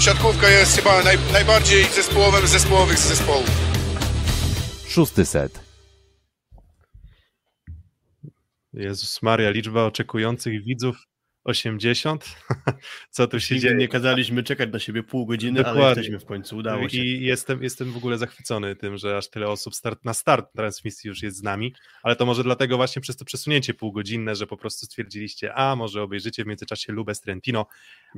siatkówka jest chyba naj, najbardziej zespołowym z zespołowych z zespołów. Szósty set. Jezus Maria, liczba oczekujących widzów 80. Co tu się dzieje? nie kazaliśmy czekać na siebie pół godziny, Dokładnie. ale jesteśmy w końcu, udało się. I jestem, jestem w ogóle zachwycony tym, że aż tyle osób start, na start transmisji już jest z nami, ale to może dlatego właśnie przez to przesunięcie półgodzinne, że po prostu stwierdziliście, a może obejrzycie w międzyczasie Lubę Trentino,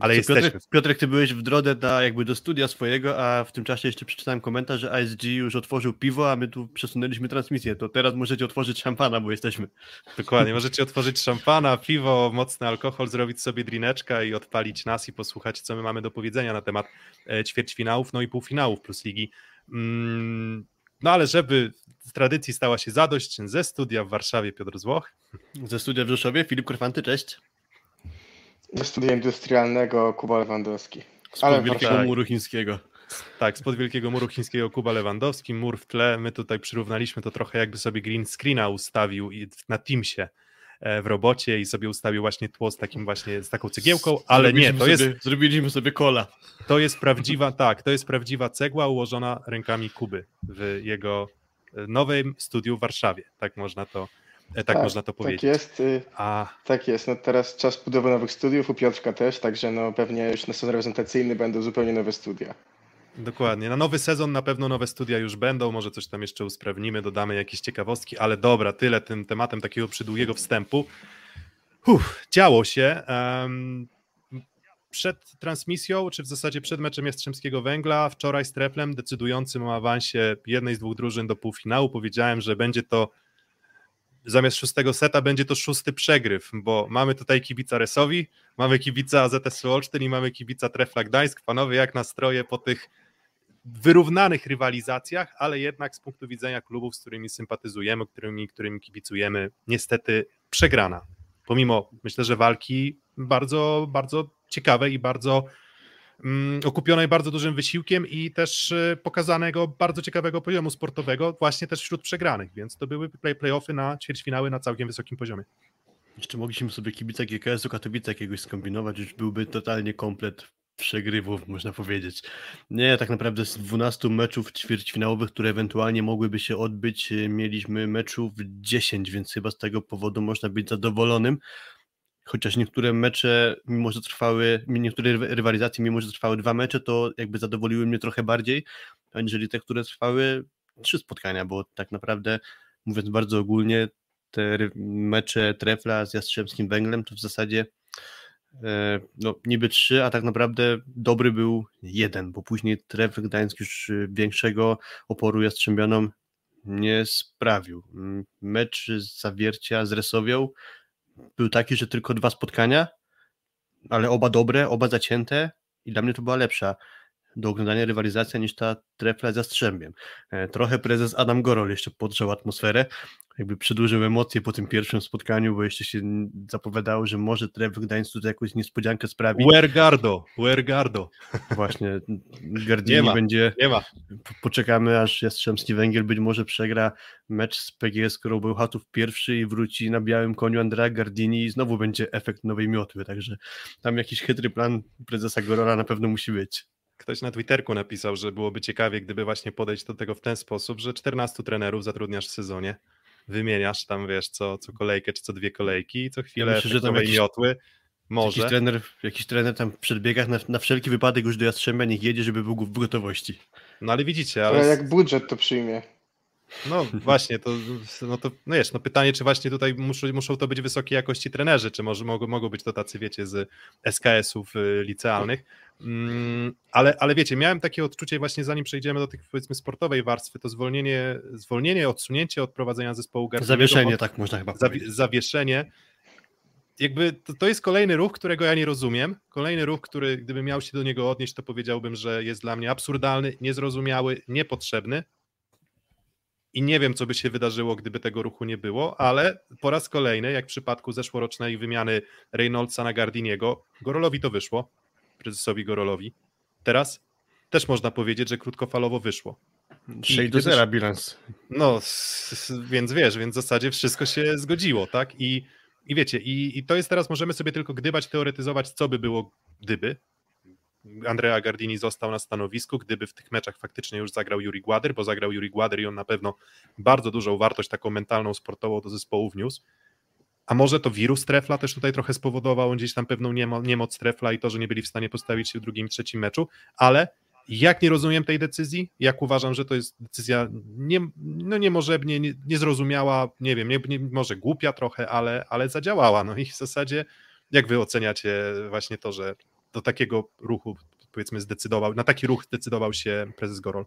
ale jesteśmy. Piotrek, Piotrek, ty byłeś w drodze na, jakby do studia swojego, a w tym czasie jeszcze przeczytałem komentarz, że ASG już otworzył piwo, a my tu przesunęliśmy transmisję. To teraz możecie otworzyć szampana, bo jesteśmy. Dokładnie, możecie otworzyć szampana, piwo, mocny alkohol, zrobić sobie drineczka i odpalić nas i posłuchać, co my mamy do powiedzenia na temat e, ćwierćfinałów, no i półfinałów plus ligi. Mm, No ale żeby z tradycji stała się zadość, ze studia w Warszawie Piotr Złoch, Ze studia w Rzeszowie, Filip Korfanty, cześć. Ze studia industrialnego Kuba Lewandowski. Z Ale wielkiego tak. muru chińskiego. tak, spod wielkiego muru chińskiego Kuba Lewandowski, mur w tle, my tutaj przyrównaliśmy to trochę jakby sobie green screena ustawił na Teamsie e, w robocie i sobie ustawił właśnie tło z takim właśnie, z taką cegiełką, ale nie, Zrobiliśmy to jest, sobie, Zrobiliśmy sobie kola. to jest prawdziwa, tak, to jest prawdziwa cegła ułożona rękami Kuby w jego e, nowym studiu w Warszawie, tak można to, e, tak, można to powiedzieć. Tak jest, y, A tak jest. No teraz czas budowy nowych studiów, u Piotrka też, także no pewnie już na sezon reprezentacyjny będą zupełnie nowe studia. Dokładnie. Na nowy sezon na pewno nowe studia już będą, może coś tam jeszcze usprawnimy, dodamy jakieś ciekawostki, ale dobra, tyle tym tematem takiego przydługiego wstępu. Uff, działo się. Em, przed transmisją, czy w zasadzie przed meczem Jastrzębskiego Węgla, wczoraj z Treflem, decydującym o awansie jednej z dwóch drużyn do półfinału, powiedziałem, że będzie to zamiast szóstego seta będzie to szósty przegryw, bo mamy tutaj kibica Resowi, mamy kibica ZS Olsztyn i mamy kibica Trefla Gdańsk. Panowie, jak nastroje po tych wyrównanych rywalizacjach, ale jednak z punktu widzenia klubów, z którymi sympatyzujemy, którymi, którymi kibicujemy, niestety przegrana. Pomimo, myślę, że walki bardzo, bardzo ciekawej i bardzo okupionej bardzo dużym wysiłkiem i też y, pokazanego bardzo ciekawego poziomu sportowego, właśnie też wśród przegranych, więc to były play, playoffy na ćwierćfinały na całkiem wysokim poziomie. Jeszcze mogliśmy sobie kibica GKS-u Katowice jakiegoś skombinować, już byłby totalnie komplet przegrywów, można powiedzieć. Nie, tak naprawdę z 12 meczów ćwierćfinałowych, które ewentualnie mogłyby się odbyć, e, mieliśmy meczów 10, więc chyba z tego powodu można być zadowolonym. Chociaż niektóre mecze, mimo że trwały, niektóre ry- rywalizacje, mimo że trwały dwa mecze, to jakby zadowoliły mnie trochę bardziej, aniżeli te, które trwały trzy spotkania, bo tak naprawdę, mówiąc bardzo ogólnie, te mecze Trefla z Jastrzębskim Węglem to w zasadzie e, no, niby trzy, a tak naprawdę dobry był jeden, bo później Trefl Gdańsk już większego oporu Jastrzębianom nie sprawił. Mecz z Zawiercia z Resowią był taki, że tylko dwa spotkania, ale oba dobre, oba zacięte i dla mnie to była lepsza do oglądania rywalizacja niż ta trefla z Jastrzębiem. E, Trochę prezes Adam Gorol jeszcze podgrzał atmosferę, jakby przedłużył emocje po tym pierwszym spotkaniu, bo jeszcze się zapowiadało, że może Tref Gdańsk tutaj jakąś niespodziankę sprawi. Wergardo, Wergardo. Właśnie Nie Gardini ma. będzie, Nie ma. po- poczekamy aż Jastrzębski Węgiel być może przegra mecz z PGS Korą Bełchatów pierwszy i wróci na białym koniu Andrea Gardini i znowu będzie efekt nowej miotły, także tam jakiś chytry plan prezesa Gorola na pewno musi być. Ktoś na Twitterku napisał, że byłoby ciekawie, gdyby właśnie podejść do tego w ten sposób, że 14 trenerów zatrudniasz w sezonie, wymieniasz tam, wiesz, co, co kolejkę czy co dwie kolejki i co chwilę myślę, że tam efektowej jakiś- miotły. Może. Jakiś trener, jakiś trener tam w przedbiegach na, na wszelki wypadek już do Jastrzębia niech jedzie, żeby był w gotowości. No ale widzicie, Ale ale jak budżet to przyjmie. No właśnie, to, no to no wiesz, no pytanie, czy właśnie tutaj muszą, muszą to być wysokiej jakości trenerzy, czy może mogą, mogą być to tacy, wiecie, z SKS-ów y, licealnych, mm, ale, ale wiecie, miałem takie odczucie właśnie zanim przejdziemy do tych powiedzmy sportowej warstwy, to zwolnienie, zwolnienie odsunięcie od prowadzenia zespołu Gardiniego Zawieszenie, od- tak można chyba zawi- powiedzieć. zawieszenie. Jakby to, to jest kolejny ruch, którego ja nie rozumiem. Kolejny ruch, który gdybym miał się do niego odnieść, to powiedziałbym, że jest dla mnie absurdalny, niezrozumiały, niepotrzebny. I nie wiem, co by się wydarzyło, gdyby tego ruchu nie było, ale po raz kolejny, jak w przypadku zeszłorocznej wymiany Reynoldsa na Gardiniego, Gorolowi to wyszło, prezesowi Gorolowi. Teraz też można powiedzieć, że krótkofalowo wyszło. 6 do gdybyś- 0 bilans. No, więc wiesz, więc w zasadzie wszystko się zgodziło, tak? I, i wiecie, i, i to jest teraz, możemy sobie tylko gdybać, teoretyzować, co by było gdyby. Andrea Gardini został na stanowisku, gdyby w tych meczach faktycznie już zagrał Juri Gładyr, bo zagrał Juri Gładyr i on na pewno bardzo dużą wartość taką mentalną, sportową do zespołu wniósł. A może to wirus Trefla też tutaj trochę spowodował gdzieś tam pewną niemo, niemoc Trefla i to, że nie byli w stanie postawić się w drugim, trzecim meczu, ale jak nie rozumiem tej decyzji, jak uważam, że to jest decyzja nie, no niemożebnie, nie, niezrozumiała, nie wiem, nie, nie, może głupia trochę, ale, ale zadziałała. No i w zasadzie jak wy oceniacie właśnie to, że do takiego ruchu powiedzmy zdecydował, na taki ruch zdecydował się prezes Gorol?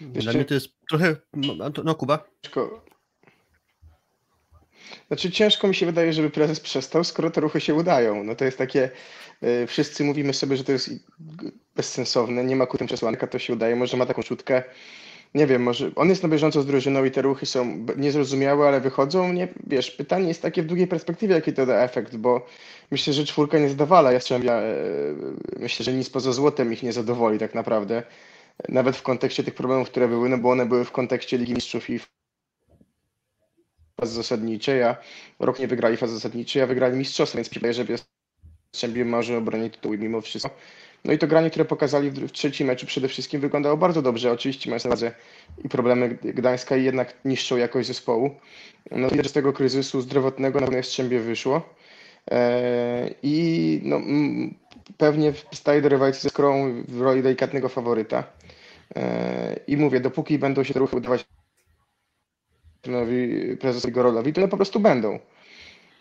Dla Jeszcze... mnie to jest trochę, no, no Kuba? Znaczy ciężko mi się wydaje, żeby prezes przestał, skoro te ruchy się udają. No to jest takie, yy, wszyscy mówimy sobie, że to jest bezsensowne, nie ma ku tym przesłanka, to się udaje, może ma taką szutkę, nie wiem, może on jest na bieżąco z drużyną i te ruchy są niezrozumiałe, ale wychodzą, nie, wiesz, pytanie jest takie w długiej perspektywie, jaki to da efekt, bo myślę, że czwórka nie zadawala Jastrzębia, yy, myślę, że nic poza złotem ich nie zadowoli tak naprawdę, nawet w kontekście tych problemów, które były, no bo one były w kontekście Ligi Mistrzów i fazy zasadniczej, a rok nie wygrali fazy zasadniczej, a wygrali mistrzostwo, więc wydaje, że Jastrzębie marzy o bronię tytułu mimo wszystko. No i to granie, które pokazali w trzecim meczu przede wszystkim wyglądało bardzo dobrze. Oczywiście mając na uwadze i problemy Gdańska i jednak niższą jakość zespołu. No że z tego kryzysu zdrowotnego na pewno Jastrzębie wyszło. E, I no, pewnie staje do ze Skrą w roli delikatnego faworyta. E, I mówię, dopóki będą się te ruchy udawać prezesowi Gorolowi, to one po prostu będą.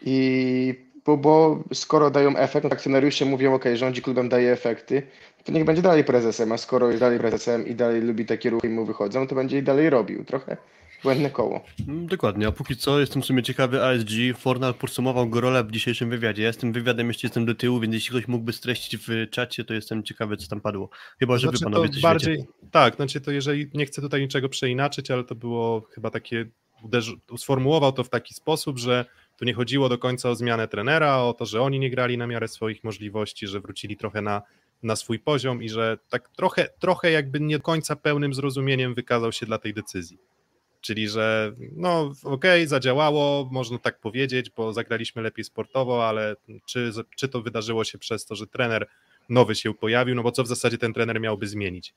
I bo, bo skoro dają efekt, no akcjonariusze mówią, ok, rządzi klubem, daje efekty, to niech będzie dalej prezesem, a skoro jest dalej prezesem i dalej lubi takie ruchy i mu wychodzą, to będzie i dalej robił. Trochę błędne koło. Mm, dokładnie, a póki co jestem w sumie ciekawy ASG. Fornal podsumował go rolę w dzisiejszym wywiadzie. Ja z tym wywiadem jeszcze jestem do tyłu, więc jeśli ktoś mógłby streścić w czacie, to jestem ciekawy, co tam padło. Chyba, że znaczy, wy panowie coś bardziej, wiecie. Tak, znaczy to jeżeli nie chcę tutaj niczego przeinaczyć, ale to było chyba takie, uderzy, sformułował to w taki sposób, że tu nie chodziło do końca o zmianę trenera, o to, że oni nie grali na miarę swoich możliwości, że wrócili trochę na, na swój poziom i że tak trochę, trochę jakby nie do końca pełnym zrozumieniem wykazał się dla tej decyzji. Czyli, że no okej, okay, zadziałało, można tak powiedzieć, bo zagraliśmy lepiej sportowo, ale czy, czy to wydarzyło się przez to, że trener nowy się pojawił, no bo co w zasadzie ten trener miałby zmienić?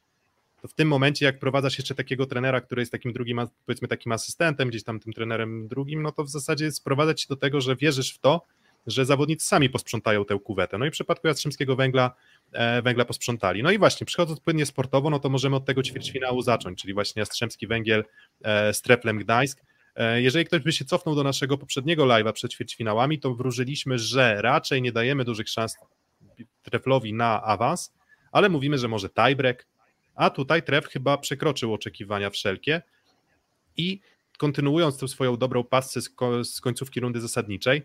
To w tym momencie, jak prowadzasz jeszcze takiego trenera, który jest takim drugim, powiedzmy takim asystentem, gdzieś tam tym trenerem drugim, no to w zasadzie sprowadzać się do tego, że wierzysz w to, że zawodnicy sami posprzątają tę kuwetę. No i w przypadku Jastrzębskiego Węgla, e, Węgla posprzątali. No i właśnie, przychodząc płynnie sportowo, no to możemy od tego ćwierćfinału zacząć, czyli właśnie Jastrzębski Węgiel e, z Treplem Gdańsk. E, jeżeli ktoś by się cofnął do naszego poprzedniego live'a przed ćwierćfinałami, to wróżyliśmy, że raczej nie dajemy dużych szans Treflowi na awans, ale mówimy, że może tiebreak, a tutaj Tref chyba przekroczył oczekiwania wszelkie i kontynuując tę swoją dobrą pasję z, końcówki rundy zasadniczej,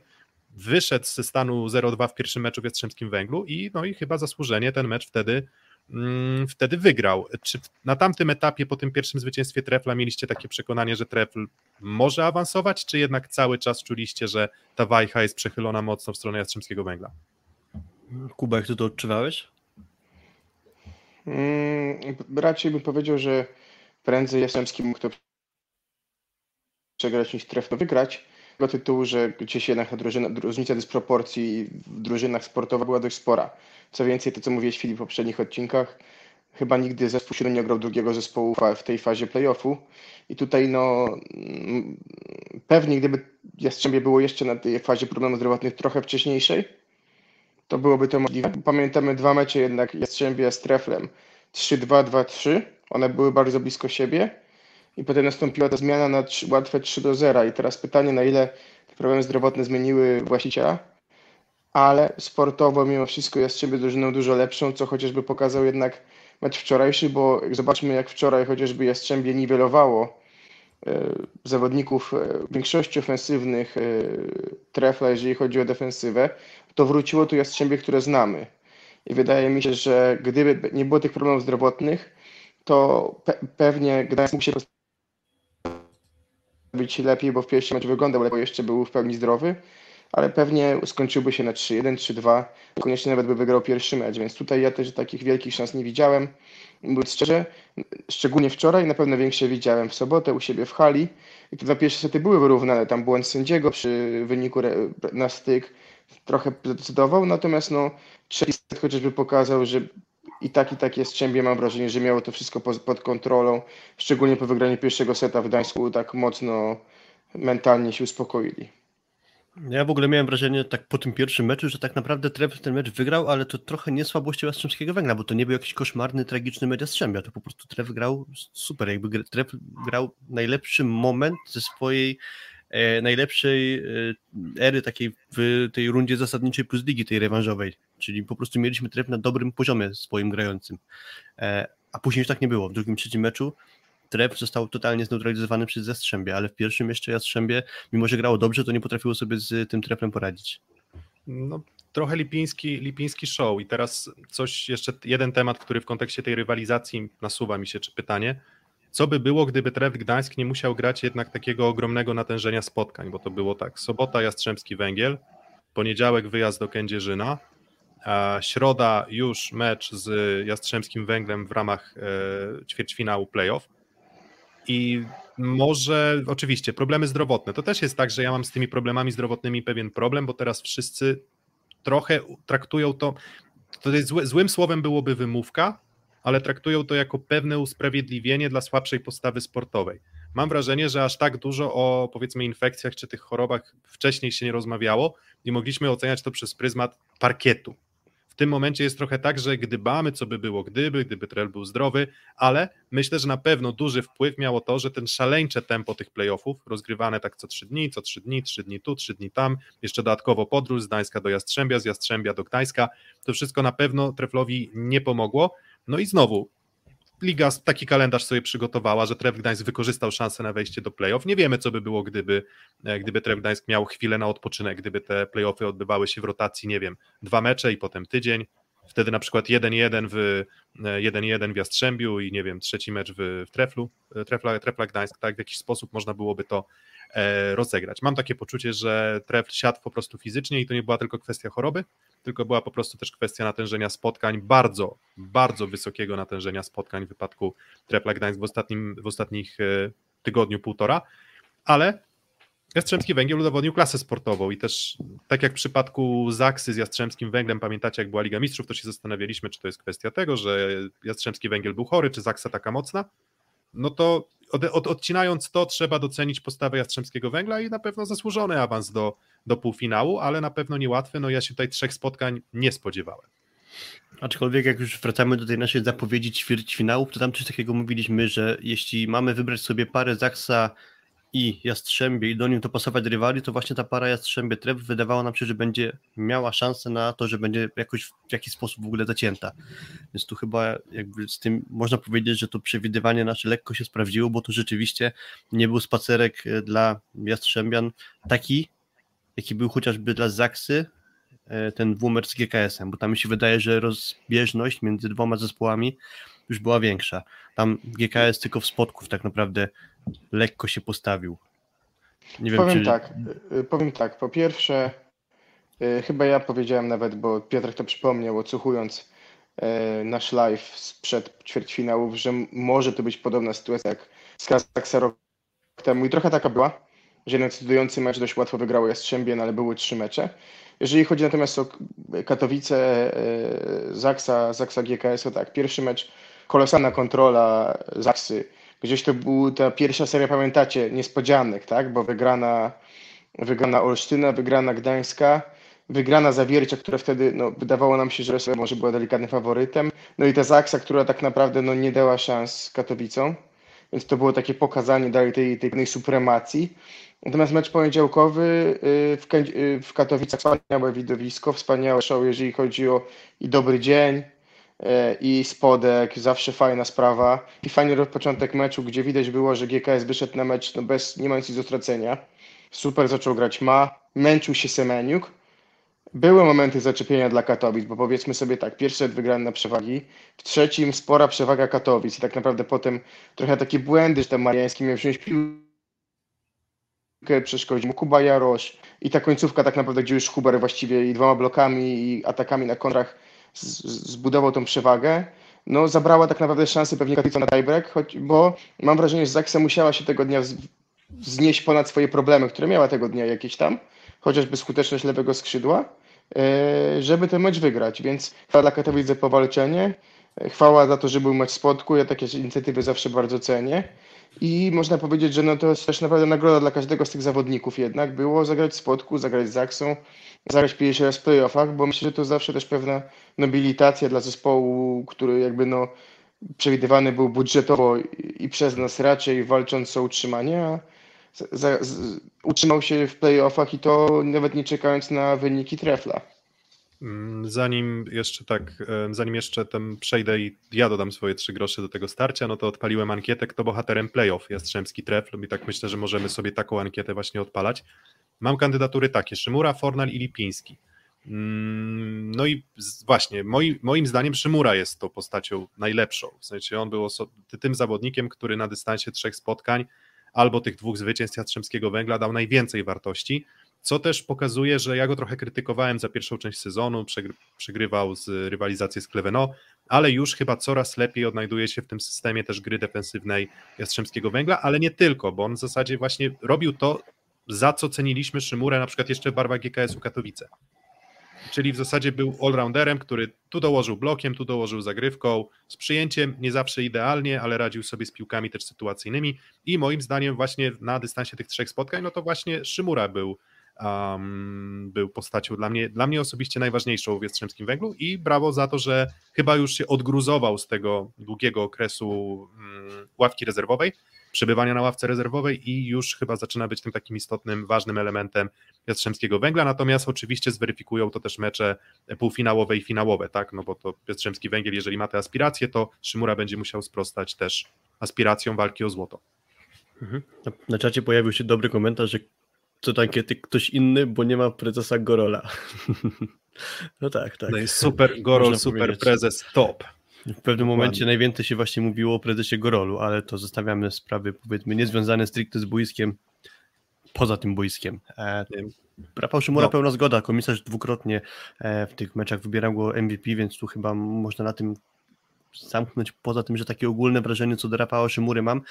wyszedł ze stanu 0-2 w pierwszym meczu w Jastrzębskim Węglu i, no i chyba zasłużenie ten mecz wtedy, mm, wtedy wygrał. Czy na tamtym etapie, po tym pierwszym zwycięstwie Trefla, mieliście takie przekonanie, że Trefl może awansować, czy jednak cały czas czuliście, że ta wajcha jest przechylona mocno w stronę Jastrzębskiego Węgla? Kuba, jak ty to odczuwałeś? Hmm, raczej bym powiedział, że prędzej Jastrzębski mógł to przegrać niż trefno wygrać. Z tego tytułu, że gdzieś jednak ta drużyna, różnica dysproporcji w drużynach sportowych była dość spora. Co więcej, to co mówiłeś Filip w poprzednich odcinkach, chyba nigdy zespół się nie grał drugiego zespołu w tej fazie playoffu. I tutaj no mm, pewnie gdyby Jastrzębie było jeszcze na tej fazie problemów zdrowotnych trochę wcześniejszej, to byłoby to możliwe. Pamiętamy dwa mecze jednak. Jastrzębia z Treflem. 3-2-2-3. One były bardzo blisko siebie. I potem nastąpiła ta zmiana na 3, łatwe 3 do 0 i teraz pytanie na ile te problemy zdrowotne zmieniły właściciela, ale sportowo mimo wszystko Jastrzębie drużyną dużo lepszą, co chociażby pokazał jednak mecz wczorajszy, bo zobaczmy jak wczoraj chociażby Jastrzębie niwelowało e, zawodników e, większości ofensywnych e, trefla, jeżeli chodzi o defensywę, to wróciło tu Jastrzębie, które znamy. I wydaje mi się, że gdyby nie było tych problemów zdrowotnych, to pe pewnie Gdańsk mógł się być lepiej, bo w pierwszym meczu wyglądał lepiej, jeszcze był w pełni zdrowy, ale pewnie skończyłby się na 3-1, 3-2, koniecznie nawet by wygrał pierwszy mecz, więc tutaj ja też takich wielkich szans nie widziałem. Mówiąc szczerze, szczególnie wczoraj, na pewno większe widziałem w sobotę u siebie w hali i te dwa pierwsze sety były wyrównane, tam błąd sędziego przy wyniku na styk, trochę zdecydował, natomiast no, trzeci set chociażby pokazał, że i tak i tak jest Jastrzębie, mam wrażenie, że miało to wszystko pod, kontrolą, szczególnie po wygraniu pierwszego seta w Gdańsku, tak mocno mentalnie się uspokoili. Ja w ogóle miałem wrażenie tak po tym pierwszym meczu, że tak naprawdę Tref ten mecz wygrał, ale to trochę nie słabością Jastrzębskiego Węgla, bo to nie był jakiś koszmarny, tragiczny mecz Jastrzębia, to po prostu Tref grał super, jakby Tref grał najlepszy moment ze swojej najlepszej e, ery takiej w tej rundzie zasadniczej plus ligi, tej rewanżowej, czyli po prostu mieliśmy Tref na dobrym poziomie swoim grającym, e, a później już tak nie było, w drugim, trzecim meczu Tref został totalnie zneutralizowany przez Jastrzębie, ale w pierwszym jeszcze Jastrzębie, mimo że grało dobrze, to nie potrafiło sobie z tym Trefem poradzić. No, trochę lipiński, lipiński show. I teraz coś, jeszcze jeden temat, który w kontekście tej rywalizacji nasuwa mi się, czy pytanie, co by było, gdyby Tref Gdańsk nie musiał grać jednak takiego ogromnego natężenia spotkań, bo to było tak, sobota Jastrzębski Węgiel, poniedziałek wyjazd do Kędzierzyna, środa już mecz z Jastrzębskim Węglem w ramach e, ćwierćfinału playoff, i może oczywiście problemy zdrowotne. To też jest tak, że ja mam z tymi problemami zdrowotnymi pewien problem, bo teraz wszyscy trochę traktują to. To jest zły, złym słowem byłoby wymówka, ale traktują to jako pewne usprawiedliwienie dla słabszej postawy sportowej. Mam wrażenie, że aż tak dużo o powiedzmy infekcjach czy tych chorobach wcześniej się nie rozmawiało i mogliśmy oceniać to przez pryzmat parkietu tym momencie jest trochę tak, że gdybamy, co by było gdyby, gdyby Trell był zdrowy, ale myślę, że na pewno duży wpływ miało to, że ten szaleńcze tempo tych playoffów, rozgrywane tak co trzy dni, co trzy dni, trzy dni tu, trzy dni tam, jeszcze dodatkowo podróż z Gdańska do Jastrzębia, z Jastrzębia do Gdańska, to wszystko na pewno Treflowi nie pomogło. No i znowu, Liga taki kalendarz sobie przygotowała, że Tref Gdańsk wykorzystał szansę na wejście do playoff. Nie wiemy, co by było, gdyby, e, gdyby Tref Gdańsk miał chwilę na odpoczynek, gdyby te playoffy odbywały się w rotacji, nie wiem, dwa mecze i potem tydzień. Wtedy na przykład 1-1 w 1-1 e, w Jastrzębiu i nie wiem, trzeci mecz w, w Treflu, e, Trefla, Trefla Gdańsk, tak w jakiś sposób można byłoby to e, rozegrać. Mam takie poczucie, że Trefl siadł po prostu fizycznie i to nie była tylko kwestia choroby, tylko była po prostu też kwestia natężenia spotkań, bardzo, bardzo wysokiego natężenia spotkań w wypadku Trepla Gdańsk w, ostatnim, w ostatnich e, tygodniu, półtora, ale Jastrzębski Węgiel udowodnił klasę sportową i też tak jak w przypadku Zaksy z Jastrzębskim Węglem, pamiętacie jak była Liga Mistrzów, to się zastanawialiśmy, czy to jest kwestia tego, że Jastrzębski Węgiel był chory, czy Zaksa taka mocna, no to od, od, odcinając to, trzeba docenić postawę Jastrzębskiego Węgla i na pewno zasłużony awans do, do półfinału, ale na pewno niełatwy. No ja się tutaj trzech spotkań nie spodziewałem. Aczkolwiek jak już wracamy do tej naszej zapowiedzi ćwierćfinałów, to tam coś takiego mówiliśmy, że jeśli mamy wybrać sobie parę Zaksa i Jastrzębie i do nim dopasować rywali, to właśnie ta para Jastrzębie Treb wydawało nam się, że będzie miała szansę na to, że będzie jakoś w jakiś sposób w ogóle zacięta. Więc tu chyba jakby z tym można powiedzieć, że to przewidywanie nasze lekko się sprawdziło, bo to rzeczywiście nie był spacerek e, dla Jastrzębian taki, jaki był chociażby dla Zaksy, e, ten dwumer z GKS-em, bo tam mi się wydaje, że rozbieżność między dwoma zespołami już była większa. Tam GKS tylko w spotków tak naprawdę lekko się postawił. Nie wiem, powiem czy... tak, y, powiem tak. Po pierwsze, y, chyba ja powiedziałem nawet, bo Piotrek to przypomniał, odsłuchując y, nasz live sprzed ćwierćfinałów, że może to być podobna sytuacja jak z Kazaksa rok temu i trochę taka była, że jeden decydujący mecz dość łatwo wygrało Jastrzębie, no ale były trzy mecze. Jeżeli chodzi natomiast o Katowice, Zaksa, Zaksa GKS, to tak, pierwszy mecz, kolosalna kontrola Zaksy, Gdzieś to była ta pierwsza seria, pamiętacie, niespodzianek, tak? Bo wygrana, wygrana Olsztyna, wygrana Gdańska, wygrana Zawiercia, która wtedy no, wydawało nam się, że może była delikatnym faworytem. No i ta Zaksa, która tak naprawdę no, nie dała szans Katowicom. Więc to było takie pokazanie dalej tej, tej, tej supremacji. Natomiast mecz poniedziałkowy y, w, y, w Katowicach wspaniałe widowisko, wspaniałe show, jeżeli chodzi o i dobry dzień, i spodek, zawsze fajna sprawa. I fajny początek meczu, gdzie widać było, że GKS wyszedł na mecz no bez, nie mając nic do stracenia. Super zaczął grać ma, męczył się Semeniuk. Były momenty zaczepienia dla Katowic, bo powiedzmy sobie tak, pierwszy set wygrany na przewagi, w trzecim spora przewaga Katowic i tak naprawdę potem trochę takie błędy, że ten Mariański miał wziąć piłkę, przeszkodził mu Kuba Jarosz i ta końcówka tak naprawdę, gdzie już Huber właściwie i dwoma blokami i atakami na kontrach zbudował tą przewagę, no zabrała tak naprawdę szansę pewnie Katowice na tiebreak, choć, bo mam wrażenie, że Zaksa musiała się tego dnia znieść ponad swoje problemy, które miała tego dnia jakieś tam, chociażby skuteczność lewego skrzydła, e, żeby ten mecz wygrać, więc dla Katowice powalczenie. Chwała za to, że był mecz spotku, ja takie inicjatywy zawsze bardzo cenię. I można powiedzieć, że no to jest też naprawdę nagroda dla każdego z tych zawodników jednak było zagrać w spotku, zagrać z Aksą, zagrać pierwszy raz w playoffach, bo myślę, że to zawsze też pewna nobilitacja dla zespołu, który jakby no przewidywany był budżetowo i przez nas raczej walcząc o utrzymanie, a za, utrzymał się w playoffach i to nawet nie czekając na wyniki trefla. Mm, zanim jeszcze tak, zanim jeszcze ten przejdę i ja dodam swoje trzy grosze do tego starcia, no to odpaliłem ankietę, kto bohaterem playoff Jastrzębski Trefl i tak myślę, że możemy sobie taką ankietę właśnie odpalać. Mam kandydatury takie, Szymura, Fornal i Lipiński. Mm, no i właśnie, moi, moim zdaniem Szymura jest to postacią najlepszą, w sensie on był tym zawodnikiem, który na dystansie trzech spotkań albo tych dwóch zwycięstw Jastrzębskiego Węgla dał najwięcej wartości, co też pokazuje, że ja go trochę krytykowałem za pierwszą część sezonu, przegrywał z rywalizację z Kleveno, ale już chyba coraz lepiej odnajduje się w tym systemie też gry defensywnej Jastrzębskiego Węgla, ale nie tylko, bo on w zasadzie właśnie robił to, za co ceniliśmy Szymurę na przykład jeszcze w barwach GKS-u Katowice. Czyli w zasadzie był allrounderem, który tu dołożył blokiem, tu dołożył zagrywką, z przyjęciem nie zawsze idealnie, ale radził sobie z piłkami też sytuacyjnymi i moim zdaniem właśnie na dystansie tych trzech spotkań, no to właśnie Szymura był um, był postacią dla mnie, dla mnie osobiście najważniejszą w Jastrzębskim Węglu i brawo za to, że chyba już się odgruzował z tego długiego okresu um, ławki rezerwowej, przebywania na ławce rezerwowej i już chyba zaczyna być tym takim istotnym, ważnym elementem Jastrzębskiego Węgla, natomiast oczywiście zweryfikują to też mecze półfinałowe i finałowe, tak, no bo to Jastrzębski Węgiel, jeżeli ma te aspiracje, to Szymura będzie musiał sprostać też aspiracjom walki o złoto. Mhm. Na czacie pojawił się dobry komentarz, że to ankiety ktoś inny, bo nie ma prezesa Gorola. no tak, tak. No jest super Gorol, Można super powiedzieć. prezes, top. W pewnym Dokładnie. momencie najwięcej się właśnie mówiło o prezesie Gorolu, ale to zostawiamy sprawy powiedzmy niezwiązane stricte z boiskiem, poza tym boiskiem. E, Rafał Szymura no. pełna zgoda, komisarz dwukrotnie e, w tych meczach wybierał go MVP, więc tu chyba można na tym zamknąć, poza tym, że takie ogólne wrażenie co do Rafała Szymury mam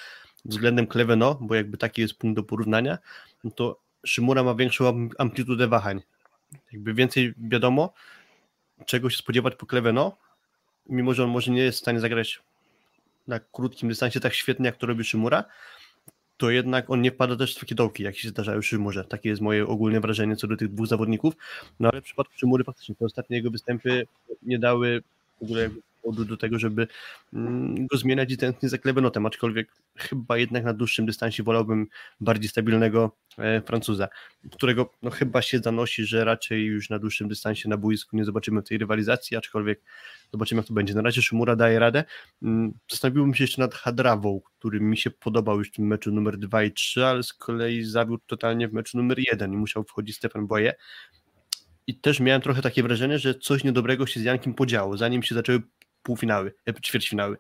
względem Kleveno, bo jakby taki jest punkt do porównania, no to Szymura ma większą amplitudę wahań. Jakby więcej wiadomo, czego się spodziewać po Kleveno, mimo że on może nie jest w stanie zagrać na krótkim dystansie tak świetnie, jak to robi Szymura, to jednak on nie wpada też w takie dołki, jak się zdarzają Szymurze. Takie jest moje ogólne wrażenie co do tych dwóch zawodników. No ale w przypadku Szymury faktycznie te ostatnie jego występy nie dały w ogóle powodu do tego, żeby mm, go zmieniać i tęsknić za Klebenotem, aczkolwiek chyba jednak na dłuższym dystansie wolałbym bardziej stabilnego e, Francuza, którego no, chyba się zanosi, że raczej już na dłuższym dystansie na boisku nie zobaczymy tej rywalizacji, aczkolwiek zobaczymy jak to będzie. Na razie Szymura daje radę. Mm, zastanowiłbym się jeszcze nad Hadrawą, który mi się podobał już w tym meczu numer 2 i 3, ale z kolei zawiódł totalnie w meczu numer 1 i musiał wchodzić Stefan Boye. I też miałem trochę takie wrażenie, że coś niedobrego się z Jankiem podziało, zanim się zaczęły półfinały, e, ćwierćfinały.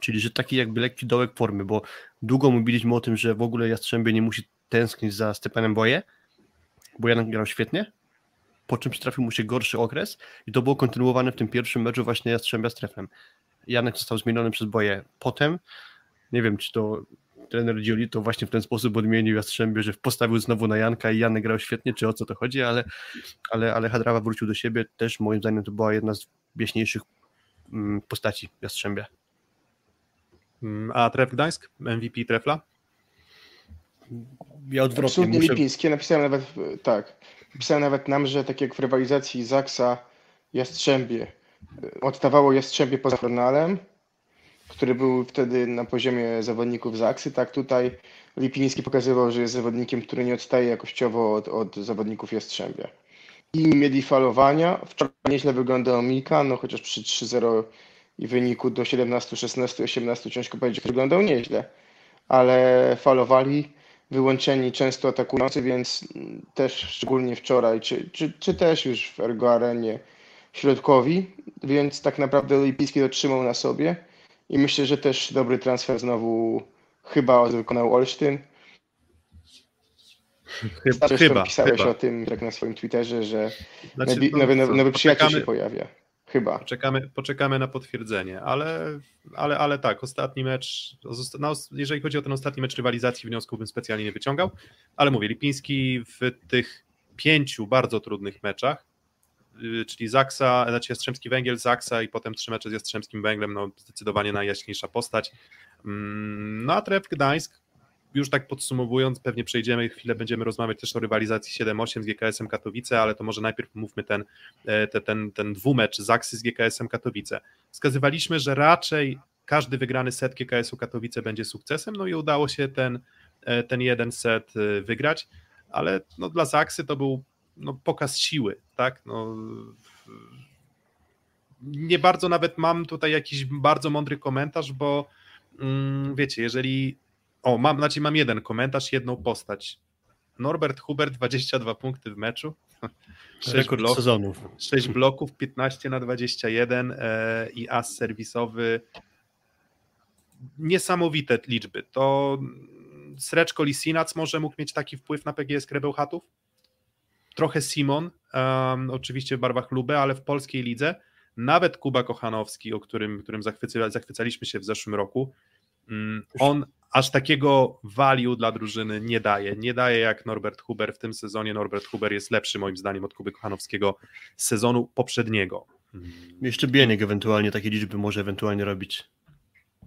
Czyli, że taki jakby lekki dołek formy, bo długo mówiliśmy o tym, że w ogóle Jastrzębie nie musi tęsknić za Stepanem Boje, bo Janek grał świetnie, po czym trafił mu się gorszy okres i to było kontynuowane w tym pierwszym meczu właśnie Jastrzębia z Treflem. Janek został zmieniony przez Boje. Potem, nie wiem, czy to trener Gioli to właśnie w ten sposób odmienił Jastrzębie, że postawił znowu na Janka i Janek grał świetnie, czy o co to chodzi, ale, ale, ale Hadrawa wrócił do siebie. Też moim zdaniem to była jedna z wieśniejszych postaci Jastrzębia. Mm, a Tref Gdańsk? MVP Trefla? Ja odwrotnie Absolutnie muszę... Lipińskie. Napisałem nawet, tak, napisałem nawet nam, że tak jak w rywalizacji Zaksa Jastrzębie odstawało Jastrzębie poza Fornalem, który był wtedy na poziomie zawodników Zaksy, tak tutaj Lipiński pokazywał, że jest zawodnikiem, który nie odstaje jakościowo od, od zawodników Jastrzębia i mieli falowania. Wczoraj nieźle wyglądał Mika, no chociaż przy 3-0 i wyniku do 17, 16, 18 ciężko powiedzieć, wyglądał nieźle, ale falowali, wyłączeni często atakujący, więc też szczególnie wczoraj, czy, czy, czy też już w Ergo Arenie środkowi, więc tak naprawdę Olimpijski to trzymał na sobie. I myślę, że też dobry transfer znowu chyba wykonał Olsztyn Chyba, chyba pisałeś chyba. o tym tak na swoim Twitterze, że znaczy, nowy, nowy, nowy, nowy przyjaciel się pojawia. Chyba. Poczekamy, poczekamy na potwierdzenie, ale, ale, ale tak, ostatni mecz, no, jeżeli chodzi o ten ostatni mecz rywalizacji, wniosków bym specjalnie nie wyciągał, ale mówię, Lipiński w tych pięciu bardzo trudnych meczach y, czyli Zaksa, znaczy Jastrzębski Węgiel, Zaksa i potem trzy mecze z Jastrzębskim Węglem, no zdecydowanie najjaśniejsza postać. Mm, no a Tref Gdańsk, już tak podsumowując, pewnie przejdziemy, chwilę będziemy rozmawiać też o rywalizacji 7-8 z GKS-em Katowice, ale to może najpierw mówmy ten, e, ten, ten, dwumecz Zaksy z GKS-em Katowice. Wskazywaliśmy, że raczej każdy wygrany set GKS-u Katowice będzie sukcesem, no i udało się ten, e, ten jeden set e, wygrać, ale no dla Zaksy to był no, pokaz siły, tak? No, nie bardzo nawet mam tutaj jakiś bardzo mądry komentarz, bo mm, wiecie, jeżeli o, mam, znaczy mam jeden komentarz, jedną postać. Norbert Hubert, 22 punkty w meczu. 6 Rekord bloków, sezonów. 6 bloków, 15 na 21 e, i as serwisowy. Niesamowite liczby. To Sreczko Lisinac może mógł mieć taki wpływ na PGS Krebełchatów? Trochę Simon, um, oczywiście w barwach Lube, ale w polskiej lidze. Nawet Kuba Kochanowski, o którym, którym zachwyca, zachwycaliśmy się w zeszłym roku, on aż takiego value dla drużyny nie daje. Nie daje jak Norbert Huber w tym sezonie. Norbert Huber jest lepszy moim zdaniem od Kuby Kochanowskiego z sezonu poprzedniego. Jeszcze Bieniek ewentualnie takie liczby może ewentualnie robić,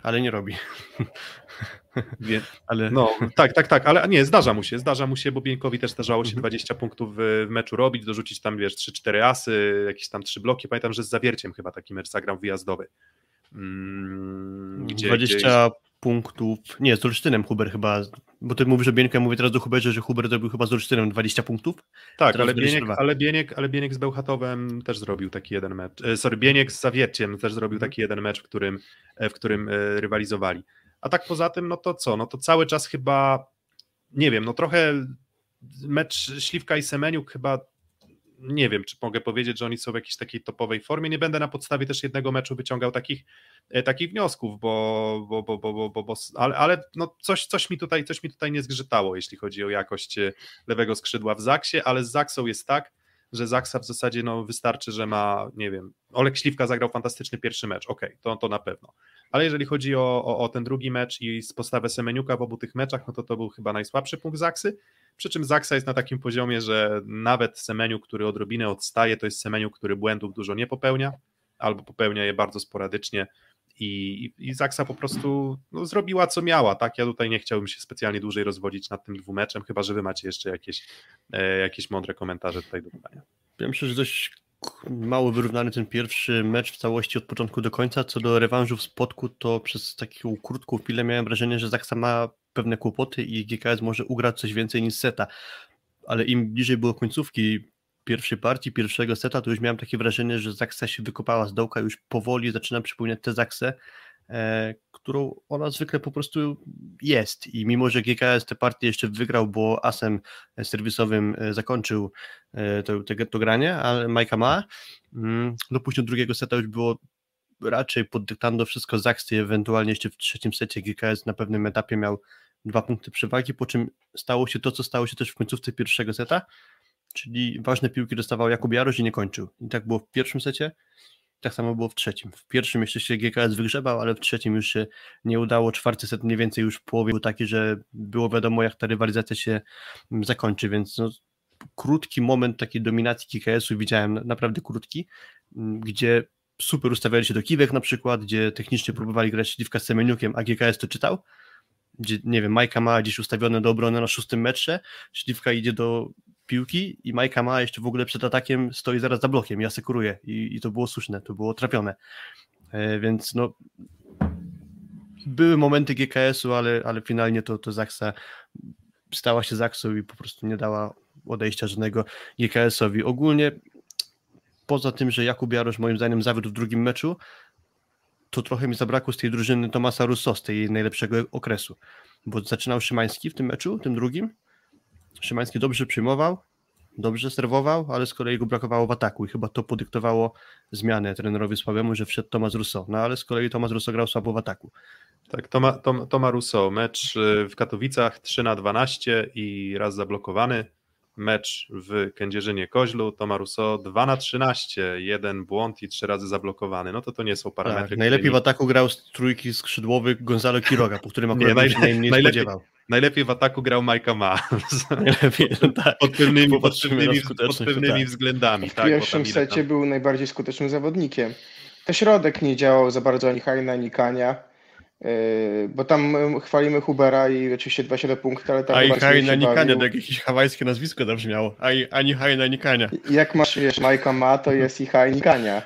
ale nie robi. Wie, ale... No, tak, tak, tak, ale nie, zdarza mu się, zdarza mu się, bo Bieńkowi też zdarzało się 20 mhm. punktów w, meczu robić, dorzucić tam, wiesz, 3-4 asy, jakieś tam 3 bloki, pamiętam, że z Zawierciem chyba taki mecz zagrał wyjazdowy. Mm, gdzie, 20 gdzie punktów. Nie, z Olsztynem Huber chyba. Bo ty mówisz o Bieńku, ja mówię teraz do Huberze, że Huber zrobił chyba z Olsztynem 20 punktów. Tak, ale Bieniek, ale, Bieniek, ale Bieniek z Bełchatowem też zrobił taki jeden mecz. E, sorry, Bieniek z Zawierciem też zrobił taki jeden mecz, w którym, e, w którym e, rywalizowali. A tak poza tym, no to co? No to cały czas chyba, nie wiem, no trochę mecz Śliwka i Semeniuk chyba nie wiem, czy mogę powiedzieć, że oni są w jakiejś takiej topowej formie. Nie będę na podstawie też jednego meczu wyciągał takich, e, takich wniosków, bo, bo, bo, bo, bo, bo ale, ale no coś, coś, mi tutaj, coś mi tutaj nie zgrzytało, jeśli chodzi o jakość e, lewego skrzydła w Zaksie, ale z Zaksą jest tak, że Zaksa w zasadzie no, wystarczy, że ma, nie wiem, Olek Śliwka zagrał fantastyczny pierwszy mecz, okej, okay, to, to na pewno. Ale jeżeli chodzi o, o, o, ten drugi mecz i postawę Semeniuka w obu tych meczach, no to to był chyba najsłabszy punkt Zaksy. Przy czym Zaksa jest na takim poziomie, że nawet Semeniu, który odrobinę odstaje, to jest Semeniu, który błędów dużo nie popełnia, albo popełnia je bardzo sporadycznie. I, i Zaksa po prostu no, zrobiła co miała, tak? Ja tutaj nie chciałbym się specjalnie dłużej rozwodzić nad tym dwumeczem, chyba że wy macie jeszcze jakieś, e, jakieś mądre komentarze tutaj do dodania. Ja myślę, że dość mało wyrównany ten pierwszy mecz w całości od początku do końca. Co do rewanżu w spotku, to przez taką krótką chwilę miałem wrażenie, że Zaksa ma pewne kłopoty i GKS może ugrać coś więcej niż seta. Ale im bliżej było końcówki pierwszej partii, pierwszego seta, to już miałem takie wrażenie, że Zaksa się wykopała z dołka, już powoli zaczyna przypominać tę Zaksę, e, którą ona zwykle po prostu jest. I mimo, że GKS tę partię jeszcze wygrał, bo asem serwisowym e, zakończył e, to, to, granie, ale Majka ma, mm, no później drugiego seta już było raczej pod dyktando wszystko Zaksy, ewentualnie jeszcze w trzecim secie GKS na pewnym etapie miał dwa punkty przewagi, po czym stało się to, co stało się też w końcówce pierwszego seta, czyli ważne piłki dostawał Jakub Jarosz i nie kończył. I tak było w pierwszym secie, tak samo było w trzecim. W pierwszym jeszcze się GKS wygrzebał, ale w trzecim już się nie udało. Czwarty set mniej więcej już w połowie był taki, że było wiadomo, jak ta rywalizacja się zakończy, więc no, krótki moment takiej dominacji GKS-u widziałem, naprawdę krótki, gdzie super ustawiali się do kiwek na przykład, gdzie technicznie próbowali grać Śliwka z Semeniukiem, a GKS to czytał, gdzie, nie wiem, Majka ma gdzieś ustawione do obrony na szóstym metrze, Śliwka idzie do piłki i Majka ma jeszcze w ogóle przed atakiem stoi zaraz za blokiem, ja sekuruję i, i to było słuszne, to było trafione. E, więc no były momenty GKS-u, ale, ale finalnie to, to Zaksa stała się Zaksą i po prostu nie dała odejścia żadnego GKS-owi. Ogólnie poza tym, że Jakub Jarosz moim zdaniem zawiódł w drugim meczu, to trochę mi zabrakło z tej drużyny Tomasa Russo, z tej najlepszego okresu, bo zaczynał Szymański w tym meczu, tym drugim. Szymański dobrze przyjmował, dobrze serwował, ale z kolei go brakowało w ataku i chyba to podyktowało zmianę trenerowi słabemu, że wszedł Tomas Russo, no ale z kolei Tomas Russo grał słabo w ataku. Tak, Toma, Tom, Toma Russo, mecz y, w Katowicach 3 na 12 i raz zablokowany, mecz w Kędzierzynie Koźlu, Toma Russo 2 na 13, jeden błąd i trzy razy zablokowany. No to to nie są parametry. Tak, najlepiej w ataku grał z trójki skrzydłowych Gonzalo Quiroga, po którym akurat nie, naj, się najmniej najlepiej, spodziewał. najlepiej w ataku grał Majka Ma. Najlepiej, tak. Pod pewnymi, pod pewnymi, pod skuteczność, pewnymi tak. względami. W tak, pierwszym secie tam- był najbardziej skutecznym zawodnikiem. To środek nie działał za bardzo ani Hajna, ani Kania, bo tam chwalimy Hubera i oczywiście 27 punkty, ale tam Ai Hai na Nikania, to jak jakieś hawajskie nazwisko zabrzmiało. Ai, ani Hai na Nikania. Jak masz, wiesz, Majka ma, to jest i Haj, i Kania.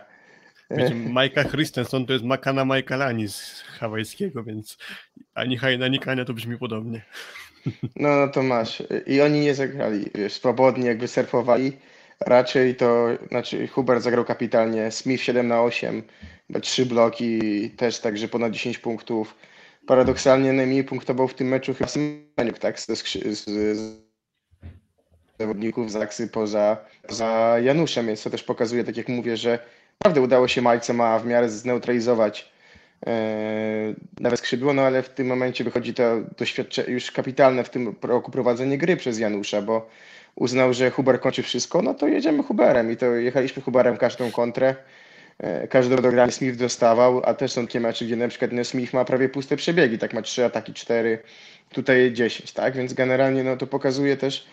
Wiecie, Majka Christensen to jest Makana Majkalani z hawajskiego, więc ani Hai na Nikania to brzmi podobnie. No, no to masz. I oni nie zagrali, wiesz, swobodnie jakby surfowali. Raczej to, znaczy Hubert zagrał kapitalnie, Smith 7 na 8, 3 bloki, też także ponad 10 punktów. Paradoksalnie najmniej punktował w tym meczu chyba Semeniuk, tak, skrzy- z, z zawodników z Aksy poza, poza Januszem, więc to też pokazuje, tak jak mówię, że naprawdę udało się Majce ma w miarę zneutralizować e, nawet skrzydło, no ale w tym momencie wychodzi to doświadczenie już kapitalne w tym roku prowadzenie gry przez Janusza, bo uznał, że Huber kończy wszystko, no to jedziemy Huberem i to jechaliśmy Huberem każdą kontrę, e, każde dogranie Smith dostawał, a też są takie mecze, gdzie na przykład no, Smith ma prawie puste przebiegi, tak ma trzy ataki, cztery, tutaj 10, tak, więc generalnie no to pokazuje też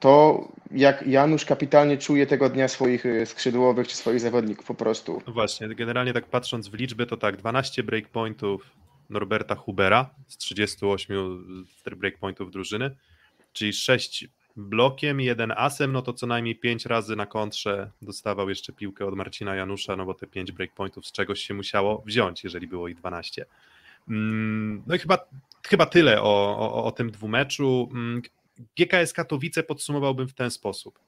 to, jak Janusz kapitalnie czuje tego dnia swoich e, skrzydłowych czy swoich zawodników po prostu. No właśnie, generalnie tak patrząc w liczby, to tak, 12 breakpointów Norberta Hubera z 38 breakpointów drużyny, czyli 6 blokiem, jeden asem, no to co najmniej 5 razy na kontrze dostawał jeszcze piłkę od Marcina Janusza, no bo te 5 breakpointów z czegoś się musiało wziąć, jeżeli było ich 12. Mm, No i chyba, chyba tyle o, o, o tym dwumeczu. Mm, GKS Katowice podsumowałbym w ten sposób.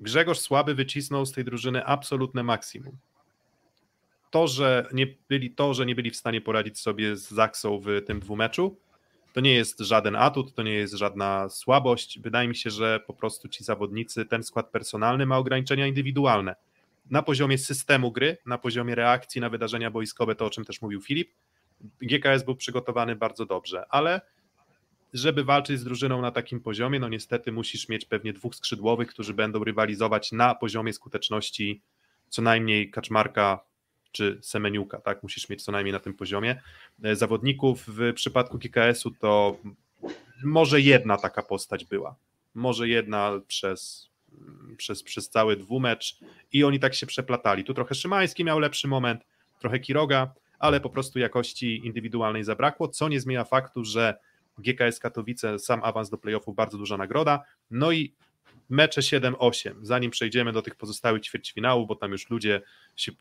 Grzegorz Słaby wycisnął z tej drużyny absolutne maksimum. To, że nie byli, to, że nie byli w stanie poradzić sobie z Zaksą w tym dwumeczu, to nie jest żaden atut, to nie jest żadna słabość. Wydaje mi się, że po prostu ci zawodnicy, ten skład personalny ma ograniczenia indywidualne. Na poziomie systemu gry, na poziomie reakcji na wydarzenia boiskowe, to o czym też mówił Filip, GKS był przygotowany bardzo dobrze, ale żeby walczyć z drużyną na takim poziomie, no niestety musisz mieć pewnie dwóch skrzydłowych, którzy będą rywalizować na poziomie skuteczności co najmniej Kaczmarka czy Semeniuka, tak? Musisz mieć co najmniej na tym poziomie. E, Zawodników w przypadku GKS-u to może jedna taka postać była. Może jedna przez, przez, przez cały dwumecz i oni tak się przeplatali. Tu trochę Szymański miał lepszy moment, trochę Kiroga, ale po prostu jakości indywidualnej zabrakło, co nie zmienia faktu, że GKS Katowice, sam awans do playoffów, bardzo duża nagroda. No i mecze 7-8, zanim przejdziemy do tych pozostałych ćwierćfinałów, bo tam już ludzie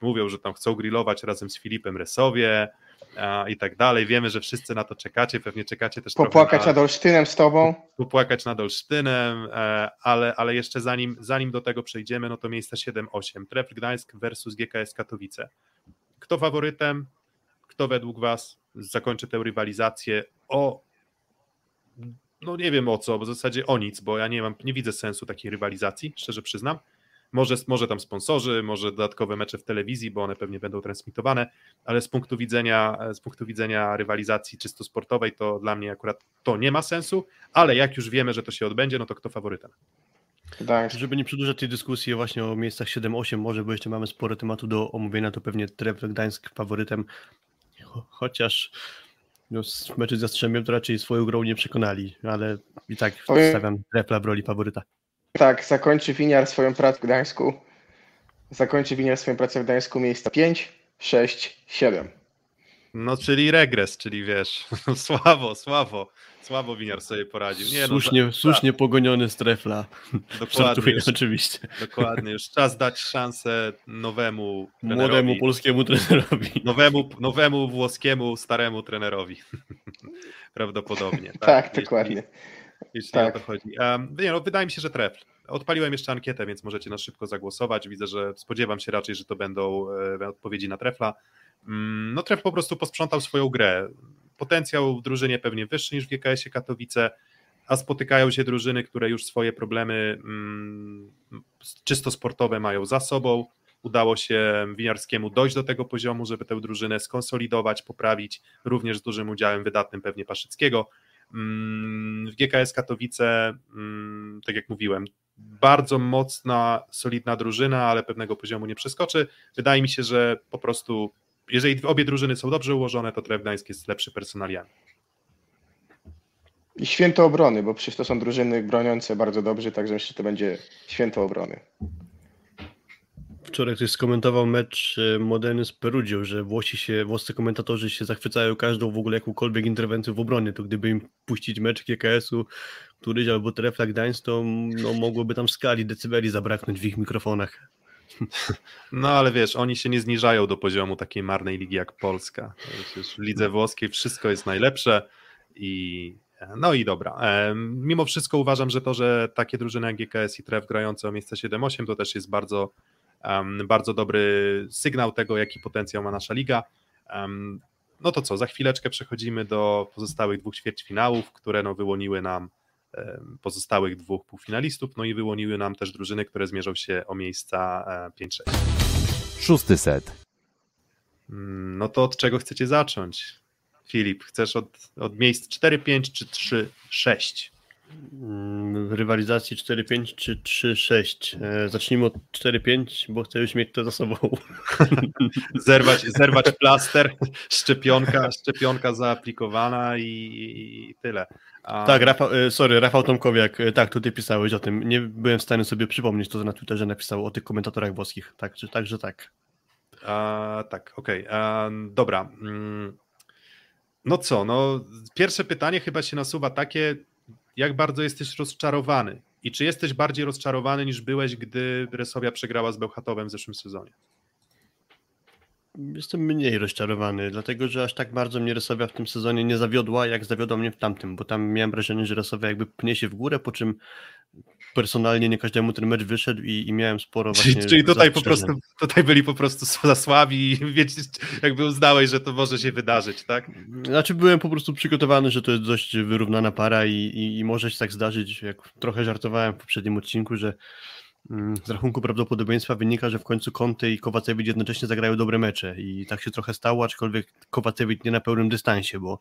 mówią, że tam chcą grillować razem z Filipem Resowie a, i tak dalej. Wiemy, że wszyscy na to czekacie, pewnie czekacie też Popłakać trochę nad Olsztynem z tobą. popłakać nad Olsztynem, e, ale, ale jeszcze zanim, zanim do tego przejdziemy, no to miejsce 7-8. Trefl Gdańsk versus GKS Katowice. Kto faworytem? Kto według Was zakończy tę rywalizację o no nie wiem o co, bo w zasadzie o nic, bo ja nie mam, nie widzę sensu takiej rywalizacji, szczerze przyznam. Może, może tam sponsorzy, może dodatkowe mecze w telewizji, bo one pewnie będą transmitowane, ale z punktu widzenia, z punktu widzenia rywalizacji czysto sportowej, to dla mnie akurat to nie ma sensu, ale jak już wiemy, że to się odbędzie, no to kto faworytem? Gdańsk. Żeby nie przedłużać tej dyskusji właśnie o miejscach 7-8, może, bo jeszcze mamy sporo tematu do omówienia, to pewnie Trefl Gdańsk faworytem, Cho- chociaż no, z meczy z Jastrzębiem to raczej swoją grą nie przekonali, ale i tak stawiam Trefla w roli faworyta. Tak, zakończy Winiar swoją pracę w Gdańsku. Zakończy Winiar swoją pracę w Gdańsku miejsca 5, 6, 7. No czyli regres, czyli wiesz, słabo, słabo, słabo Winiar sobie poradził. Nie, no, słusznie, słusznie pogoniony z Trefla. dokładnie, już, oczywiście. dokładnie, już czas dać szansę nowemu trenerowi. Młodemu polskiemu trenerowi. Nowemu, nowemu włoskiemu, staremu trenerowi. Prawdopodobnie. Tak, jeśli- dokładnie. Jeśli Tak. o to chodzi. Um, nie, no, wydaje mi się, że trefl. Odpaliłem jeszcze ankietę, więc możecie na szybko zagłosować. Widzę, że spodziewam się raczej, że to będą e, odpowiedzi na trefla. Mm, no tref po prostu posprzątał swoją grę. Potencjał w drużynie pewnie wyższy niż w GKS-ie Katowice, a spotykają się drużyny, które już swoje problemy mm, czysto sportowe mają za sobą. Udało się Winiarskiemu dojść do tego poziomu, żeby tę drużynę skonsolidować, poprawić, również z dużym udziałem wydatnym pewnie Paszyckiego. Mm, W GKS Katowice, mm, tak jak mówiłem, bardzo mocna, solidna drużyna, ale pewnego poziomu nie przeskoczy. Wydaje mi się, że po prostu, jeżeli obie drużyny są dobrze ułożone, to Tref Gdańsk jest lepszy personaliami. I święto obrony, bo przecież to są drużyny broniące bardzo dobrze, także że to będzie święto obrony. Wczoraj ktoś skomentował mecz e, Modeny z Perugią, że Włosi się, włoscy komentatorzy się zachwycają każdą w ogóle jakąkolwiek interwencję w obronie, to gdyby im puścić mecz GKS-u któryś albo Trefla Gdańsk, to no, mogłoby tam skali decybeli zabraknąć w ich mikrofonach. No ale wiesz, oni się nie zniżają do poziomu takiej marnej ligi jak Polska. W lidze włoskiej wszystko jest najlepsze i no i dobra. Mimo wszystko uważam, że to, że takie drużyny jak GKS i Tref grające o miejsce 7-8 to też jest bardzo, bardzo dobry sygnał tego, jaki potencjał ma nasza liga. No to co, za chwileczkę przechodzimy do pozostałych dwóch ćwierćfinałów, które no wyłoniły nam pozostałych dwóch półfinalistów, no i wyłoniły nam też drużyny, które zmierzą się o miejsca 5-6. E, Szósty set. Mm, no to od czego chcecie zacząć? Filip, chcesz od, od miejsc 4-5 czy 3-6? Rywalizacji 4-5 czy 3-6. E, zacznijmy od 4-5, bo chcę już mieć to za sobą. zerwać, zerwać plaster, szczepionka, szczepionka zaaplikowana i, i tyle. A... Tak, Rafał, e, sorry, Rafał Tomkowiak, e, tak, tutaj pisałeś o tym. Nie byłem w stanie sobie przypomnieć, to na Twitterze napisał o tych komentatorach włoskich. Także, także tak. A, tak, okej. Okay. Dobra. Mm, no co, no pierwsze pytanie chyba się nasuwa takie, jak bardzo jesteś rozczarowany i czy jesteś bardziej rozczarowany niż byłeś, gdy Resowia przegrała z Bełchatowem w zeszłym sezonie? Jestem mniej rozczarowany, dlatego że aż tak bardzo mnie Resowia w tym sezonie nie zawiodła, jak zawiodła mnie w tamtym, bo tam miałem wrażenie, że Resowia jakby pnie się w górę, po czym personalnie nie każdemu ten mecz wyszedł i, i miałem sporo właśnie Czyli, czyli tutaj po prostu tutaj byli po prostu za słabi i wiecie, jakby uznałeś, że to może się wydarzyć, tak? Znaczy byłem po prostu przygotowany, że to jest dość wyrównana para i, i, i może się tak zdarzyć, jak trochę żartowałem w poprzednim odcinku, że mm, z rachunku prawdopodobieństwa wynika, że w końcu Conte i Kowacewicz jednocześnie zagrają dobre mecze i tak się trochę stało, aczkolwiek Kowacewicz nie na pełnym dystansie, bo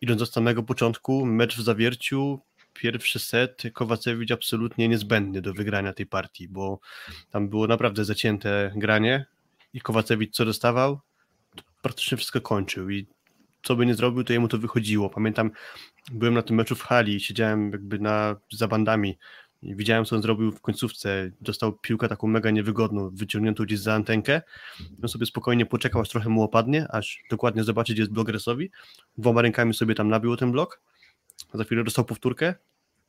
idąc od samego początku, mecz w zawierciu pierwszy set Kowacewicz absolutnie niezbędny do wygrania tej partii, bo tam było naprawdę zacięte granie i Kowacewicz co dostawał, praktycznie wszystko kończył i co by nie zrobił, to jemu to wychodziło. Pamiętam, byłem na tym meczu w hali, siedziałem jakby na, za bandami i widziałem, co on zrobił w końcówce. Dostał piłkę taką mega niewygodną, wyciągniętą gdzieś za antenkę. On sobie spokojnie poczekał, aż trochę mu opadnie, aż dokładnie zobaczyć, gdzie jest blok Resowi. Dwoma rękami sobie tam nabił ten blok za chwilę dostał powtórkę,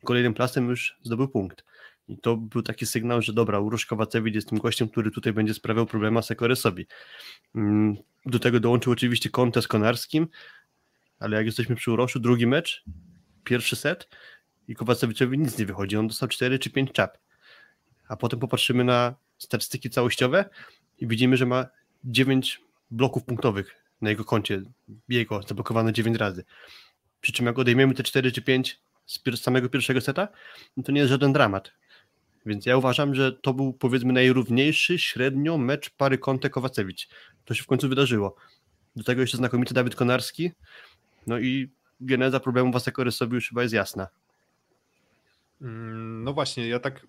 kolejnym plastem już zdobył punkt. I to był taki sygnał, że dobra, Urosz Kowacewicz jest tym gościem, który tutaj będzie sprawiał problema Sekoresowi. Mm, do tego dołączył oczywiście Conte z Konarskim, ale jak jesteśmy przy Uroszu, drugi mecz, pierwszy set i Kowacewiczowi nic nie wychodzi, on dostał 4 czy 5 czap. A potem popatrzymy na statystyki całościowe i widzimy, że ma 9 bloków punktowych na jego koncie, jego zablokowane 9 razy. Przy czym jak odejmiemy te 4 czy 5 z samego pierwszego seta, no to nie jest żaden dramat. Więc ja uważam, że to był powiedzmy najrówniejszy średnio mecz pary Conte Kowacewicz. To się w końcu wydarzyło. Do tego jeszcze znakomity Dawid Konarski. No i geneza problemu Waseko Rysowi już chyba jest jasna. Mm, no właśnie, ja tak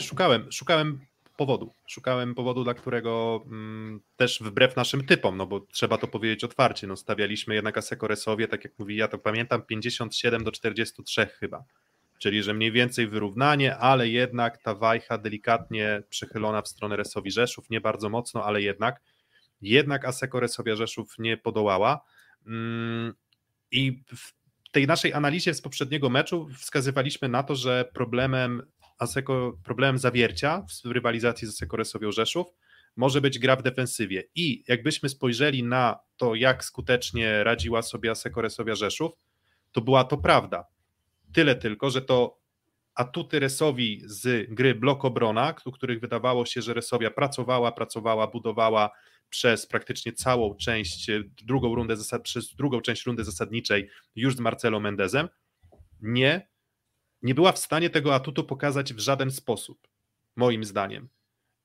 szukałem, szukałem powodu. Szukałem powodu, dla którego mm, też wbrew naszym typom, no bo trzeba to powiedzieć otwarcie, no stawialiśmy jednak Asekoresowie, tak jak mówi, ja to pamiętam, 57 do 43 chyba. Czyli, że mniej więcej wyrównanie, ale jednak ta wajcha delikatnie przechylona w stronę Resowi Rzeszów, nie bardzo mocno, ale jednak. Jednak Aseko Resowia Rzeszów nie podołała. Mm, I w tej naszej analizie z poprzedniego meczu wskazywaliśmy na to, że problemem Aseko, problemem zawiercia w rywalizacji z Aseko Resowią Rzeszów może być gra w defensywie. I jakbyśmy spojrzeli na to, jak skutecznie radziła sobie Aseko Resowia Rzeszów, to była to prawda. Tyle tylko, że to atuty Resowi z gry blok obrona, do których wydawało się, że Resowia pracowała, pracowała, budowała przez praktycznie całą część, drugą rundę przez drugą część rundy zasadniczej już z Marcelo Mendezem, nie nie była w stanie tego atutu pokazać w żaden sposób, moim zdaniem.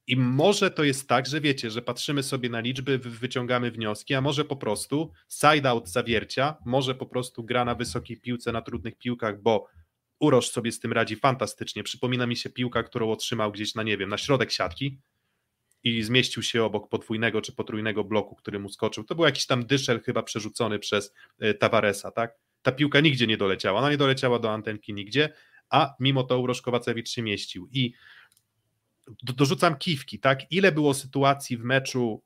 I może to jest tak, że wiecie, że patrzymy sobie na liczby, wyciągamy wnioski, a może po prostu side-out zawiercia, może po prostu gra na wysokiej piłce, na trudnych piłkach, bo Uroż sobie z tym radzi fantastycznie. Przypomina mi się piłka, którą otrzymał gdzieś na, nie wiem, na środek siatki i zmieścił się obok podwójnego czy potrójnego bloku, który mu skoczył. To był jakiś tam dyszel chyba przerzucony przez e, Tavaresa, tak? Ta piłka nigdzie nie doleciała, ona nie doleciała do antenki nigdzie, a mimo to Urosz Kowacewicz się mieścił i do, dorzucam kiwki, tak, ile było sytuacji w meczu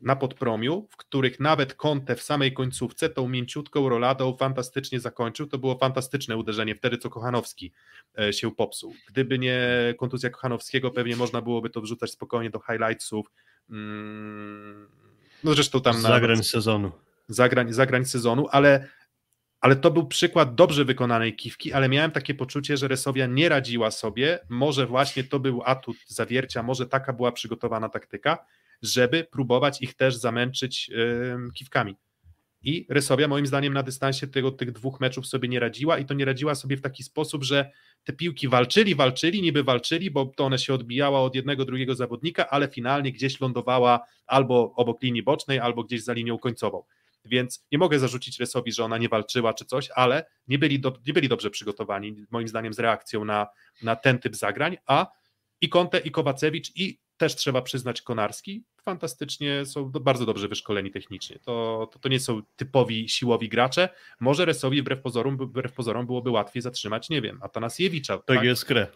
na podpromiu, w których nawet Conte w samej końcówce tą mięciutką roladą fantastycznie zakończył. To było fantastyczne uderzenie wtedy, co Kochanowski e, się popsuł. Gdyby nie kontuzja Kochanowskiego, pewnie można byłoby to wrzucać spokojnie do highlightsów. Mm, no zresztą tam... Zagrań sezonu. Zagrań, zagrań sezonu, ale ale to był przykład dobrze wykonanej kiwki, ale miałem takie poczucie, że Resowia nie radziła sobie. Może właśnie to był atut zawiercia, może taka była przygotowana taktyka, żeby próbować ich też zamęczyć yy, kiwkami. I Resowia moim zdaniem na dystansie tego, tych dwóch meczów sobie nie radziła i to nie radziła sobie w taki sposób, że te piłki walczyli, walczyli, niby walczyli, bo to one się odbijała od jednego, drugiego zawodnika, ale finalnie gdzieś lądowała albo obok linii bocznej, albo gdzieś za linią końcową. Więc nie mogę zarzucić Resowi, że ona nie walczyła czy coś, ale nie byli, do, nie byli dobrze przygotowani, moim zdaniem, z reakcją na, na ten typ zagrań, a i Conte, i Kowacewicz, i też trzeba przyznać Konarski, fantastycznie są bardzo dobrze wyszkoleni technicznie. To, to, to nie są typowi siłowi gracze. Może Resowi wbrew pozorom, wbrew pozorom byłoby łatwiej zatrzymać, nie wiem, Atanasiewicza. Tak, tak? jest krę.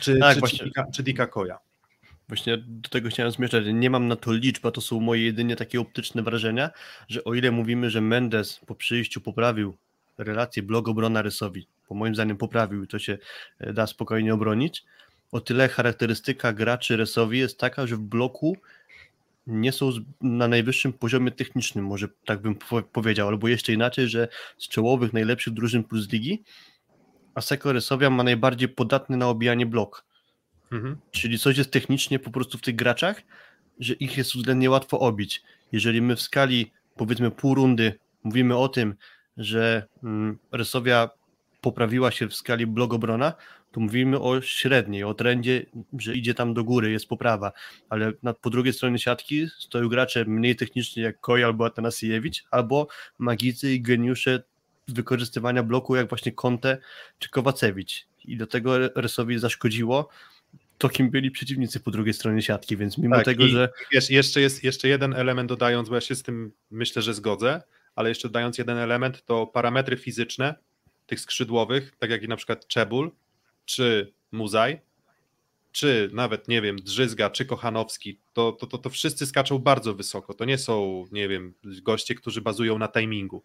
Czy, tak, czy, czy, Dika, czy Dika Koja. Właśnie do tego chciałem zmierzać. Nie mam na to liczb, a to są moje jedynie takie optyczne wrażenia, że o ile mówimy, że Mendes po przyjściu poprawił relację blogobrona Rysowi, bo moim zdaniem poprawił i to się e, da spokojnie obronić, o tyle charakterystyka graczy Rysowi jest taka, że w bloku nie są na najwyższym poziomie technicznym, może tak bym powiedział, albo jeszcze inaczej, że z czołowych najlepszych drużyn plus ligi Aseko Rysowia ma najbardziej podatny na obijanie blok Mhm. Czyli coś jest technicznie po prostu w tych graczach, że ich jest względnie łatwo obić. Jeżeli my w skali powiedzmy pół rundy mówimy o tym, że mm, Resowia poprawiła się w skali blogobrona, to mówimy o średniej, o trendzie, że idzie tam do góry, jest poprawa, ale po drugiej stronie siatki stoją gracze mniej techniczni jak Koj albo Atanasiewicz, albo magicy i geniusze wykorzystywania bloku jak właśnie Conte czy Kowacewicz. I do tego Resowi zaszkodziło, to, kim byli przeciwnicy po drugiej stronie siatki, więc mimo tak, tego, że... Wiesz, jeszcze jest jeszcze jeden element dodając, bo ja się z tym myślę, że zgodzę, ale jeszcze dodając jeden element, to parametry fizyczne tych skrzydłowych, tak jak i na przykład Czebul, czy Muzaj, czy nawet, nie wiem, Drzyzga, czy Kochanowski, to, to, to, to wszyscy skaczą bardzo wysoko. To nie są, nie wiem, goście, którzy bazują na timingu.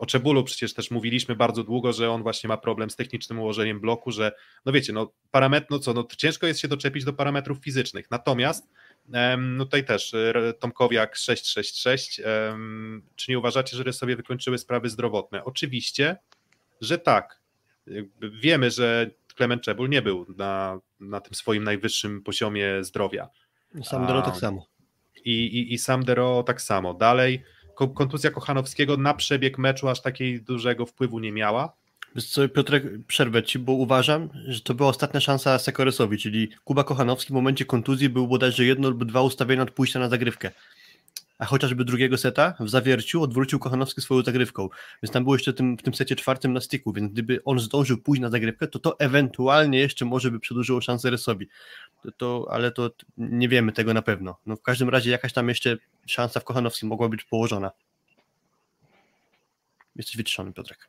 O Czebulu przecież też mówiliśmy bardzo długo, że on właśnie ma problem z technicznym ułożeniem bloku, że no wiecie, no parametr, no co, no ciężko jest się doczepić do parametrów fizycznych. Natomiast no tutaj też e, Tomkowiak 666, czy nie uważacie, że sobie wykończyły sprawy zdrowotne? Oczywiście, że tak. Wiemy, że Klement Czebul nie był na, na tym swoim najwyższym poziomie zdrowia. Sam Dero tak samo. I, i, I sam Dero tak samo. Dalej kontuzja Kochanowskiego na przebieg meczu aż takiej dużego wpływu nie miała. Wiesz co, Piotrek, przerwę Ci, bo uważam, że to była ostatnia szansa Sekoresowi, czyli Kuba Kochanowski w momencie kontuzji był bodajże jedno lub dwa ustawienia od pójścia na zagrywkę. A chociażby drugiego seta w zawierciu odwrócił Kochanowski swoją zagrywką. Więc tam było jeszcze tym, w tym secie czwartym na styku, więc gdyby on zdążył pójść na zagrywkę, to to ewentualnie jeszcze może by przedłużyło szansę Resowi. To, to, ale to nie wiemy tego na pewno. No w każdym razie jakaś tam jeszcze szansa w Kochanowskim mogła być położona. Jesteś wyciszony, Piotrek.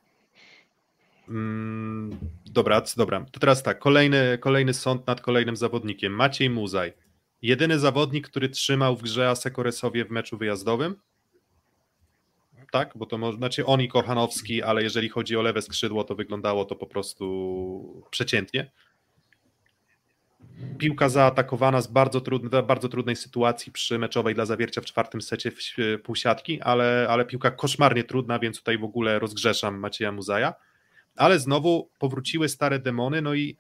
Mm, dobra, dobra. To teraz tak, kolejny, kolejny sąd nad kolejnym zawodnikiem. Maciej Muzaj. Jedyny zawodnik, który trzymał w grze Asekoresowie w meczu wyjazdowym. Tak, bo to znaczy on i Kochanowski, ale jeżeli chodzi o lewe skrzydło, to wyglądało to po prostu przeciętnie piłka zaatakowana z bardzo, trudnej, bardzo trudnej sytuacji przy meczowej dla zawiercia w czwartym secie półsiatki, ale, ale piłka koszmarnie trudna, więc tutaj w ogóle rozgrzeszam Macieja Muzaja. Ale znowu powróciły stare demony, no i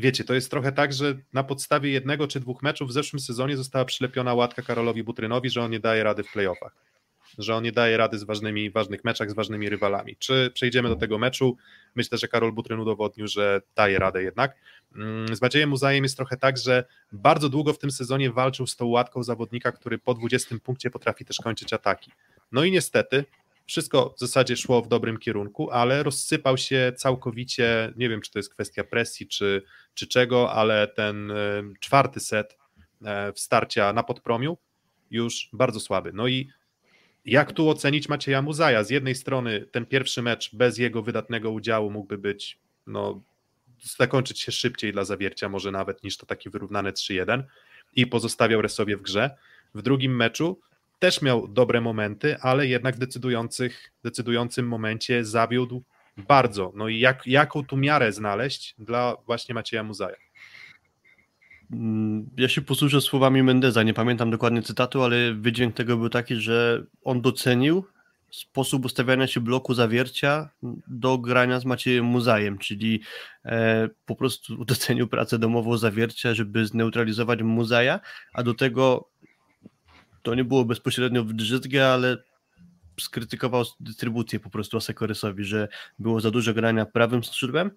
wiecie, to jest trochę tak, że na podstawie jednego czy dwóch meczów w zeszłym sezonie została przylepiona łatka Karolowi Butrynowi, że on nie daje rady w playoffach że on nie daje rady z ważnymi, ważnych meczach, z ważnymi rywalami. Czy przejdziemy do tego meczu? Myślę, że Karol Butryn udowodnił, że daje radę jednak. Mm, z Maciejem Muzajem jest trochę tak, że bardzo długo w tym sezonie walczył z tą łatką zawodnika, który po 20 punkcie potrafi też kończyć ataki. No i niestety wszystko w zasadzie szło w dobrym kierunku, ale rozsypał się całkowicie, nie wiem czy to jest kwestia presji czy, czy czego, ale ten czwarty set e, w starcia na podpromiu już bardzo słaby. No i jak tu ocenić Macieja Muzaja? Z jednej strony ten pierwszy mecz bez jego wydatnego udziału mógłby być, no, zakończyć się szybciej dla zawiercia, może nawet niż to taki wyrównany 3-1 i pozostawiał Resowie w grze. W drugim meczu też miał dobre momenty, ale jednak w decydujących, decydującym momencie zawiódł bardzo. No i jak, jaką tu miarę znaleźć dla właśnie Macieja Muzaja? Mm, Ja się posłużę słowami Mendeza, nie pamiętam dokładnie cytatu, ale wydźwięk tego był taki, że on docenił sposób ustawiania się bloku zawiercia do grania z Maciejem Muzajem, czyli e, po prostu docenił pracę domową zawiercia, żeby zneutralizować Muzaja, a do tego to nie było bezpośrednio w drzyzgę, ale skrytykował dystrybucję po prostu Asekorysowi, że było za dużo grania prawym skrzydłem,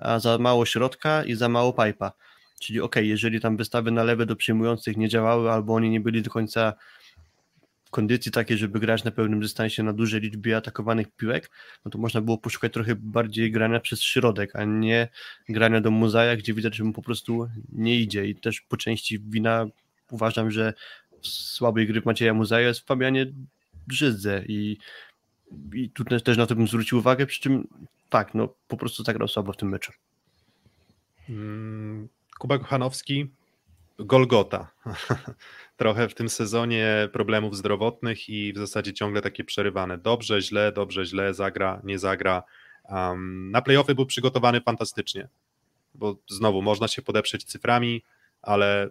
a za mało środka i za mało pipa. Czyli ok, jeżeli tam wystawy na lewe do przyjmujących nie działały, albo oni nie byli do końca w kondycji takiej, żeby grać na pełnym dystansie na dużej liczbie atakowanych piłek, no to można było poszukać trochę bardziej grania przez środek, a nie grania do muzaja, gdzie widać, że mu po prostu nie idzie. I też po części wina uważam, że słabej gry Macieja Muzaja jest w Fabianie Drzyzdze i, i tu też, też na to bym zwrócił uwagę, przy czym tak, no po prostu zagrał słabo w tym meczu. Mm, Kuba Kochanowski, Golgota. Trochę w tym sezonie problemów zdrowotnych i w zasadzie ciągle takie przerywane. Dobrze, źle, dobrze, źle, zagra, nie zagra. Um, na playoffy był przygotowany fantastycznie, bo znowu można się podeprzeć cyframi, ale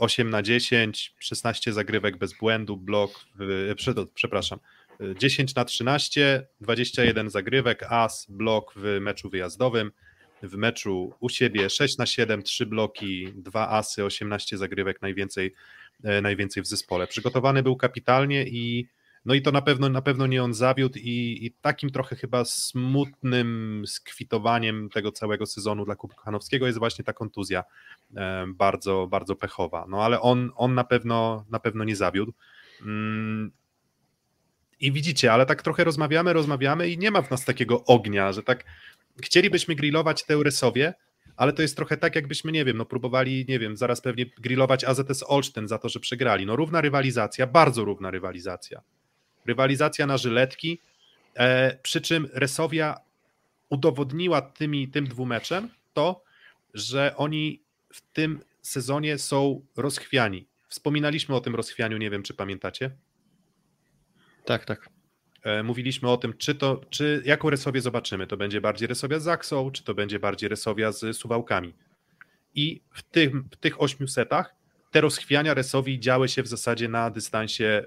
8 na 10, 16 zagrywek bez błędu, blok, w, przepraszam, 10 na 13, 21 zagrywek, as, blok w meczu wyjazdowym, w meczu u siebie 6 na 7, 3 bloki, 2 asy, 18 zagrywek, najwięcej, najwięcej w zespole. Przygotowany był kapitalnie i no i to na pewno, na pewno nie on zawiódł i, i takim trochę chyba smutnym skwitowaniem tego całego sezonu dla Kubkanowskiego jest właśnie ta kontuzja e, bardzo, bardzo pechowa. No ale on, on na pewno na pewno nie zawiódł. Mm. I widzicie, ale tak trochę rozmawiamy, rozmawiamy i nie ma w nas takiego ognia, że tak chcielibyśmy grillować Teuresowie, ale to jest trochę tak, jakbyśmy, nie wiem, no próbowali, nie wiem, zaraz pewnie grillować AZS Olsztyn za to, że przegrali. No równa rywalizacja, bardzo równa rywalizacja. Rywalizacja na żyletki, e, przy czym Resowia udowodniła tymi, tym dwumeczem to, że oni w tym sezonie są rozchwiani. Wspominaliśmy o tym rozchwianiu, nie wiem, czy pamiętacie? Tak, tak. Mówiliśmy o tym, czy to, czy jaką Resowię zobaczymy. To będzie bardziej Resowia z Zaksą, czy to będzie bardziej Resowia z Suwałkami. I w, tym, w tych ośmiu setach te rozchwiania Resowi działy się w zasadzie na dystansie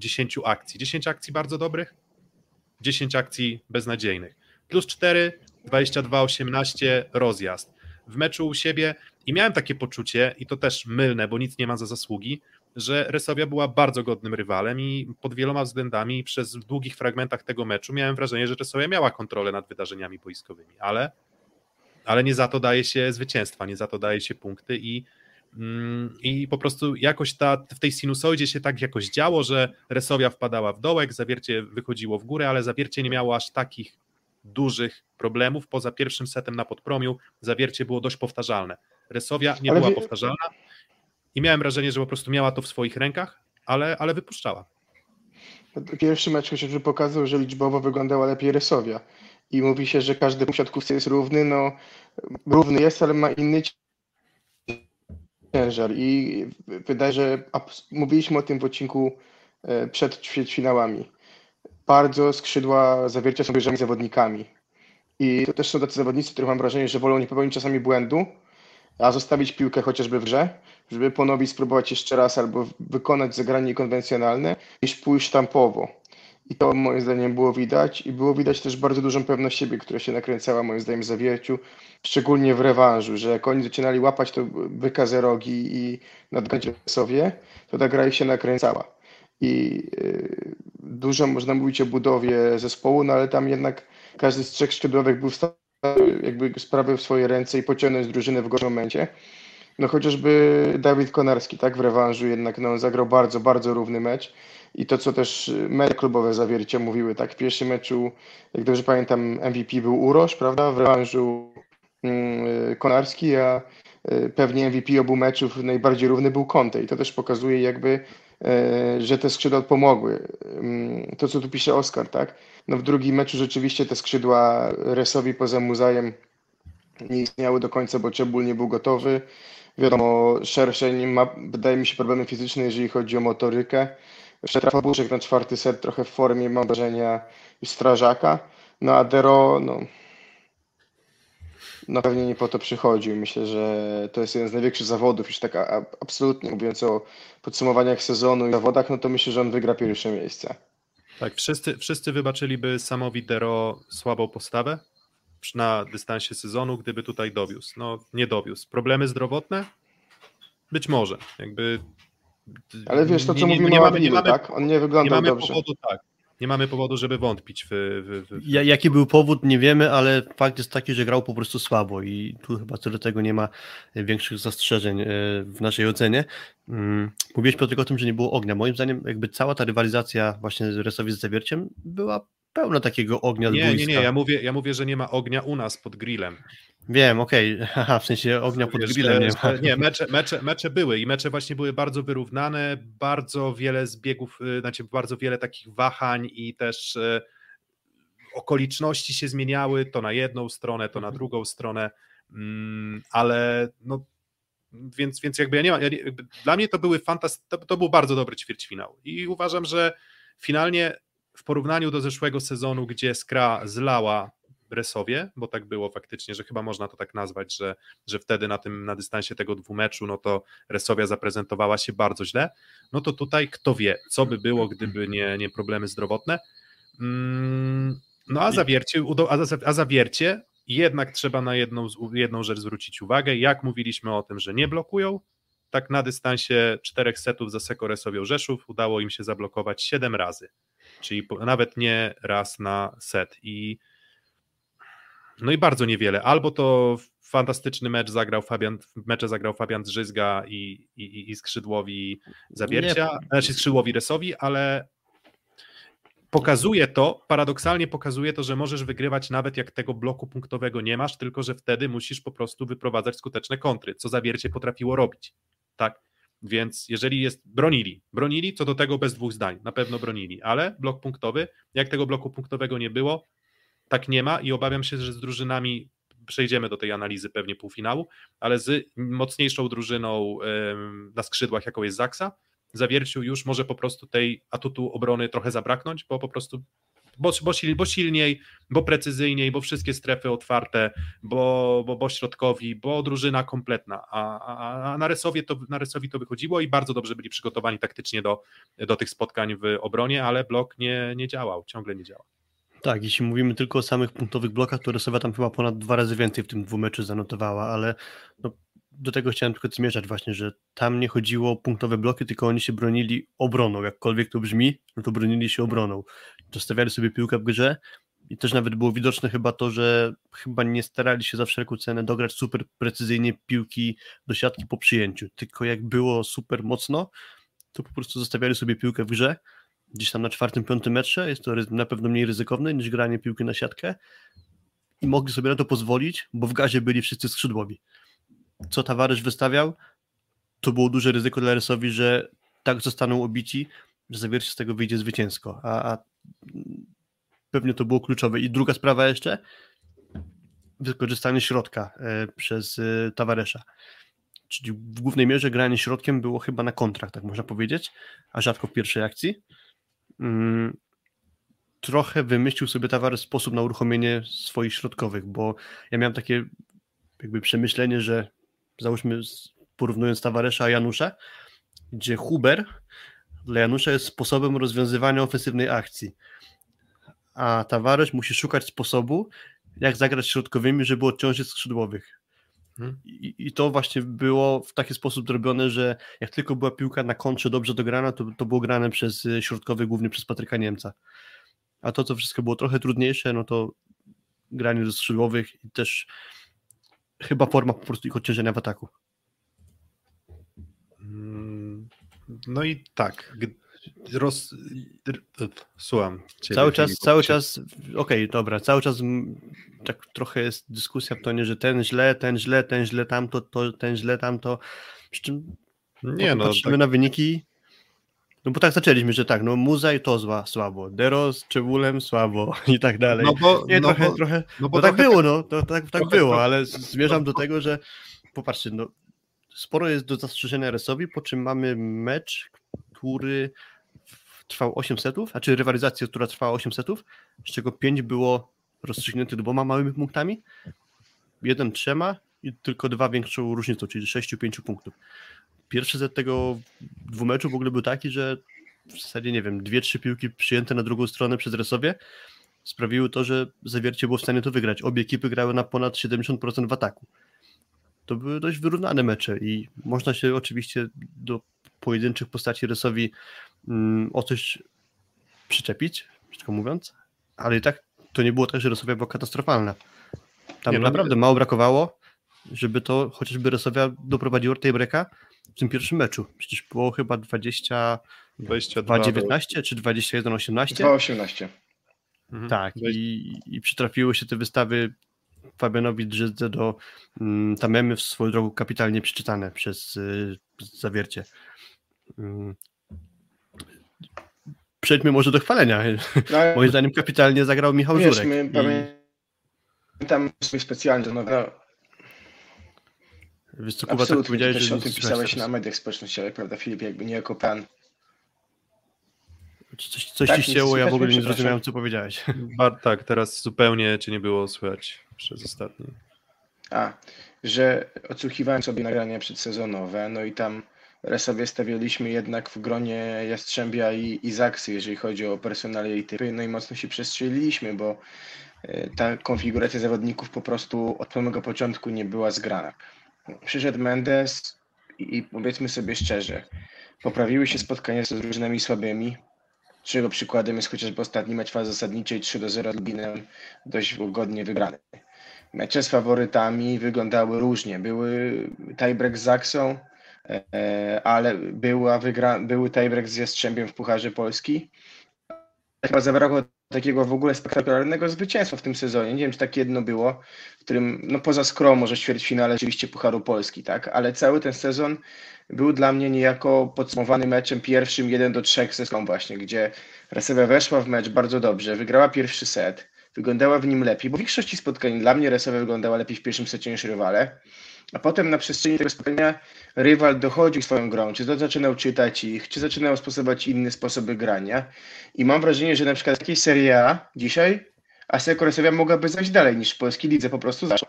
10 akcji. 10 akcji bardzo dobrych, 10 akcji beznadziejnych. Plus 4, 22, 18, rozjazd. W meczu u siebie i miałem takie poczucie, i to też mylne, bo nic nie ma za zasługi, że Resowia była bardzo godnym rywalem i pod wieloma względami przez długich fragmentach tego meczu miałem wrażenie, że Resowia miała kontrolę nad wydarzeniami boiskowymi, ale, ale nie za to daje się zwycięstwa, nie za to daje się punkty i, i po prostu jakoś ta, w tej sinusoidzie się tak jakoś działo, że Resowia wpadała w dołek, Zawiercie wychodziło w górę, ale Zawiercie nie miało aż takich dużych problemów. Poza pierwszym setem na podpromiu Zawiercie było dość powtarzalne. Resowia nie Ale była wie- powtarzalna i miałem wrażenie, że po prostu miała to w swoich rękach, ale, ale wypuszczała. Pierwszy mecz chociażby pokazał, że liczbowo wyglądała lepiej Resowia. I mówi się, że każdy punkt siatkówce jest równy. No, równy jest, ale ma inny ciężar. I wydaje się, mówiliśmy o tym w odcinku e, przed ćwierćfinałami. Bardzo skrzydła zawiercia są wyższymi zawodnikami. I to też są tacy zawodnicy, których mam wrażenie, że wolą nie popełnić czasami błędu, a zostawić piłkę chociażby w grze, żeby ponowić spróbować jeszcze raz albo wykonać zagranie konwencjonalne, niż pójść sztampowo. I to moim zdaniem było widać i było widać też bardzo dużą pewność siebie, która się nakręcała moim zdaniem w zawierciu, szczególnie w rewanżu, że jak oni zaczynali łapać to byka za rogi i nadgonić sobie, to ta gra ich się nakręcała. I y, dużo można mówić o budowie zespołu, no ale tam jednak każdy z trzech skrzydłowych był w stanie jakby sprawy w swoje ręce i pociągnąć drużynę w gorszym momencie. No chociażby Dawid Konarski, tak, w rewanżu jednak no, on zagrał bardzo, bardzo równy mecz i to, co też media klubowe zawiercie mówiły, tak, w pierwszym meczu, jak dobrze pamiętam, MVP był Urosz, prawda, w rewanżu mm, Konarski, a y, pewnie MVP obu meczów najbardziej równy był Conte i to też pokazuje jakby e, że te skrzydła pomogły. Mm, to, co tu pisze Oskar, tak? No w drugim meczu rzeczywiście te skrzydła Resowi poza Muzajem nie istniały do końca, bo Czebul nie był gotowy. Wiadomo, Szerszeń ma, wydaje mi się, problemy fizyczne, jeżeli chodzi o motorykę. Jeszcze trafa Buszek na czwarty set, trochę w formie, mam wrażenia, już strażaka. No a Dero, no, no pewnie nie po to przychodził. Myślę, że to jest jeden z największych zawodów, już tak a, absolutnie mówiąc o podsumowaniach sezonu i zawodach, no to myślę, że on wygra pierwsze miejsce. Tak, wszyscy, wszyscy wybaczyliby Samowi Dero słabą postawę na dystansie sezonu, gdyby tutaj dowiózł. No, nie dowiózł. Problemy zdrowotne? Być może. Jakby ale wiesz, to co nie, mówimy nie, mamy, nie mamy, tak? On nie wygląda nie mamy dobrze. Powodu, tak. Nie mamy powodu, żeby wątpić w, w, w... Ja, Jaki był powód, nie wiemy, ale fakt jest taki, że grał po prostu słabo i tu chyba co do tego nie ma większych zastrzeżeń e, w naszej ocenie. Mm, mówiłeś tylko o tym, że nie było ognia. Moim zdaniem jakby cała ta rywalizacja właśnie z Resowi z Zawierciem była pełna takiego ognia Nie, nie, nie, ja mówię, ja mówię, że nie ma ognia u nas pod grillem. Wiem, okej, okay. w sensie ognia pod Wiesz, grillem nie ma. Nie, mecze, mecze, mecze były i mecze właśnie były bardzo wyrównane, bardzo wiele zbiegów, y, znaczy bardzo wiele takich wahań i też e, okoliczności się zmieniały, to na jedną stronę, to na mhm. drugą stronę, mm, ale no więc, więc jakby ja nie mam, ja dla mnie to były fantastyczne, to, to był bardzo dobry ćwierćfinał i uważam, że finalnie w porównaniu do zeszłego sezonu, gdzie Skra zlała Bresowie, bo tak było faktycznie, że chyba można to tak nazwać, że, że wtedy na tym na dystansie tego dwumeczu, no to Resowia zaprezentowała się bardzo źle, no to tutaj kto wie, co by było, gdyby nie, nie problemy zdrowotne. Mm, no a zawiercie, a zawiercie jednak trzeba na jedną, jedną rzecz zwrócić uwagę, jak mówiliśmy o tym, że nie blokują, tak na dystansie czterech setów za Seko Resowią Rzeszów udało im się zablokować siedem razy, czyli nawet nie raz na set i no i bardzo niewiele. Albo to fantastyczny mecz zagrał Fabian, mecze zagrał Fabian Drzyzga i, i, i skrzydłowi Zawiercia, nie. znaczy skrzydłowi Resowi, ale pokazuje to, paradoksalnie pokazuje to, że możesz wygrywać nawet jak tego bloku punktowego nie masz, tylko że wtedy musisz po prostu wyprowadzać skuteczne kontry, co Zawiercie potrafiło robić. Tak? Więc jeżeli jest, bronili, bronili, co do tego bez dwóch zdań, na pewno bronili, ale blok punktowy, jak tego bloku punktowego nie było, tak nie ma i obawiam się, że z drużynami przejdziemy do tej analizy pewnie półfinału, ale z mocniejszą drużyną na skrzydłach, jaką jest Zaksa, Zawierciu już może po prostu tej atutu obrony trochę zabraknąć, bo po prostu bo, bo, bo silniej, bo precyzyjniej, bo wszystkie strefy otwarte, bo, bo, bo środkowi, bo drużyna kompletna, a, a, a na, Resowie to, na Resowi to wychodziło i bardzo dobrze byli przygotowani taktycznie do, do tych spotkań w obronie, ale blok nie, nie działał, ciągle nie działa. Tak, jeśli mówimy tylko o samych punktowych blokach, to Resowa tam chyba ponad dwa razy więcej w tym dwumeczu zanotowała, ale no, do tego chciałem tylko zmierzać właśnie, że tam nie chodziło o punktowe bloki, tylko oni się bronili obroną, jakkolwiek to brzmi, no to bronili się obroną. Dostawiali sobie piłkę w grze i też nawet było widoczne chyba to, że chyba nie starali się za wszelką cenę dograć super precyzyjnie piłki do siatki po przyjęciu, tylko jak było super mocno, to po prostu zostawiali sobie piłkę w grze, gdzieś tam na czwartym, piątym metrze, jest to na pewno mniej ryzykowne niż granie piłki na siatkę i mogli sobie na to pozwolić, bo w gazie byli wszyscy skrzydłowi. Co Tawarysz wystawiał, to było duże ryzyko dla Resowi, że tak zostaną obici, że zawiercie z tego wyjdzie zwycięsko, a, a pewnie to było kluczowe. I druga sprawa jeszcze, wykorzystanie środka e, przez e, Tawaresza. Czyli w głównej mierze granie środkiem było chyba na kontrakt, tak można powiedzieć, a rzadko w pierwszej akcji. Mm, trochę wymyślił sobie Tawar sposób na uruchomienie swoich środkowych, bo ja miałem takie jakby przemyślenie, że załóżmy porównując Tawaresza a Janusza, gdzie Huber dla Janusza jest sposobem rozwiązywania ofensywnej akcji, a Tawaresz musi szukać sposobu, jak zagrać środkowymi, żeby odciążyć skrzydłowych. Mhm. I, I, to właśnie było w taki sposób zrobione, że jak tylko była piłka na kontrze dobrze dograna, to, to było grane przez y, środkowy, głównie przez Patryka Niemca. A to, co wszystko było trochę trudniejsze, no to granie do skrzydłowych i też chyba forma po prostu ich odciążenia w ataku. Mm, no i tak, roz... Słucham. Cały czas, cały czas, okej, okay, dobra, cały czas tak trochę jest dyskusja w tonie, że ten źle, ten źle, ten źle tamto, to, ten źle tamto. Przy czym nie, no, patrzymy tak... na wyniki, No bo tak zaczęliśmy, że tak, no Muzaj to zła, słabo, Dero z Czewulem słabo i tak dalej. No bo, Nie, no trochę, bo, trochę, no bo bo tak było, no, to, tak, tak było, trochę- ale zmierzam do tego, że popatrzcie, no, sporo jest do zastrzeżenia Resowi, po czym mamy mecz, który trwał 8 setów, a czy rywalizację, która trwała 8 setów, z czego 5 było rozstrzygnięte dwoma małymi punktami, jeden trzema i tylko dwa większą różnicą, czyli 6-5 punktów. Pierwszy set tego dwumeczu w ogóle był taki, że w zasadzie, nie wiem, dwie, trzy piłki przyjęte na drugą stronę przez Resowie sprawiły to, że Zawiercie było w stanie to wygrać. Obie ekipy grały na ponad 70% w ataku. To były dość wyrównane mecze i można się oczywiście do pojedynczych postaci Resowi mm, o coś przyczepić, brzydko mówiąc, ale i tak to nie było tak, że Resowia była katastrofalna. Tam Nie, no, naprawdę mało brakowało, żeby to chociażby Resowia doprowadziła do tiebreaka w tym pierwszym meczu. Przecież było chyba 20 22 2,19 czy 21,18? 2,18. Mhm. Tak, i, i przytrafiły się te wystawy Fabianowi Drzyzdze do mm, Tamemy w swoją drogą kapitalnie przeczytane przez y, zawiercie. Mm. Przejdźmy może do chwalenia. No, Moim zdaniem kapitalnie zagrał Michał wiesz, Żurek. my I pamiętam sobie specjalnie rozmawiałem. Wiesz co, Kuba, tak Absolutnie, powiedziałeś, też że o tym pisałeś na mediach społecznościowych, prawda Filip, jakby nie jako pan. Coś, coś Tak, ci ścięło, ja w ogóle nie zrozumiałem, co powiedziałeś. Ba- tak, teraz zupełnie cię nie było słychać przez ostatni. A, że odsłuchiwałem sobie nagrania przedsezonowe, no i tam sobie stawialiśmy jednak w gronie Jastrzębia i, i Zaksy, jeżeli chodzi o personalia i typy, no i mocno się przestrzeliliśmy, bo e, ta konfiguracja zawodników po prostu od samego początku nie była zgrana. Przyszedł Mendes i, i powiedzmy sobie szczerze, poprawiły się spotkania z drużynami słabymi, czego przykładem jest chociażby ostatni mecz fazy zasadniczej 3 do 0 Lubinem, dość godnie wygrany. Mecze z faworytami wyglądały różnie. Były tiebreak z Zaksą, e, ale była wygra, były tiebreak z Jastrzębiem w Pucharze Polski. Chyba zabrakło takiego w ogóle spektakularnego zwycięstwa w tym sezonie. Nie wiem, czy tak jedno było, w którym, no poza Skrom, może ćwierćfinale rzeczywiście Pucharu Polski, tak? Ale cały ten sezon był dla mnie niejako podsumowany meczem pierwszym 1 do 3 ze właśnie, gdzie Resewia weszła w mecz bardzo dobrze, wygrała pierwszy set, wyglądała w nim lepiej, bo w większości spotkań dla mnie Resewia wyglądała lepiej w pierwszym secie niż rywale, a potem na przestrzeni tego spotkania rywal dochodził swoją grą, czy to zaczynał czytać ich, czy zaczynał stosować inne sposoby grania i mam wrażenie, że na przykład takiej Serie A dzisiaj Aseko Resewia mogłaby zajść dalej niż w polskiej lidze po prostu zaszła.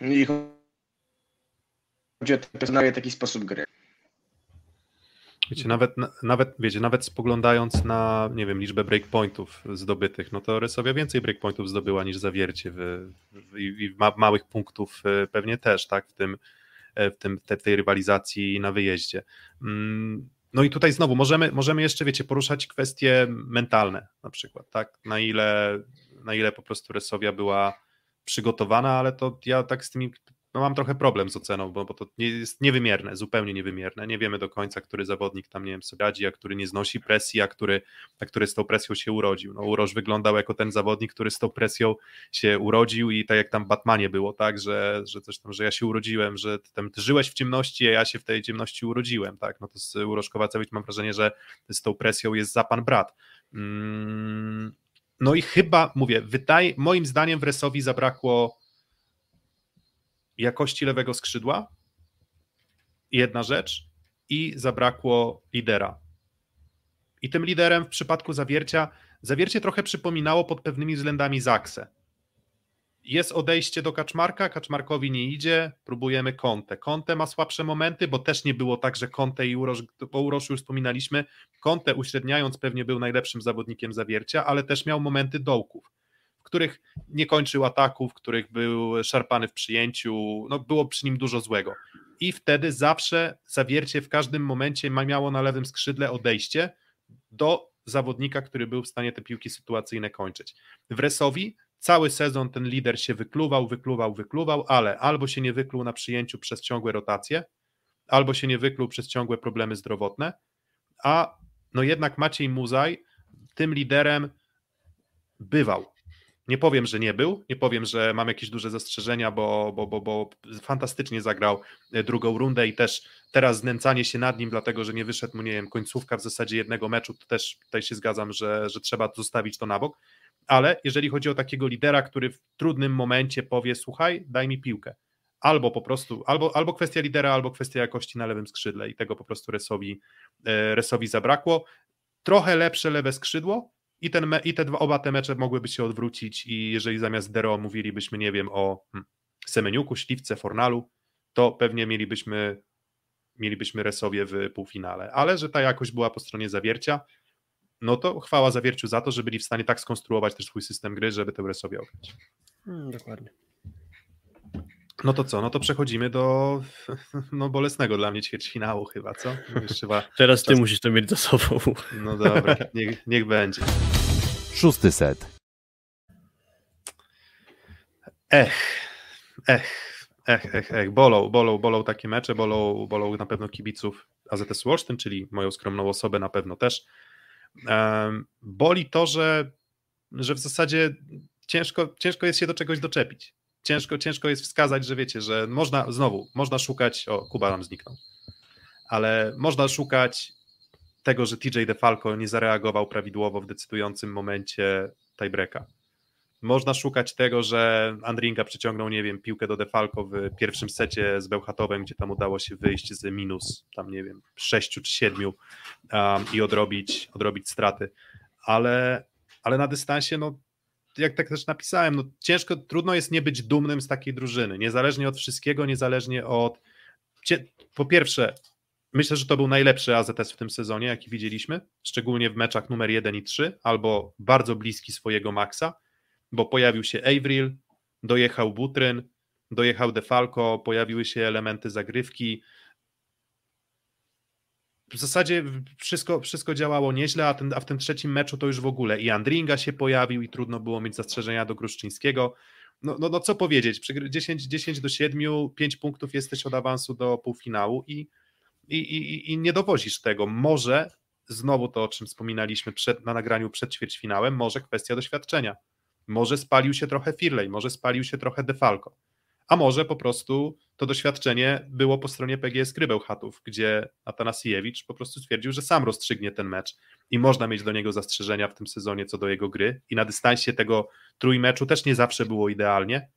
I chodzi o personalnie taki sposób gry. Wiecie, nawet, na- nawet, wiecie, nawet spoglądając na, nie wiem, liczbę breakpointów zdobytych, no to Resowia więcej breakpointów zdobyła niż Zawiercie w, w, i ma, małych punktów e, pewnie też, tak, w tym, e, w tym te, tej rywalizacji na wyjeździe. Mm, No i tutaj znowu możemy, możemy jeszcze, wiecie, poruszać kwestie mentalne na przykład, tak, na ile, na ile po prostu Resowia była przygotowana, ale to ja tak z tymi no mam trochę problem z oceną, bo, bo to nie, jest niewymierne, zupełnie niewymierne. Nie wiemy do końca, który zawodnik tam, nie wiem, sobie radzi, a który nie znosi presji, a który, a który z tą presją się urodził. No Uroż wyglądał jako ten zawodnik, który z tą presją się urodził i tak jak tam w Batmanie było, tak, że, że coś tam, że ja się urodziłem, że ty tam żyłeś w ciemności, a ja się w tej ciemności urodziłem, tak, no to z Uroż Kowacewicz mam wrażenie, że z tą presją jest za pan brat. Mm, no i chyba, mówię, wydaje, moim zdaniem w Resowi zabrakło jakości lewego skrzydła, jedna rzecz, i zabrakło lidera. I tym liderem w przypadku Zawiercia, Zawiercie trochę przypominało pod pewnymi względami Zaksę. Jest odejście do Kaczmarka, Kaczmarkowi nie idzie, próbujemy Conte. Conte ma słabsze momenty, bo też nie było tak, że Conte i Urosz, bo Uroszu już wspominaliśmy, Conte uśredniając pewnie był najlepszym zawodnikiem Zawiercia, ale też miał momenty dołków których nie kończył ataków, których był szarpany w przyjęciu, no było przy nim dużo złego. I wtedy zawsze zawiercie w każdym momencie miało na lewym skrzydle odejście do zawodnika, który był w stanie te piłki sytuacyjne kończyć. W Resowi cały sezon ten lider się wykluwał, wykluwał, wykluwał, ale albo się nie wykluł na przyjęciu przez ciągłe rotacje, albo się nie wykluł przez ciągłe problemy zdrowotne, a no jednak Maciej Muzaj tym liderem bywał Nie powiem, że nie był, nie powiem, że mam jakieś duże zastrzeżenia, bo, bo, bo, bo fantastycznie zagrał e, drugą rundę i też teraz znęcanie się nad nim, dlatego że nie wyszedł mu, nie wiem, końcówka w zasadzie jednego meczu, to też tutaj się zgadzam, że, że trzeba zostawić to na bok. Ale jeżeli chodzi o takiego lidera, który w trudnym momencie powie: Słuchaj, daj mi piłkę. Albo po prostu, albo, albo kwestia lidera, albo kwestia jakości na lewym skrzydle i tego po prostu Resowi, e, Resowi zabrakło. Trochę lepsze lewe skrzydło, i, ten me, i te dwa, oba te mecze mogłyby się odwrócić i jeżeli zamiast Dero mówilibyśmy, nie wiem, o hmm, Semeniuku, Śliwce, Fornalu, to pewnie mielibyśmy, mielibyśmy Resowie w półfinale. Ale że ta jakość była po stronie Zawiercia, no to chwała Zawierciu za to, że byli w stanie tak skonstruować też swój system gry, żeby tę Resowie ograć. Hmm, dokładnie. No to co? No to przechodzimy do no bolesnego dla mnie ćwierćfinału chyba, co? Chyba Teraz ty czas... musisz to mieć za sobą. No dobra, niech, niech będzie. Szósty set. Ech, ech, ech, ech, ech. Bolą, bolą, bolą takie mecze, bolą, bolą na pewno kibiców AZS Wolsztyn, czyli moją skromną osobę na pewno też. Um, boli to, że, że w zasadzie ciężko, ciężko jest się do czegoś doczepić ciężko, ciężko jest wskazać, że wiecie, że można, znowu, można szukać, o, Kuba nam zniknął, ale można szukać tego, że TJ DeFalco nie zareagował prawidłowo w decydującym momencie tiebreaka. Można szukać tego, że Andringa przyciągnął, nie wiem, piłkę do DeFalco w pierwszym secie z Bełchatowem, gdzie tam udało się wyjść z minus, tam nie wiem, sześciu czy siedmiu um, i odrobić, odrobić straty. Ale, ale na dystansie, no jak tak też napisałem, no ciężko, trudno jest nie być dumnym z takiej drużyny, niezależnie od wszystkiego, niezależnie od. Po pierwsze, myślę, że to był najlepszy AZS w tym sezonie, jaki widzieliśmy, szczególnie w meczach numer 1 i 3, albo bardzo bliski swojego maksa, bo pojawił się Avril, dojechał Butryn, dojechał Defalco, pojawiły się elementy zagrywki, w zasadzie wszystko, wszystko działało nieźle, a, ten, a w tym trzecim meczu to już w ogóle i Andringa się pojawił i trudno było mieć zastrzeżenia do Gruszczyńskiego. No, no, no co powiedzieć, 10, 10 do 7, 5 punktów jesteś od awansu do półfinału i, i, i, i nie dowozisz tego. Może znowu to, o czym wspominaliśmy przed, na nagraniu przed ćwierćfinałem, może kwestia doświadczenia. Może spalił się trochę Firley, może spalił się trochę Defalco a może po prostu to doświadczenie było po stronie PGS Krybełchatów, gdzie Atanasiewicz po prostu stwierdził, że sam rozstrzygnie ten mecz i można mieć do niego zastrzeżenia w tym sezonie co do jego gry. I na dystansie tego trójmeczu też nie zawsze było idealnie,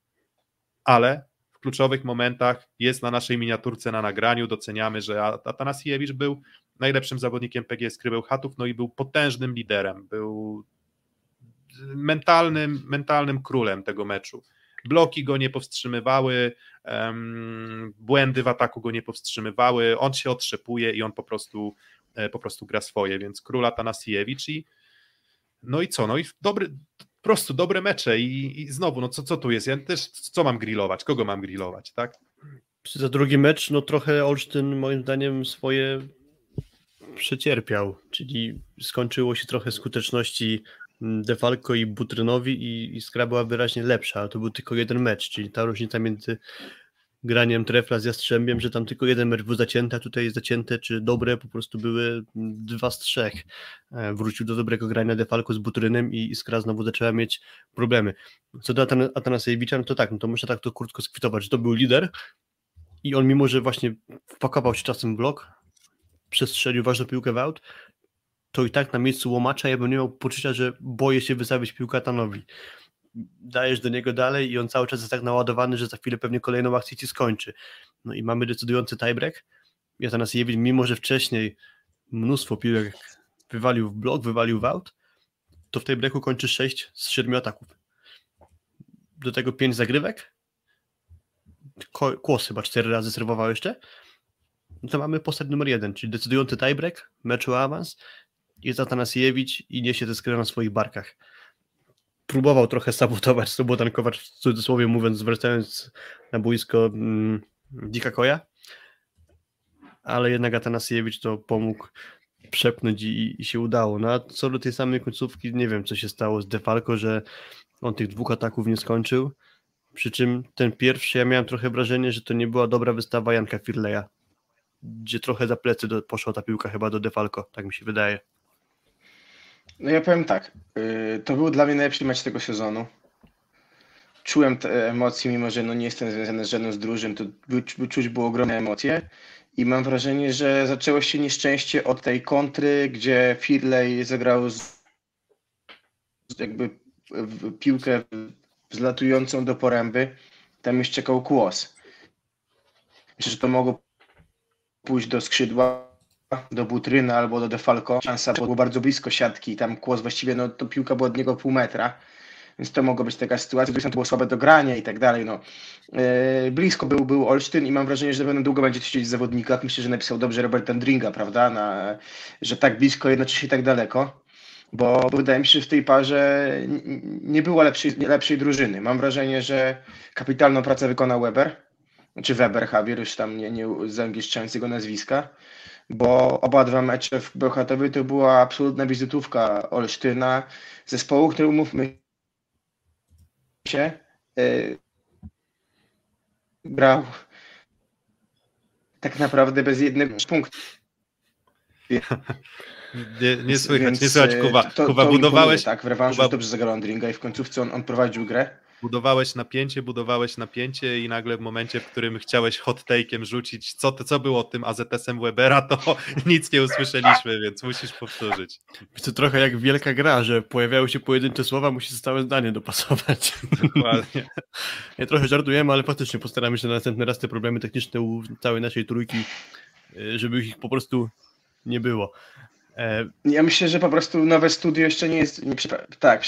ale w kluczowych momentach jest na naszej miniaturce na nagraniu, doceniamy, że Atanasiewicz był najlepszym zawodnikiem PGS Krybełchatów, no i był potężnym liderem, był mentalnym, mentalnym królem tego meczu bloki go nie powstrzymywały, błędy w ataku go nie powstrzymywały, on się otrzepuje i on po prostu, e, po prostu gra swoje, więc króla Tanasiewicz i no i co, no i dobry, po prostu dobre mecze i, i znowu, no co, co tu jest, ja też, co mam grillować, kogo mam grillować, tak? Za drugi mecz, no trochę Olsztyn moim zdaniem swoje przecierpiał, czyli skończyło się trochę skuteczności Defalco i Butrynowi i, i Skra była wyraźnie lepsza, ale to był tylko jeden mecz, czyli ta różnica między graniem trefla z Jastrzębiem, że tam tylko jeden mecz był zacięty, a tutaj zacięte, czy dobre, po prostu były dwa z trzech. E, wrócił do dobrego grania Defalco z Butrynem i Skra znowu zaczęła mieć problemy. Co do Atanasiewicza, no to tak, no to muszę tak to krótko skwitować, że to był lider i on mimo, że właśnie wpakował się czasem blok, przestrzelił ważną piłkę w out, to i tak na miejscu łomacza ja bym nie miał poczucia, że boję się wystawić piłkę Tanowi. Dajesz do niego dalej i on cały czas jest tak naładowany, że za chwilę pewnie kolejną akcję ci skończy. No i mamy decydujący tiebreak. Ja nas Jewil, mimo że wcześniej mnóstwo piłek wywalił w blok, wywalił w out, to w tej breaku kończy 6 z 7 ataków. Do tego 5 zagrywek. Kłos chyba 4 razy serwował jeszcze. No to mamy postać numer 1, czyli decydujący tiebreak, meczu awans jest Atanasiewicz i niesie tę skrę na swoich barkach. Próbował trochę sabotować Slobodan Kowacz, w cudzysłowie mówiąc, zwracając na boisko mm, Dzika Koja, ale jednak Atanasiewicz to pomógł przepnąć i, i, się udało. No a co do tej samej końcówki, nie wiem co się stało z Defalco, że on tych dwóch ataków nie skończył. Przy czym ten pierwszy, ja miałem trochę wrażenie, że to nie była dobra wystawa Janka Firleja, gdzie trochę za plecy do, poszła ta piłka chyba do Defalco, tak mi się wydaje. No ja powiem tak, y, to był dla mnie najlepszy mecz tego sezonu. czułem te emocje, mimo że no nie jestem związany z żadną z drużyn, to czuć było ogromne emocje. I mam wrażenie, że zaczęło się nieszczęście od tej kontry, gdzie Firley zagrał z, jakby piłkę wzlatującą do poręby. Tam już czekał kłos. Myślę, że to mogło pójść do skrzydła, do Butryna albo do Defalco. Szansa było bardzo blisko siatki. Tam kłos właściwie, no to piłka była od niego pół metra więc to mogła być taka sytuacja, gdzie to było słabe do grania i tak dalej. No. Yy, blisko był, był Olsztyn i mam wrażenie, że będą długo będzie siedzieć w zawodnikach. Myślę, że napisał dobrze Robert Andringa, prawda, Na, że tak blisko, jednocześnie tak daleko, bo wydaje mi się, że w tej parze nie było lepszej, lepszej drużyny. Mam wrażenie, że kapitalną pracę wykonał Weber, czy Weber Javier, już tam nie, nie zangieszczając jego nazwiska, bo oba dwa mecze w Bełchatowie to była absolutna wizytówka Olsztyna, zespołu, który umówmy się yy, grał tak naprawdę bez jednego punktu. Nie, nie słychać, Więc, nie słychać Kuba. To, Kuba to budowałeś. Tak, w rewanżu Kuba... dobrze zagrał Andringa i w końcówce on, on prowadził grę budowałeś napięcie, budowałeś napięcie i nagle w momencie, w którym chciałeś hot take'iem rzucić, co, co było tym AZS-em Webera, to nic nie usłyszeliśmy, więc musisz powtórzyć. To trochę jak wielka gra, że pojawiały się pojedyncze słowa, musisz stałe zdanie dopasować. Dokładnie. Ja trochę żartujemy, ale faktycznie postaramy się na następny raz te problemy techniczne u całej naszej trójki, y, żeby ich po prostu nie było. E... Ja myślę, że po prostu nowe studio jeszcze nie jest. Nie, tak,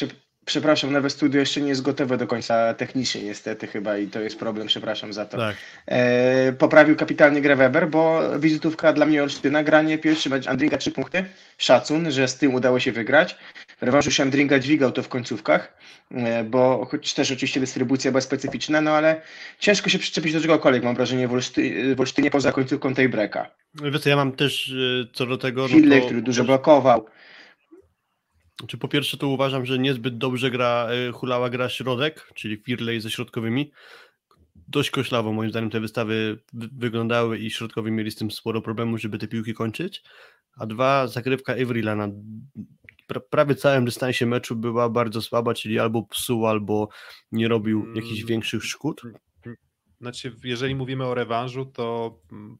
Przepraszam, nowe studio jeszcze nie jest gotowe do końca technicznie niestety chyba i to jest problem, przepraszam za to. Tak. E, poprawił kapitalnie grę Weber, bo wizytówka dla mnie Olsztyna, granie pierwszy mecz Andringa 3 punkty, szacun, że z tym udało się wygrać. Rewanżu się Andringa dźwigał to w końcówkach, e, bo choć też oczywiście dystrybucja była specyficzna, no ale ciężko się przyczepić do czegokolwiek, mam wrażenie, w, Olszty, w Olsztynie poza końcówką tej breka. Wiesz ja mam też e, co do tego... Hilley, no to... który dużo blokował. Czy po pierwsze to uważam, że niezbyt dobrze gra e, hulała gra środek, czyli Firley ze środkowymi. Dość koślawo moim zdaniem te wystawy wyglądały i środkowi mieli z tym sporo problemów, żeby te piłki kończyć. A dwa, zagrywka Avrila na prawie całym dystansie meczu była bardzo słaba, czyli albo psuł, albo nie robił jakichś mm. większych szkód. Znaczy, jeżeli mówimy o rewanżu, to.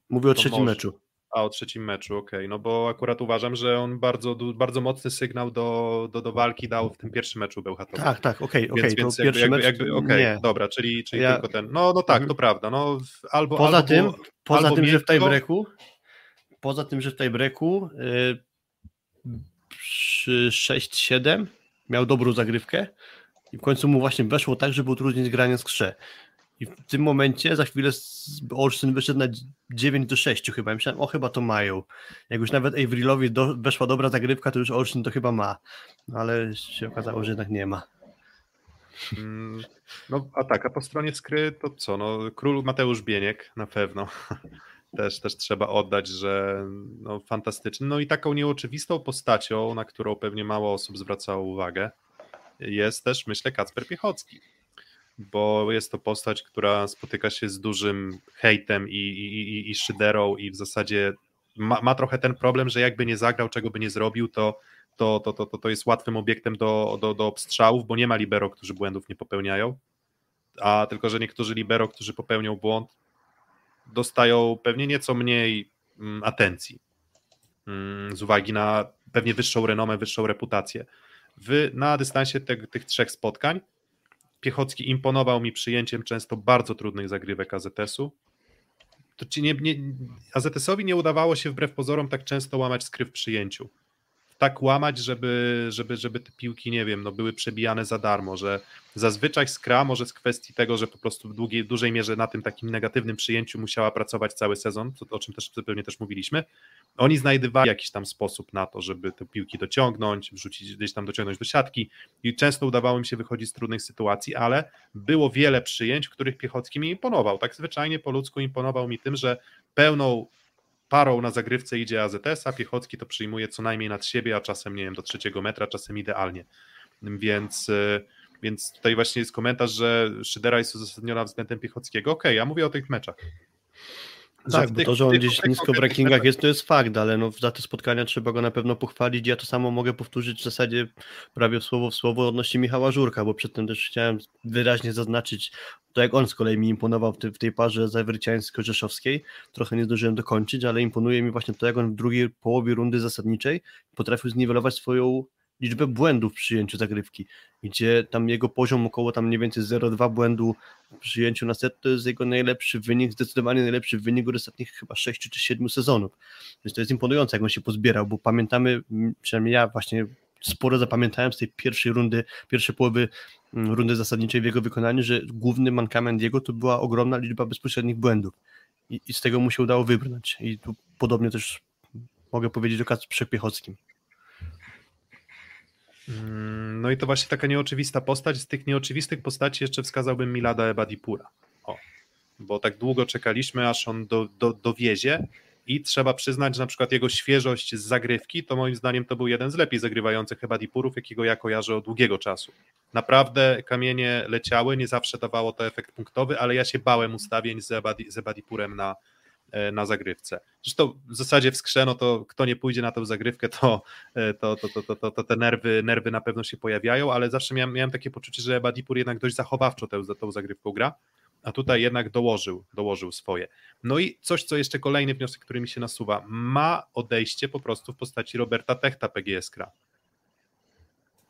Mówię o trzecim może... meczu. A o trzecim meczu, okej. Okay. No bo akurat uważam, że on bardzo, bardzo mocny sygnał do, do, do walki dał w tym pierwszym meczu Bełchatowa. Tak, tak, okej, okay, okej. Okay. Pierwszy jakby, jakby, jakby, okay, dobra, czyli, czyli ja... tylko ten. No, no tak, mhm. to prawda. No, albo, poza albo, tym, poza albo tym, że w tiebreaku, poza tym, że w tiebreaku yy, przy 6-7 miał dobrą zagrywkę i w końcu mu właśnie weszło tak, że był trudniej grania z krze. I w tym momencie za chwilę Olsztyn wyszedł na 9 do 6 chyba. Myślałem, o chyba to mają. Jak już nawet Avrilowi do, weszła dobra zagrywka, to już Olsztyn to chyba ma. No, ale się okazało, że jednak nie ma. Mm, no a tak, a po stronie skry to co? No, król Mateusz Bieniek na pewno. Też, też trzeba oddać, że no, fantastyczny. No i taką nieoczywistą postacią, na którą pewnie mało osób zwracało uwagę, jest też, myślę, Kacper Piechocki bo jest to postać, która spotyka się z dużym hejtem i, i, i szyderą i w zasadzie ma, ma trochę ten problem, że jakby nie zagrał, czego by nie zrobił, to to, to, to, to jest łatwym obiektem do, do, do obstrzałów, bo nie ma libero, którzy błędów nie popełniają, a tylko, że niektórzy libero, którzy popełnią błąd, dostają pewnie nieco mniej mm, atencji mm, z uwagi na pewnie wyższą renomę, wyższą reputację. Wy na dystansie te, tych trzech spotkań Piechocki imponował mi przyjęciem często bardzo trudnych zagrywek AZS-u. To nie, nie, AZS-owi nie udawało się wbrew pozorom tak często łamać skryw w przyjęciu. Tak łamać, żeby, żeby, żeby te piłki, nie wiem, no, były przebijane za darmo, że zazwyczaj skra może z kwestii tego, że po prostu w długiej, dużej mierze na tym takim negatywnym przyjęciu musiała pracować cały sezon, o czym też zupełnie też mówiliśmy, oni znajdywali jakiś tam sposób na to, żeby te piłki dociągnąć, wrzucić gdzieś tam dociągnąć do siatki i często udawało im się wychodzić z trudnych sytuacji, ale było wiele przyjęć, w których Piechocki mi imponował. Tak zwyczajnie po ludzku imponował mi tym, że pełną parą na zagrywce idzie AZS, a Piechocki to przyjmuje co najmniej nad siebie, a czasem, nie wiem, do trzeciego metra, czasem idealnie. Więc, e, więc tutaj właśnie jest komentarz, że Szydera jest uzasadniona względem Piechockiego. Okej, okay, ja mówię o tych meczach. Tak, w bo to, że on gdzieś nisko w rankingach jest, to jest fakt, ale no, za te spotkania trzeba go na pewno pochwalić. Ja to samo mogę powtórzyć w zasadzie prawie słowo w słowo odnośnie Michała Żurka, bo przedtem też chciałem wyraźnie zaznaczyć to, jak on z kolei mi imponował w, tej- w tej parze zawierciańsko-rzeszowskiej. Trochę nie zdążyłem dokończyć, ale imponuje mi właśnie to, jak on w drugiej połowie rundy zasadniczej potrafił zniwelować swoją liczbę błędów w przyjęciu zagrywki, gdzie tam jego poziom około tam mniej więcej 0,2 błędu w przyjęciu na set to jest jego najlepszy wynik, zdecydowanie najlepszy wynik od ostatnich chyba 6 czy 7 sezonów. Więc to jest imponujące, jak on się pozbierał, bo pamiętamy, przynajmniej ja właśnie sporo zapamiętałem z tej pierwszej rundy, pierwszej połowy rundy zasadniczej w jego wykonaniu, że główny mankament jego to była ogromna liczba bezpośrednich błędów i, i z tego mu się udało wybrnąć. I tu podobnie też mogę powiedzieć o Kacprze Piechockim. Mm, No i to właśnie taka nieoczywista postać. Z tych nieoczywistych postaci jeszcze wskazałbym Milada Ebadipura. O, bo tak długo czekaliśmy, aż on do, do, dowiezie i trzeba przyznać, że na przykład jego świeżość z zagrywki, to moim zdaniem to był jeden z lepiej zagrywających Ebadipurów, jakiego ja kojarzę od długiego czasu. Naprawdę kamienie leciały, nie zawsze dawało to efekt punktowy, ale ja się bałem ustawień z, Ebadi, z Ebadipurem na, na zagrywce. Zresztą w zasadzie w skrze, no to kto nie pójdzie na tę zagrywkę, to, e, to, to, to, to, to, to te nerwy, nerwy na pewno się pojawiają, ale zawsze miałem, miałem takie poczucie, że Ebadipur jednak dość zachowawczo tę, tą zagrywką gra, a tutaj jednak dołożył, dołożył swoje. No i coś, co jeszcze kolejny wniosek, który mi się nasuwa, ma odejście po prostu w postaci Roberta Techta PGS Kra.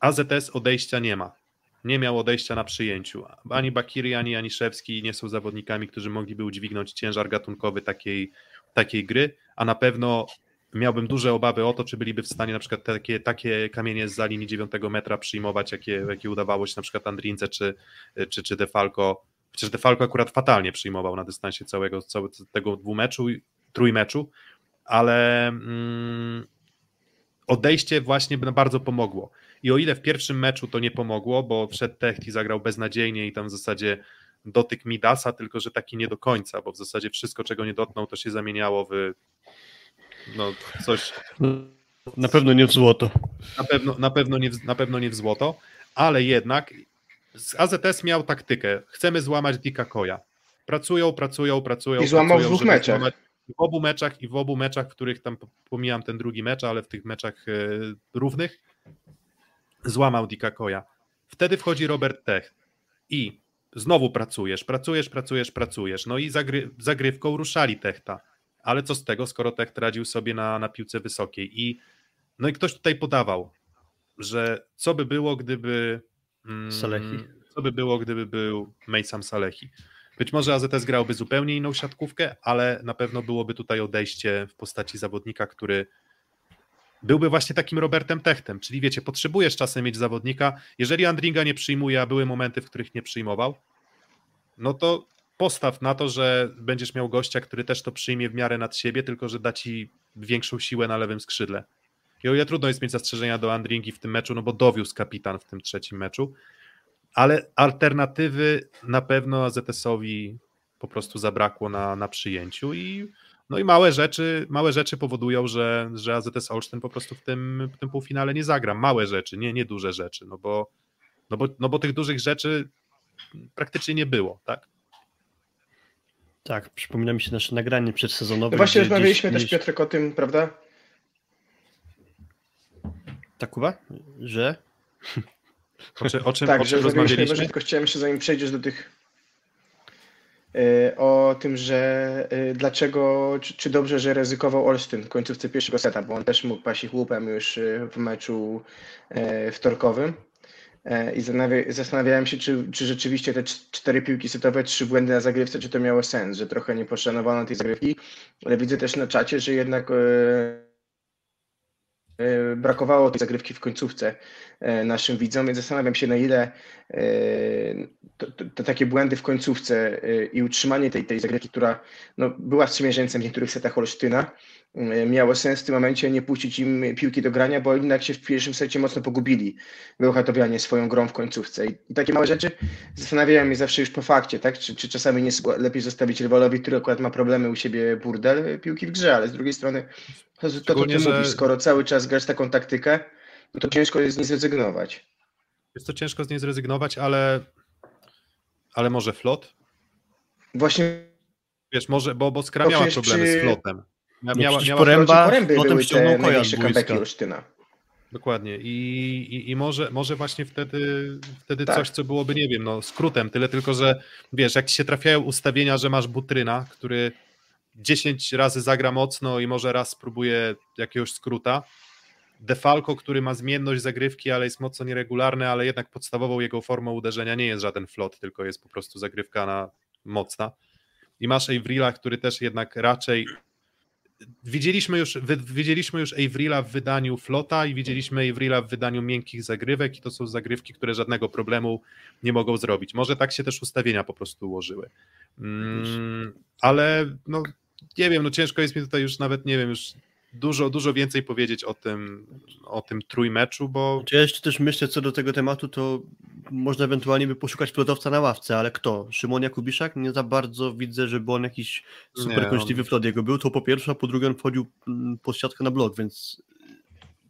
AZS odejścia nie ma. Nie miał odejścia na przyjęciu. Ani Bakiri, ani Janiszewski nie są zawodnikami, którzy mogliby udźwignąć ciężar gatunkowy takiej, takiej gry, a na pewno miałbym duże obawy o to, czy byliby w stanie na przykład takie, takie kamienie z linii 9 metra przyjmować, jakie, jakie udawało się na przykład Andrince czy, czy, czy Defalco. Przecież Defalco akurat fatalnie przyjmował na dystansie całego, całego tego dwumeczu, trójmeczu, ale mm, odejście właśnie by bardzo pomogło. I o ile w pierwszym meczu to nie pomogło, bo wszedł Techt i zagrał beznadziejnie i tam w zasadzie dotyk Midasa, tylko że taki nie do końca, bo w zasadzie wszystko, czego nie dotknął, to się zamieniało w no, coś Na pewno nie w złoto. na pewno, na, pewno nie, w- na pewno nie w złoto, ale jednak AZS miał taktykę. Chcemy złamać Dika Koja. Pracują, pracują, pracują. I złamał w pracują, dwóch żeby meczach. złamać- W obu meczach i w obu meczach, w których tam pomijam ten drugi mecz, ale w tych meczach e, równych złamał Dika Koja. Wtedy wchodzi Robert Tech i znowu pracujesz, pracujesz, pracujesz, pracujesz. No i zagry, zagrywką ruszali Techta. Ale co z tego, skoro Techt radził sobie na, na piłce wysokiej i no i ktoś tutaj podawał, że co by było, gdyby. mm, Salehi. Co by było, gdyby był Mejsam Salehi? Być może AZS grałby zupełnie inną siatkówkę, ale na pewno byłoby tutaj odejście w postaci zawodnika, który byłby właśnie takim Robertem Techtem. Czyli wiecie, potrzebujesz czasem mieć zawodnika. Jeżeli Andringa nie przyjmuje, a były momenty, w których nie przyjmował, no to postaw na to, że będziesz miał gościa, który też to przyjmie w miarę nad siebie, tylko że da ci większą siłę na lewym skrzydle. I o ile trudno jest mieć zastrzeżenia do Andringi w tym meczu, no bo dowiózł kapitan w tym trzecim meczu, ale alternatywy na pewno AZS-owi po prostu zabrakło na, na przyjęciu i no i małe rzeczy, małe rzeczy powodują, że, że AZS Olsztyn po prostu w tym, w tym półfinale nie zagra. Małe rzeczy, nie, nie duże rzeczy, no bo, no, bo, no bo tych dużych rzeczy praktycznie nie było, tak? Tak, przypomina mi się nasze nagranie przedsezonowe. No właśnie rozmawialiśmy gdzieś- też, Piotrek, o tym, prawda? Tak, Kuba? Że? O, czy, o czym, Tak, o że czym rozmawialiśmy, tylko chciałem jeszcze zanim przejdziesz do tych o tym, że e, dlaczego, czy, czy dobrze, że ryzykował Olsztyn w końcówce pierwszego seta, bo on też mógł paść chłupem już e, w meczu wtorkowym. I zastanawia- zastanawiałem się, czy, czy rzeczywiście te cz- cztery piłki setowe, trzy błędy na zagrywce, czy to miało sens, że trochę nie poszanowano tej zagrywki, ale widzę też na czacie, że jednak brakowało tej zagrywki w końcówce e, naszym widzom, więc zastanawiam się na ile e, to, to, to takie błędy w końcówce e, i utrzymanie tej, tej zagrywki, która no, była sprzymierzeńcem w niektórych setach Olsztyna, e, miało sens w tym momencie nie puścić im piłki do grania, bo jednak się w pierwszym secie mocno pogubili Bełchatowianie swoją grą w końcówce. I, takie małe rzeczy zastanawiają mnie zawsze już po fakcie, tak? Czy, czy czasami nie lepiej zostawić rywalowi, który akurat ma problemy u siebie burdel, piłki w grze, ale z drugiej strony to, to co ty że- mówisz, skoro cały czas grasz taką taktykę, no to ciężko jest z niej zrezygnować. Jest to ciężko z niej zrezygnować, ale, ale może flot? Właśnie wiesz, może, bo, bo Skra miała problemy przy- z flotem. Mia- Miała, miała, Poręba Poręby potem były ściągnął te koja z boiska. Olsztyna. Dokładnie. I, i, i może, może właśnie wtedy, wtedy Tak. coś, co byłoby, nie wiem, no skrótem, tyle tylko, że wiesz, jak ci się trafiają ustawienia, że masz Butryna, który 10 razy zagra mocno i może raz spróbuje jakiegoś skróta, Defalco, który ma zmienność zagrywki, ale jest mocno nieregularny, ale jednak podstawową jego formą uderzenia nie jest żaden flot, tylko jest po prostu zagrywka na mocna. I masz Avrila, który też jednak raczej Widzieliśmy już, wy, widzieliśmy już Avrila w wydaniu Flota i widzieliśmy Avrila w wydaniu miękkich zagrywek i to są zagrywki, które żadnego problemu nie mogą zrobić. Może tak się też ustawienia po prostu ułożyły. Mm, ale no nie wiem, no ciężko jest mi tutaj już nawet, nie wiem, już dużo, dużo więcej powiedzieć o tym, o tym trójmeczu, bo Znaczy, Ja jeszcze też myślę, co do tego tematu, to można ewentualnie by poszukać flotowca na ławce, ale kto? Szymon Jakubiszak? Nie za bardzo widzę, żeby on jakiś super kąśliwy on- flot jego był, to po pierwsze, a po drugie on wchodził mm, pod siatkę na blok, więc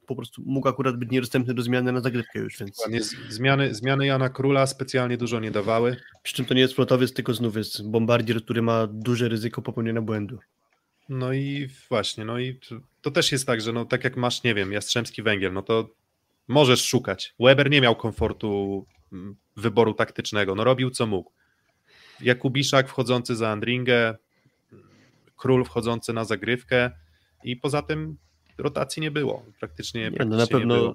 po prostu mógł akurat być niedostępny do zmiany na zagrywkę już, więc zmiany, zmiany Jana Króla specjalnie dużo nie dawały. przy czym to nie jest flotowiec, tylko znów jest bombardier, który ma duże ryzyko popełnienia błędu. No i właśnie, no i to, też jest tak, że no tak jak masz, nie wiem, Jastrzębski Węgiel, no to możesz szukać. Weber nie miał komfortu mm, wyboru taktycznego, no robił co mógł. Jakubiszak wchodzący za Andringę, Król wchodzący na zagrywkę i poza tym rotacji nie było. Praktycznie, Nie, praktycznie no na pewno.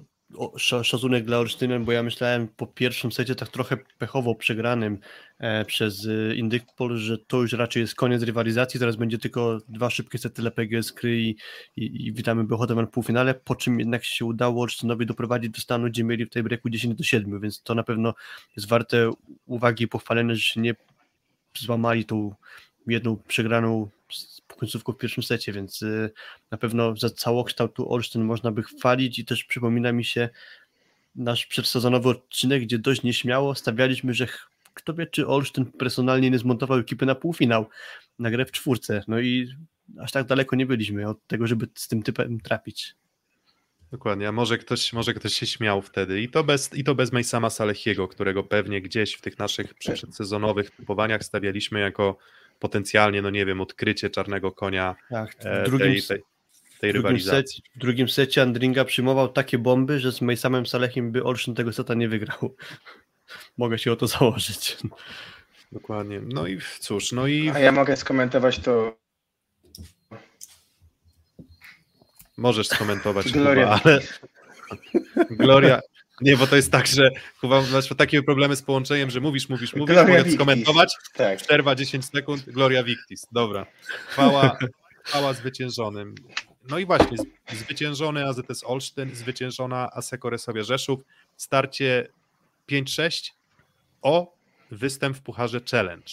Szacunek dla Olsztyna, bo ja myślałem po pierwszym secie tak trochę pechowo przegranym e, przez e, Indykpol, że to już raczej jest koniec rywalizacji, teraz będzie tylko dwa szybkie sety LPG z Kry i, i, i witamy Bechotem w półfinale, po czym jednak się udało Olsztynowi doprowadzić do stanu, gdzie mieli w tej breaku 10 do 7, więc to na pewno jest warte uwagi i pochwalenia, że się nie złamali tą jedną przegraną końcówką w pierwszym secie, więc y, na pewno za całokształtu Olsztyn można by chwalić i też przypomina mi się nasz przedsezonowy odcinek, gdzie dość nieśmiało stawialiśmy, że kto wie, czy Olsztyn personalnie nie zmontował ekipy na półfinał, na grę w czwórce, no i aż tak daleko nie byliśmy od tego, żeby z tym typem trafić. Dokładnie, a może ktoś, może ktoś się śmiał wtedy i to bez, i to bez Majsama Salechiego, którego pewnie gdzieś w tych naszych przedsezonowych typowaniach stawialiśmy jako potencjalnie, no nie wiem, odkrycie czarnego konia Tak, e, w drugim, tej, tej, tej w drugim, rywalizacji. secie, w drugim secie Andringa przyjmował takie bomby, że z Majsamem Salechem by Olsztyn tego seta nie wygrał. Mogę się o to założyć. Dokładnie. No i cóż, no i A ja mogę skomentować to możesz skomentować Gloria. Kuba, ale Gloria. Nie, bo to jest tak, że Kuba, masz takie problemy z połączeniem, że mówisz, mówisz, mówisz, Gloria mogę skomentować, Tak. przerwa 10 sekund, Gloria Victis, dobra. Chwała, chwała zwyciężonym. No i właśnie, zwyciężony AZS Olsztyn, zwyciężona Aseko Resowie Rzeszów, starcie 5-6 o występ w Pucharze Challenge.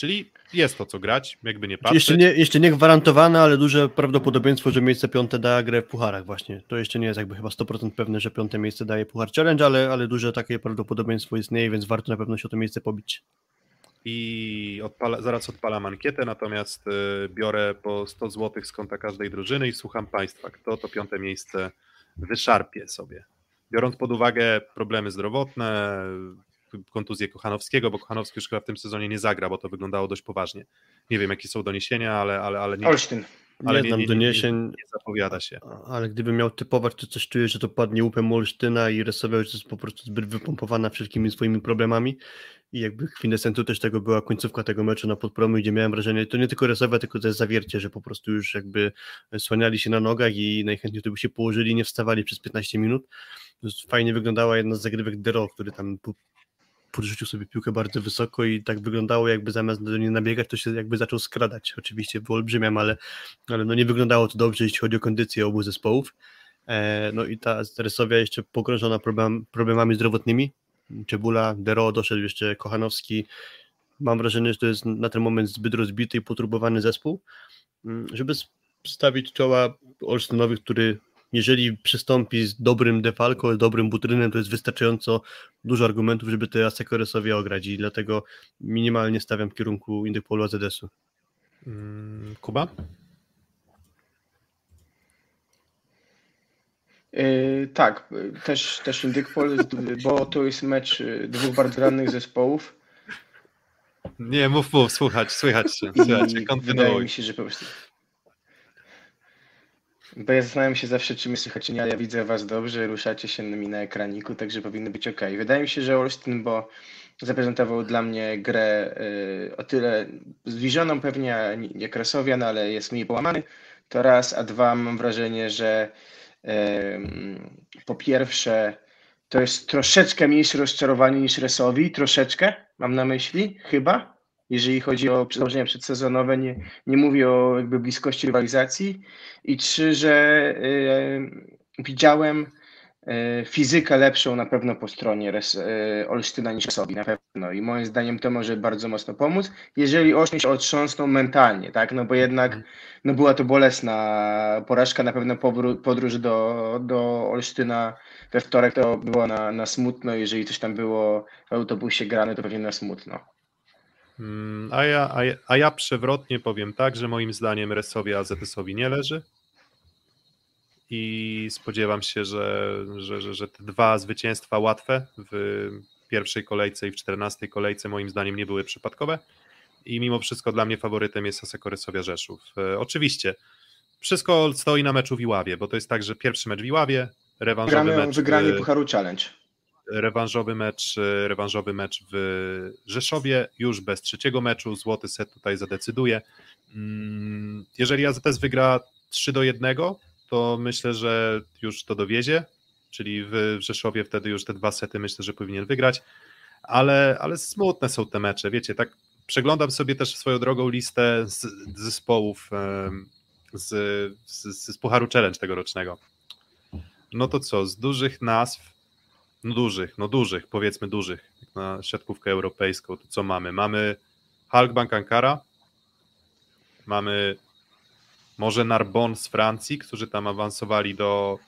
Czyli jest to co grać, jakby nie patrzeć. Jeszcze nie, jeszcze nie gwarantowane, ale duże prawdopodobieństwo, że miejsce piąte da grę w pucharach właśnie. To jeszcze nie jest jakby chyba 100% pewne, że piąte miejsce daje puchar challenge, ale, ale duże takie prawdopodobieństwo istnieje, więc warto na pewno się o to miejsce pobić. i odpala, zaraz odpalam ankietę, natomiast y, biorę po 100 zł z konta każdej drużyny i słucham Państwa, kto to piąte miejsce wyszarpie sobie. Biorąc pod uwagę problemy zdrowotne, kontuzję Kochanowskiego, bo Kochanowski już chyba w tym sezonie nie zagra, bo to wyglądało dość poważnie. Nie wiem, jakie są doniesienia, ale, ale, ale, nie, Olsztyn. ale nie znam nie, doniesień, nie zapowiada się. ale gdybym miał typować, to coś czuję, że to padnie łupem Olsztyna i Resowia już jest po prostu zbyt wypompowana wszelkimi swoimi problemami i jakby kwintesencją też tego była końcówka tego meczu na podpromu, gdzie miałem wrażenie, to nie tylko Resowia, tylko też zawiercie, że po prostu już jakby słaniali się na nogach i najchętniej to by się położyli, nie wstawali przez 15 minut. Fajnie wyglądała jedna z zagrywek Dero, który tam po- podrzucił sobie piłkę bardzo wysoko i tak wyglądało, jakby zamiast do niej nabiegać, to się jakby zaczął skradać. Oczywiście wyolbrzymiam, ale, ale no nie wyglądało to dobrze, jeśli chodzi o kondycję obu zespołów. E, no i ta Resowia jeszcze pogrążona problem, problemami zdrowotnymi. Czebula, Dero, doszedł jeszcze Kochanowski. Mam wrażenie, że to jest na ten moment zbyt rozbity i poturbowany zespół, mm, żeby stawić czoła Olsztynowi, który jeżeli przystąpi z dobrym Defalco, z dobrym Butrynem, to jest wystarczająco dużo argumentów, żeby te Asekoresowie ograć i dlatego minimalnie stawiam w kierunku Indykpolu AZS-u. Mm, Kuba? Yy, tak, też, też Indykpol, bo to jest mecz yy, dwóch bardzo rannych zespołów. Nie, mów, mów, słuchać, słychać się, I słychać się, wydaje mi się, że po prostu... Bo ja zastanawiam się zawsze, czy mnie słychać, nie, ale ja widzę was dobrze, ruszacie się mi na ekraniku, także powinno być ok. Wydaje mi się, że Olsztyn, bo zaprezentował dla mnie grę y, o tyle zbliżoną pewnie jak Rasowian, ale jest mniej połamany, to raz, a dwa mam wrażenie, że y, po pierwsze to jest troszeczkę mniejsze rozczarowanie niż Resowi, troszeczkę mam na myśli, chyba, jeżeli chodzi o założenia przedsezonowe, nie, nie mówię o jakby bliskości rywalizacji. I trzy, że y, widziałem y, fizykę lepszą na pewno po stronie Res, y, Olsztyna niż Resowi, na pewno. I moim zdaniem to może bardzo mocno pomóc, jeżeli Olsztyn się otrząsną mentalnie, tak? No bo jednak no była to bolesna porażka, na pewno podróż do, do Olsztyna we wtorek to było na, na smutno, jeżeli coś tam było w autobusie grane, to pewnie na smutno. Mm, a ja, a, ja, a ja przewrotnie powiem tak, że moim zdaniem Resowi AZS-owi nie leży i spodziewam się, że, że, że, że te dwa zwycięstwa łatwe w pierwszej kolejce i w czternastej kolejce moim zdaniem nie były przypadkowe i mimo wszystko dla mnie faworytem jest Aseko Resowia Rzeszów. E, oczywiście wszystko stoi na meczu w Iławie, bo to jest tak, że pierwszy mecz w Iławie, rewanżowy Gramy mecz... wygranie w- Pucharu Challenge. Rewanżowy mecz, e, rewanżowy mecz w Rzeszowie, już bez trzeciego meczu, złoty set tutaj zadecyduje. Mm, Jeżeli AZS wygra 3 do 1, to myślę, że już to dowiezie, czyli w Rzeszowie wtedy już te dwa sety myślę, że powinien wygrać, ale, ale smutne są te mecze, wiecie, tak przeglądam sobie też swoją drogą listę z, zespołów z, z, z Pucharu Challenge tegorocznego. No to co, z dużych nazw no dużych, no dużych, powiedzmy dużych, jak na siatkówkę europejską, to co mamy? Mamy Halkbank Ankara, mamy może Narbonne z Francji, którzy tam awansowali do,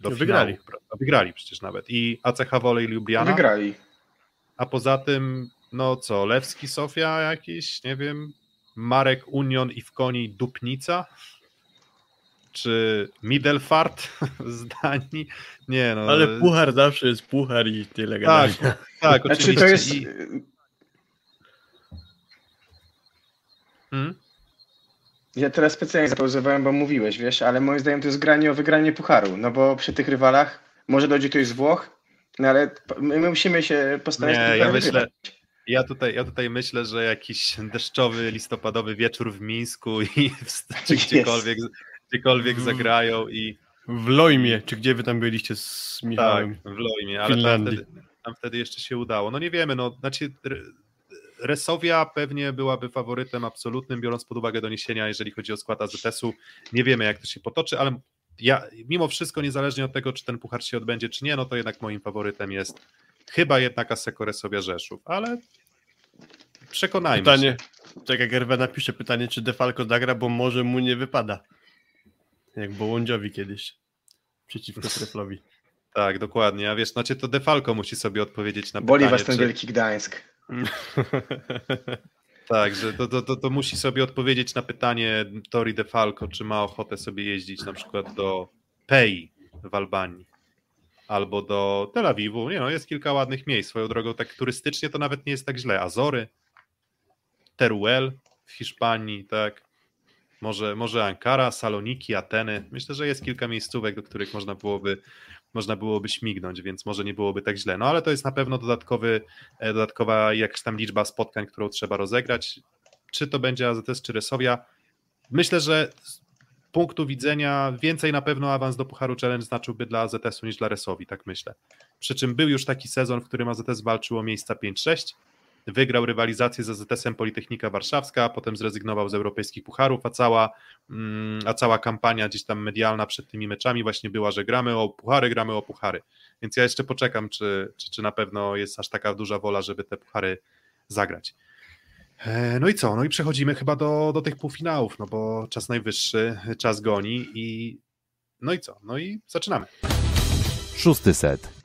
do No, finału, wygrali. Wygrali przecież nawet. I ACH Wolej Ljubljana, Wygrali. a poza tym, no co, Lewski Sofia jakiś, nie wiem, Marek Union i w koni Dupnica, czy Middelfart z Danii? Nie no. Ale puchar zawsze jest puchar i tyle gadania. Tak, Znaczy oczywiście. to jest... I, hmm? Ja teraz specjalnie zapauzowałem, bo mówiłeś, wiesz, ale moim zdaniem to jest granie o wygranie Pucharu, no bo przy tych rywalach może dojdzie ktoś z Włoch, no ale my my musimy się postarać Nie, ja myślę, wygrać. ja tutaj, ja tutaj myślę, że jakiś deszczowy, listopadowy wieczór w Mińsku i w, czy gdziekolwiek, gdziekolwiek Mm. zagrają i W Lojmie, czy gdzie wy tam byliście z tak, Michałem? w Lojmie, ale tam wtedy, tam wtedy jeszcze się udało. No nie wiemy, no znaczy Resowia pewnie byłaby faworytem absolutnym, biorąc pod uwagę doniesienia, jeżeli chodzi o skład AZS-u. Nie wiemy, jak to się potoczy, ale ja mimo wszystko, niezależnie od tego, czy ten puchar się odbędzie, czy nie, no to jednak moim faworytem jest chyba jednak Aseko Resowia Rzeszów, ale przekonajmy Pytanie, się. tak jak Erwę napisze, pytanie, czy Defalco zagra, bo może mu nie wypada. Jak Bołądziowi kiedyś. Przeciwko Treflowi. Tak, dokładnie. A wiesz, znaczy to Defalco musi sobie odpowiedzieć na Boli pytanie, was ten czy... wielki Gdańsk. Tak, że to, to, to, to musi sobie odpowiedzieć na pytanie Tori Defalco, czy ma ochotę sobie jeździć na przykład do Pei w Albanii albo do Tel Awiwu. Nie no, jest kilka ładnych miejsc. Swoją drogą, tak turystycznie to nawet nie jest tak źle. Azory, Teruel w Hiszpanii, tak. Może, może Ankara, Saloniki, Ateny. Myślę, że jest kilka miejscówek, do których można byłoby, można byłoby śmignąć, więc może nie byłoby tak źle. No ale to jest na pewno dodatkowy, e, dodatkowa jakaś tam liczba spotkań, którą trzeba rozegrać. Czy to będzie AZS, czy Resowia. Myślę, że z punktu widzenia więcej na pewno awans do Pucharu Challenge znaczyłby dla AZS-u niż dla Resowi, tak myślę. Przy czym był już taki sezon, w którym AZS walczył o miejsca 5-6, wygrał rywalizację z AZS-em Politechnika Warszawska, potem zrezygnował z europejskich pucharów, a cała, mm, a cała kampania gdzieś tam medialna przed tymi meczami właśnie była, że gramy o puchary, gramy o puchary. Więc ja jeszcze poczekam, czy, czy, czy na pewno jest aż taka duża wola, żeby te puchary zagrać. E, No i co? No i przechodzimy chyba do, do tych półfinałów, no bo czas najwyższy, czas goni i no i co? No i zaczynamy. Szósty set.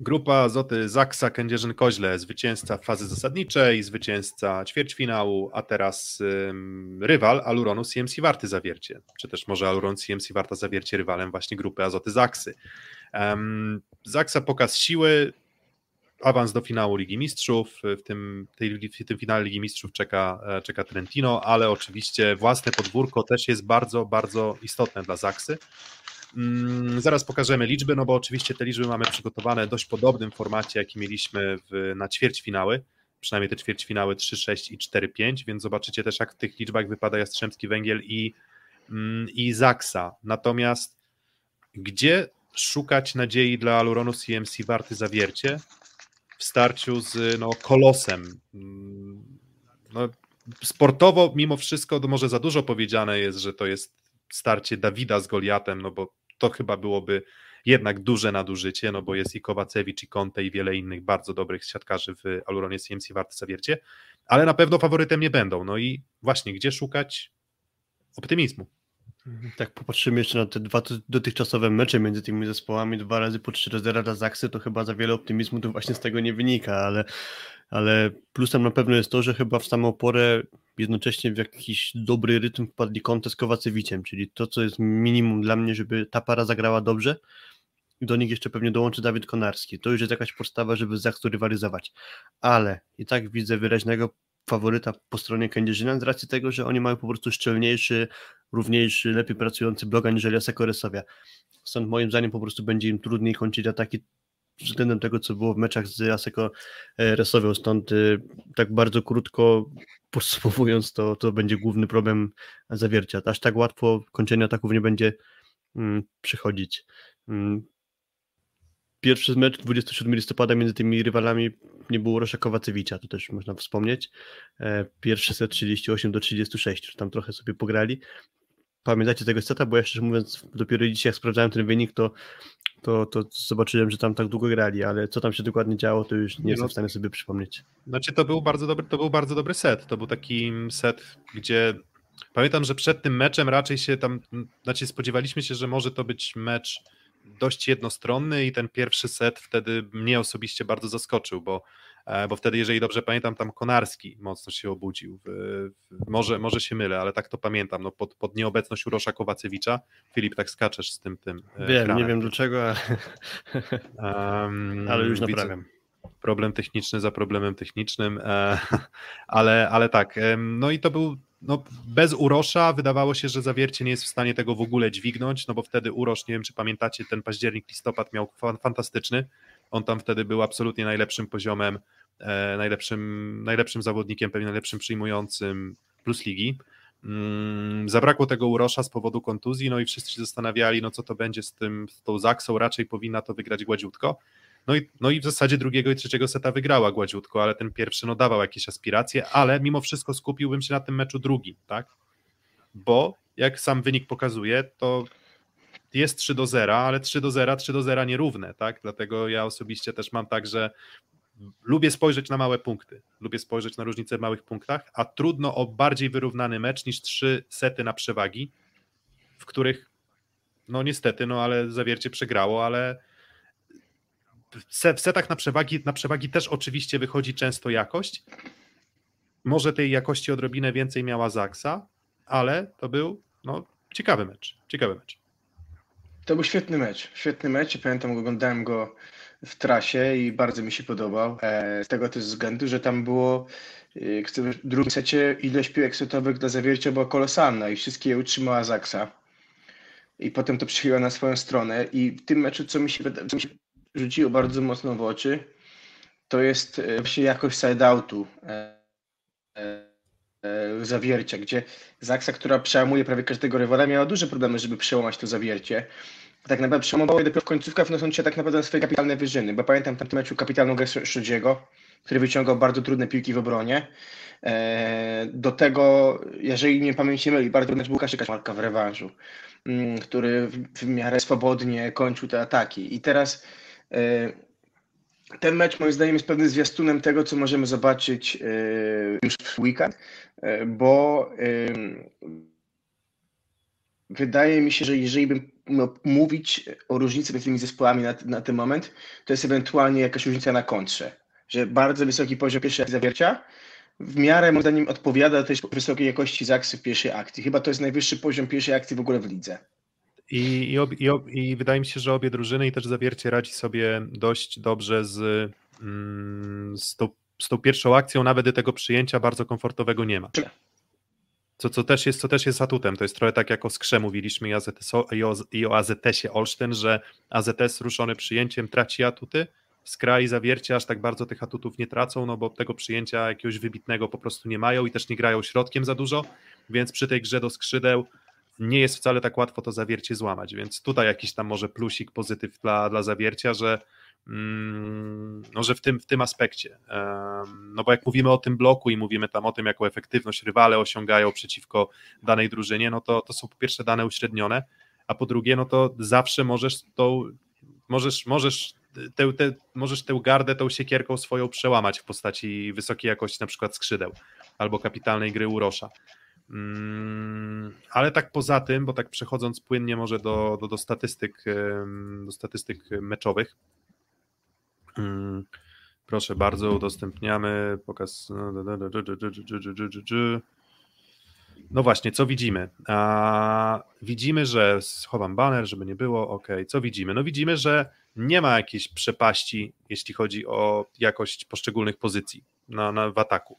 Grupa Azoty Zaksa Kędzierzyn-Koźle, zwycięzca fazy zasadniczej, zwycięzca ćwierćfinału, a teraz ym, rywal Aluronu CMC Warty Zawiercie, czy też może Aluron CMC Warta Zawiercie rywalem właśnie grupy Azoty Zaksy. Um, Zaksa pokaz siły, awans do finału Ligi Mistrzów. W tym, tej, w tym finale Ligi Mistrzów czeka, e, czeka Trentino, ale oczywiście własne podwórko też jest bardzo, bardzo istotne dla Zaksy. Mm, zaraz pokażemy liczby, no bo oczywiście te liczby mamy przygotowane dość podobnym formacie, jaki mieliśmy w, na ćwierćfinały, przynajmniej te ćwierćfinały 3, 6 i 4, 5, więc zobaczycie też jak w tych liczbach wypada Jastrzębski Węgiel i, mm, i Zaksa. Natomiast gdzie szukać nadziei dla Aluronu CMC Warty Zawiercie w starciu z no, kolosem? Mm, no, sportowo mimo wszystko może za dużo powiedziane jest, że to jest starcie Dawida z Goliatem, no bo to chyba byłoby jednak duże nadużycie, no bo jest i Kowacewicz, i Conte, i wiele innych bardzo dobrych siatkarzy w Aluronie CMC Warty Zawiercie, ale na pewno faworytem nie będą. No i właśnie, gdzie szukać optymizmu? Tak popatrzymy jeszcze na te dwa dotychczasowe mecze między tymi zespołami, dwa razy po 4-0 dla Zaksy, to chyba za wiele optymizmu to właśnie z tego nie wynika, ale, ale plusem na pewno jest to, że chyba w samą porę jednocześnie w jakiś dobry rytm wpadli Conte z Kowacewiciem, czyli to, co jest minimum dla mnie, żeby ta para zagrała dobrze do nich jeszcze pewnie dołączy Dawid Konarski. To już jest jakaś podstawa, żeby z Zaksą rywalizować. Ale i tak widzę wyraźnego faworyta po stronie Kędzierzyna z racji tego, że oni mają po prostu szczelniejszy, równiejszy, lepiej pracujący blog aniżeli Aseko Resowia. Stąd moim zdaniem po prostu będzie im trudniej kończyć ataki względem tego, co było w meczach z Aseko Resowią. Stąd y, tak bardzo krótko podsumowując, to, to będzie główny problem zawiercia. Aż tak łatwo kończenie ataków nie będzie mm, przychodzić. Pierwszy mecz 27 listopada między tymi rywalami nie było Rosza Kowacewicza, to też można wspomnieć. E, pierwszy set 38 do 36, tam trochę sobie pograli. Pamiętacie tego seta, bo ja szczerze mówiąc dopiero dzisiaj jak sprawdzałem ten wynik, to, to, to zobaczyłem, że tam tak długo grali, ale co tam się dokładnie działo, to już nie, nie jestem no, w stanie sobie przypomnieć. Znaczy to był bardzo dobry, to był bardzo dobry set. To był taki set, gdzie pamiętam, że przed tym meczem raczej się tam, znaczy spodziewaliśmy się, że może to być mecz dość jednostronny i ten pierwszy set wtedy mnie osobiście bardzo zaskoczył, bo, e, bo wtedy, jeżeli dobrze pamiętam, tam Konarski mocno się obudził. W, w, może, może się mylę, ale tak to pamiętam. No, pod, pod nieobecność Urosza Kowacewicza. Filip, tak skaczesz z tym tym. E, Wiem, ekranem. nie wiem dlaczego, ale, um, ale już naprawiam. Widzę problem techniczny za problemem technicznym, e, ale, ale tak. No i to był no, bez Urosza wydawało się, że Zawiercie nie jest w stanie tego w ogóle dźwignąć, no bo wtedy Urosz, nie wiem czy pamiętacie, ten październik, listopad miał fantastyczny, on tam wtedy był absolutnie najlepszym poziomem, e, najlepszym, najlepszym zawodnikiem, pewnie najlepszym przyjmującym plus ligi. Mm, zabrakło tego Urosza z powodu kontuzji, no i wszyscy się zastanawiali, no co to będzie z tym, z tą Zaksą, raczej powinna to wygrać gładziutko. No i, no i w zasadzie drugiego i trzeciego seta wygrała gładziutko, ale ten pierwszy no dawał jakieś aspiracje, ale mimo wszystko skupiłbym się na tym meczu drugim, tak? Bo jak sam wynik pokazuje, to jest 3 do 0, ale 3 do 0, 3 do 0 nierówne, tak? Dlatego ja osobiście też mam tak, że lubię spojrzeć na małe punkty, lubię spojrzeć na różnice w małych punktach, a trudno o bardziej wyrównany mecz niż trzy sety na przewagi, w których no niestety, no ale zawiercie przegrało, ale w setach na przewagi, na przewagi też oczywiście wychodzi często jakość. Może tej jakości odrobinę więcej miała Zaksa, ale to był no, ciekawy mecz. Ciekawy mecz. To był świetny mecz. Świetny mecz. Pamiętam, oglądałem go w trasie i bardzo mi się podobał. E, z tego też względu, że tam było e, w drugim secie ilość piłek setowych dla zawiercia była kolosalna i wszystkie je utrzymała Zaksa. I potem to przychyliła na swoją stronę. I w tym meczu, co mi się, co mi się rzuciło bardzo mocno w oczy, to jest e, właśnie jakość side-outu e, e, zawiercia, gdzie Zaksa, która przełamuje prawie każdego rywala, miała duże problemy, żeby przełamać to zawiercie. Tak naprawdę przełamowała je dopiero w końcówkach, wnosząc się tak naprawdę na swoje kapitalne wyżyny, bo pamiętam tam meczu kapitalną grę Szudziego, który wyciągał bardzo trudne piłki w obronie. Do tego, jeżeli nie pamięć się myli, bardzo mecz był Kaszyka Marka w rewanżu, mm, który w miarę swobodnie kończył te ataki. I teraz ten mecz moim zdaniem jest pewnym zwiastunem tego, co możemy zobaczyć e, już w weekend, e, bo wydaje mi się, że jeżeli bym mówić o różnicy między tymi zespołami na, na ten moment, to jest ewentualnie jakaś różnica na kontrze. Że bardzo wysoki poziom pierwszej zawiercia w miarę moim zdaniem odpowiada tej wysokiej jakości Zaksy pierwszej akcji. Chyba to jest najwyższy poziom pierwszej akcji w ogóle w lidze. I, i, ob, i, ob, I, wydaje mi się, że obie drużyny i też zawiercie radzi sobie dość dobrze z mm, z, tą, z tą pierwszą akcją nawet tego przyjęcia bardzo komfortowego nie ma. Co, co, też jest, co też jest atutem, to jest trochę tak jak o Skrze mówiliśmy i, AZS, i, o, i o AZS-ie Olsztyn, że AZS ruszony przyjęciem traci atuty, Skra i Zawiercie aż tak bardzo tych atutów nie tracą, no bo tego przyjęcia jakiegoś wybitnego po prostu nie mają i też nie grają środkiem za dużo, więc przy tej grze do skrzydeł nie jest wcale tak łatwo to zawiercie złamać, więc tutaj jakiś tam może plusik, pozytyw dla, dla zawiercia, że mm, no, że w tym, w tym aspekcie. No bo jak mówimy o tym bloku i mówimy tam o tym, jaką efektywność rywale osiągają przeciwko danej drużynie, no to, to są po pierwsze dane uśrednione, a po drugie, no to zawsze możesz tą, możesz, możesz tę, tę, możesz tę gardę tą siekierką swoją przełamać w postaci wysokiej jakości na przykład skrzydeł albo kapitalnej gry Urosza. Mm, ale tak poza tym, bo tak przechodząc płynnie może do, do, do statystyk do statystyk meczowych. Mm, proszę bardzo, udostępniamy pokaz. No właśnie, co widzimy? A, widzimy, że schowam banner, żeby nie było. Ok, co widzimy? No widzimy, że nie ma jakiejś przepaści, jeśli chodzi o jakość poszczególnych pozycji na, na, w ataku.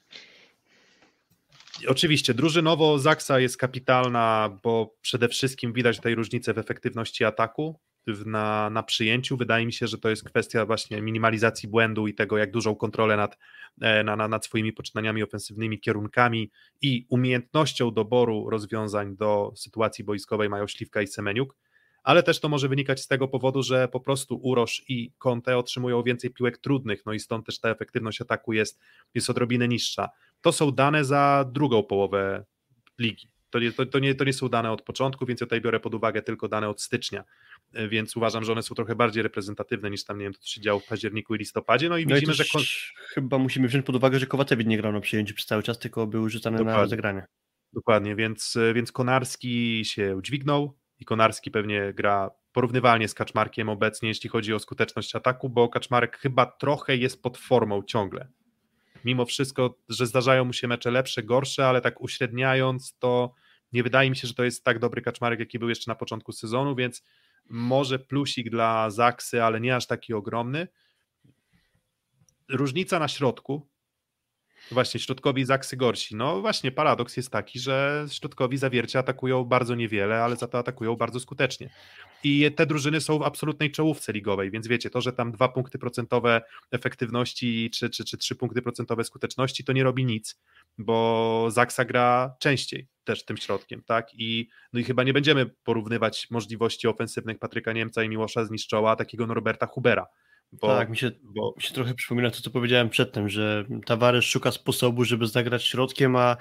Oczywiście, drużynowo Zaksa jest kapitalna, bo przede wszystkim widać tutaj różnicę w efektywności ataku na, na przyjęciu. Wydaje mi się, że to jest kwestia właśnie minimalizacji błędu i tego, jak dużą kontrolę nad, e, na, na, nad swoimi poczynaniami ofensywnymi, kierunkami i umiejętnością doboru rozwiązań do sytuacji boiskowej mają Śliwka i Semeniuk ale też to może wynikać z tego powodu, że po prostu Urosz i Conte otrzymują więcej piłek trudnych, no i stąd też ta efektywność ataku jest, jest odrobinę niższa. To są dane za drugą połowę ligi. To nie, to, to, nie, to nie są dane od początku, więc ja tutaj biorę pod uwagę tylko dane od stycznia, e, więc uważam, że one są trochę bardziej reprezentatywne niż tam, nie wiem, to, co się działo w październiku i listopadzie, no i no widzimy, i że... Chyba musimy wziąć pod uwagę, że Kowatewicz nie grał na przyjęciu przez cały czas, tylko był rzucany Dokładnie. na rozegranie. Dokładnie, więc, e, więc Konarski się dźwignął, i Konarski pewnie gra porównywalnie z Kaczmarkiem obecnie, jeśli chodzi o skuteczność ataku, bo Kaczmarek chyba trochę jest pod formą ciągle. Mimo wszystko, że zdarzają mu się mecze lepsze, gorsze, ale tak uśredniając, to nie wydaje mi się, że to jest tak dobry Kaczmarek, jaki był jeszcze na początku sezonu, więc może plusik dla Zaksy, ale nie aż taki ogromny. Różnica na środku, Właśnie, środkowi Zaksy gorsi. No właśnie, paradoks jest taki, że środkowi zawiercia atakują bardzo niewiele, ale za to atakują bardzo skutecznie. I te drużyny są w absolutnej czołówce ligowej, więc wiecie, to, że tam dwa punkty procentowe efektywności czy, czy, czy trzy punkty procentowe skuteczności, to nie robi nic, bo Zaksa gra częściej też tym środkiem, tak? I, no i chyba nie będziemy porównywać możliwości ofensywnych Patryka Niemca i Miłosza Zniszczoła, takiego Norberta Hubera bo, tak, mi się, bo... mi się trochę przypomina to, co powiedziałem przedtem, że Tavares szuka sposobu, żeby zagrać środkiem, a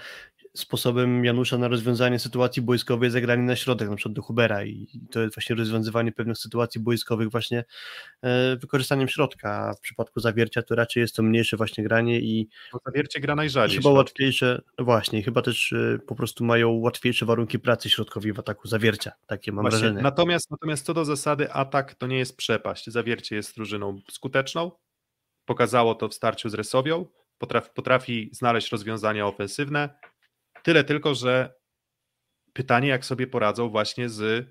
sposobem Janusza na rozwiązanie sytuacji boiskowej zagranie na środek, na przykład do Hubera i to jest właśnie rozwiązywanie pewnych sytuacji boiskowych właśnie e, wykorzystaniem środka, a w przypadku zawiercia to raczej jest to mniejsze właśnie granie i Bo zawiercie gra najrzadziej. Chyba łatwiejsze, no właśnie, chyba też e, po prostu mają łatwiejsze warunki pracy środkowi w ataku zawiercia, takie mam właśnie, wrażenie. Natomiast, natomiast co do zasady atak to nie jest przepaść, zawiercie jest drużyną skuteczną, pokazało to w starciu z Resowią, potrafi, potrafi znaleźć rozwiązania ofensywne, Tyle tylko, że pytanie, jak sobie poradzą właśnie z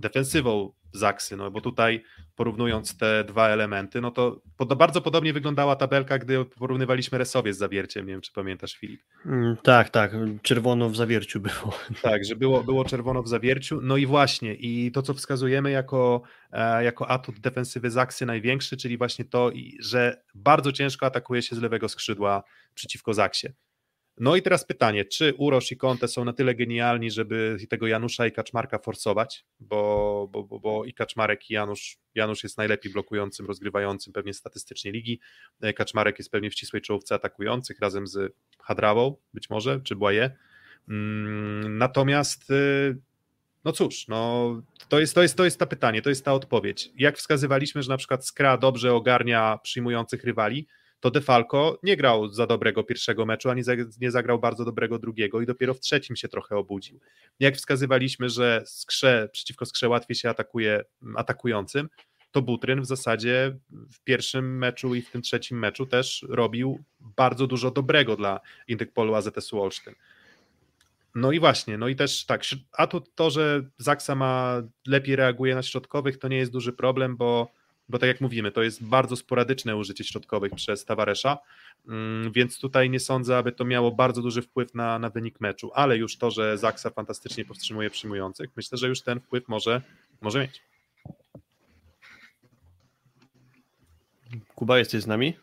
defensywą Zaksy, no bo tutaj porównując te dwa elementy, no to pod, bardzo podobnie wyglądała tabelka, gdy porównywaliśmy Resowie z Zawierciem, nie wiem, czy pamiętasz Filip. Mm, tak, tak, czerwono w Zawierciu było. Tak, że było, było czerwono w Zawierciu, no i właśnie, i to, co wskazujemy jako, e, jako atut defensywy Zaksy największy, czyli właśnie to, że bardzo ciężko atakuje się z lewego skrzydła przeciwko Zaksie. No i teraz pytanie, czy Urosz i Conte są na tyle genialni, żeby tego Janusza i Kaczmarka forsować, bo, bo, bo, bo i Kaczmarek i Janusz, Janusz jest najlepiej blokującym, rozgrywającym pewnie statystycznie ligi, e, Kaczmarek jest pewnie w ścisłej czołówce atakujących razem z Hadrawą być może, czy Błaje. Mm, natomiast e, no cóż, no, to, jest, to, jest, to jest to pytanie, to jest ta odpowiedź. Jak wskazywaliśmy, że na przykład Skra dobrze ogarnia przyjmujących rywali, to Defalco nie grał za dobrego pierwszego meczu, ani nie zagrał bardzo dobrego drugiego i dopiero w trzecim się trochę obudził. Jak wskazywaliśmy, że skrze, przeciwko skrze łatwiej się atakuje atakującym, to Butryn w zasadzie w pierwszym meczu i w tym trzecim meczu też robił bardzo dużo dobrego dla Indykpolu AZS-u Olsztyn. No i właśnie, no i też tak, a to, to, że Zaksa ma lepiej reaguje na środkowych, to nie jest duży problem, bo bo tak jak mówimy, to jest bardzo sporadyczne użycie środkowych przez Tavaresza, mm, więc tutaj nie sądzę, aby to miało bardzo duży wpływ na, na wynik meczu, ale już to, że Zaksa fantastycznie powstrzymuje przyjmujących, myślę, że już ten wpływ może, może mieć. Kuba, jesteś z nami?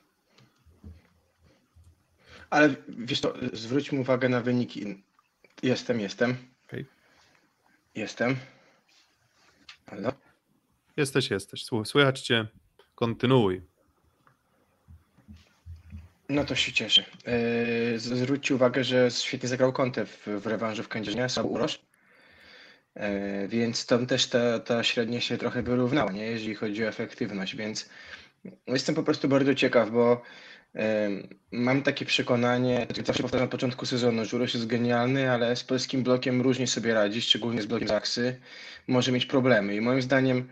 Ale wiesz to, zwróćmy uwagę na wyniki. Jestem, jestem. Okej. Jestem. Halo? Jesteś, jesteś. Słychać cię. Kontynuuj. No to się cieszę. Yy, zwróćcie uwagę, że świetnie zagrał Conte w, w rewanżu w Kędzierzynie, słabo Urosz. Yy, więc tam też ta, ta średnia się trochę wyrównała, nie? jeżeli chodzi o efektywność, więc jestem po prostu bardzo ciekaw, bo yy, mam takie przekonanie, zawsze powtarzam na początku sezonu, że jest genialny, ale z polskim blokiem różnie sobie radzi, szczególnie z blokiem Zaksy, może mieć problemy i moim zdaniem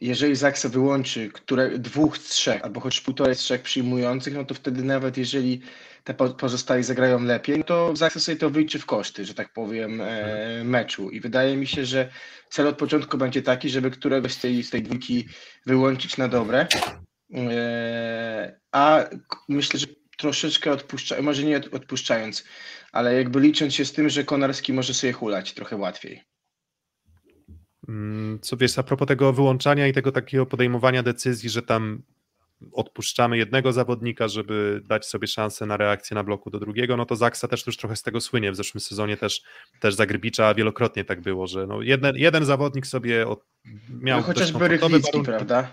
jeżeli Zaksa wyłączy które, dwóch z trzech, albo choć półtorej z trzech przyjmujących, no to wtedy nawet jeżeli te po- pozostali zagrają lepiej, no to Zaksa sobie to wyliczy w koszty, że tak powiem, e, meczu. I wydaje mi się, że cel od początku będzie taki, żeby któregoś z tej, z tej dwójki wyłączyć na dobre. E, a myślę, że troszeczkę odpuszcza, może nie od- odpuszczając, ale jakby licząc się z tym, że Konarski może sobie hulać trochę łatwiej. Mm, Co wiesz, a propos tego wyłączania i tego takiego podejmowania decyzji, że tam odpuszczamy jednego zawodnika, żeby dać sobie szansę na reakcję na bloku do drugiego, no to Zaksa też już trochę z tego słynie. W zeszłym sezonie też, też za Grybicza wielokrotnie tak było, że no jeden, jeden zawodnik sobie od, miał No chociażby Rychlicki, prawda?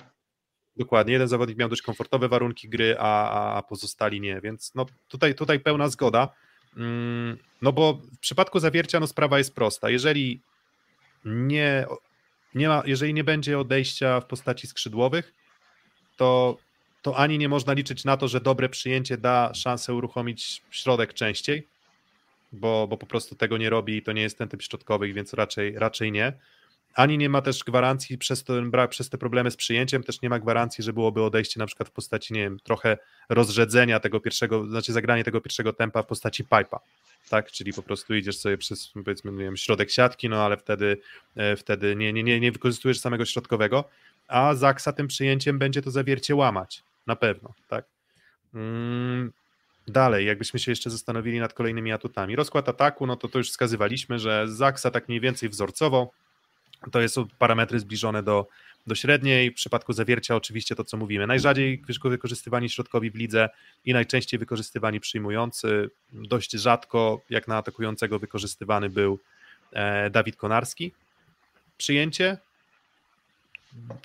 Dokładnie, jeden zawodnik miał dość komfortowe warunki gry, a, a- a pozostali nie, więc no tutaj, tutaj pełna zgoda. Mm, No bo w przypadku zawiercia no sprawa jest prosta. Jeżeli nie, nie ma, jeżeli nie będzie odejścia w postaci skrzydłowych, to, to ani nie można liczyć na to, że dobre przyjęcie da szansę uruchomić środek częściej, bo, bo po prostu tego nie robi i to nie jest ten typ środkowych, więc raczej, raczej nie. Ani nie ma też gwarancji przez, przez te problemy z przyjęciem, też nie ma gwarancji, że byłoby odejście na przykład w postaci, nie wiem, trochę rozrzedzenia tego pierwszego, znaczy zagranie tego pierwszego tempa w postaci pipa, tak, czyli po prostu idziesz sobie przez, powiedzmy, nie wiem, środek siatki, no ale wtedy, e, wtedy nie, nie, nie, nie wykorzystujesz samego środkowego, a Zaksa tym przyjęciem będzie to zawiercie łamać, na pewno, tak. Mm, Dalej, jakbyśmy się jeszcze zastanowili nad kolejnymi atutami. Rozkład ataku, no to to już wskazywaliśmy, że Zaksa tak mniej więcej wzorcowo, to jest parametry zbliżone do, do średniej. W przypadku zawiercia oczywiście to, co mówimy. Najrzadziej wykorzystywani środkowi w lidze i najczęściej wykorzystywani przyjmujący. Dość rzadko, jak na atakującego, wykorzystywany był e, Dawid Konarski. Przyjęcie.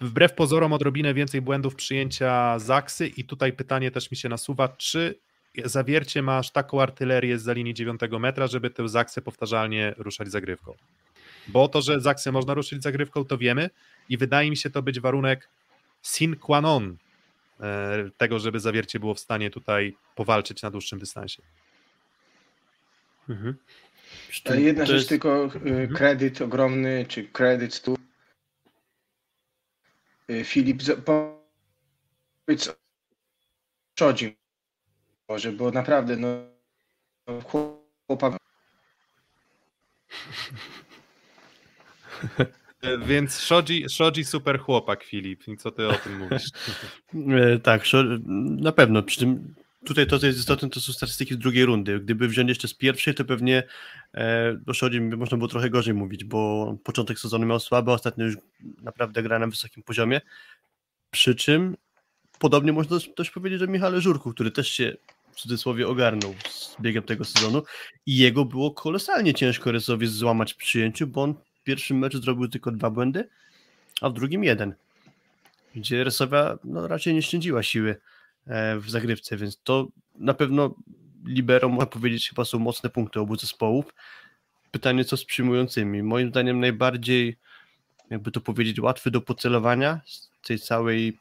Wbrew pozorom odrobinę więcej błędów przyjęcia Zaksy i tutaj pytanie też mi się nasuwa, czy zawiercie ma aż taką artylerię z za linii 9 metra, żeby tę Zaksę powtarzalnie ruszać zagrywką. Bo to, że Zaksę można ruszyć zagrywką, to wiemy i wydaje mi się to być warunek sine qua non e, tego, żeby zawiercie było w stanie tutaj powalczyć na dłuższym dystansie. Mhm. Jedna To rzecz jest- tylko, y, kredyt ogromny, czy kredyt tu. Y, Filip, powiedz o Szodzi może, bo naprawdę, no, chłopak, E, Więc Shoji, Shoji super chłopak, Filip. Co ty o tym mówisz? E, tak, na pewno. Przy tym tutaj to, co jest istotne, to są statystyki z drugiej rundy. Gdyby wziąć jeszcze z pierwszej, to pewnie e, o Szodzie można było trochę gorzej mówić, bo początek sezonu miał słaby, ostatnio już naprawdę gra na wysokim poziomie. Przy czym podobnie można też, powiedzieć o Michale Żurku, który też się w cudzysłowie ogarnął z biegiem tego sezonu i jego było kolosalnie ciężko Resowi złamać w przyjęciu, bo on pierwszym meczu zrobił tylko dwa błędy, a w drugim jeden gdzie Resowia no, raczej nie szczędziła siły e, w zagrywce, więc to na pewno libero, można powiedzieć, chyba są mocne punkty obu zespołów. Pytanie, co z przyjmującymi? Moim zdaniem najbardziej, jakby to powiedzieć, łatwy do pocelowania z tej całej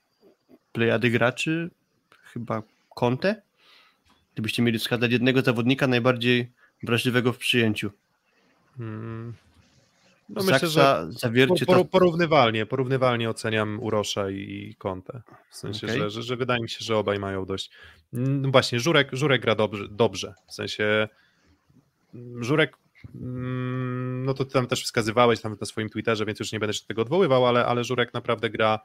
plejady graczy, chyba Conte. Gdybyście mieli wskazać jednego zawodnika najbardziej wrażliwego w przyjęciu. Hmm. No myślę, że zawiercie por, porównywalnie, porównywalnie oceniam Urosza i Kontę. W sensie, Okej. że, że, że wydaje mi się, że obaj mają dość. No właśnie, Żurek, Żurek gra dobrze, dobrze. W sensie mm, Żurek, mm, no to tam też wskazywałeś tam na swoim Twitterze, więc już nie będę się tego odwoływał, ale, ale Żurek naprawdę gra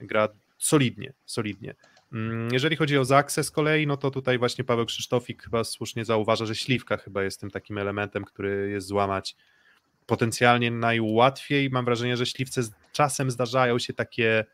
gra solidnie, solidnie. Mm, jeżeli chodzi o Zaksę z kolei, no to tutaj właśnie Paweł Krzysztofik chyba słusznie zauważa, że śliwka chyba jest tym takim elementem, który jest złamać potencjalnie najłatwiej. Mam wrażenie, że śliwce z czasem zdarzają się takie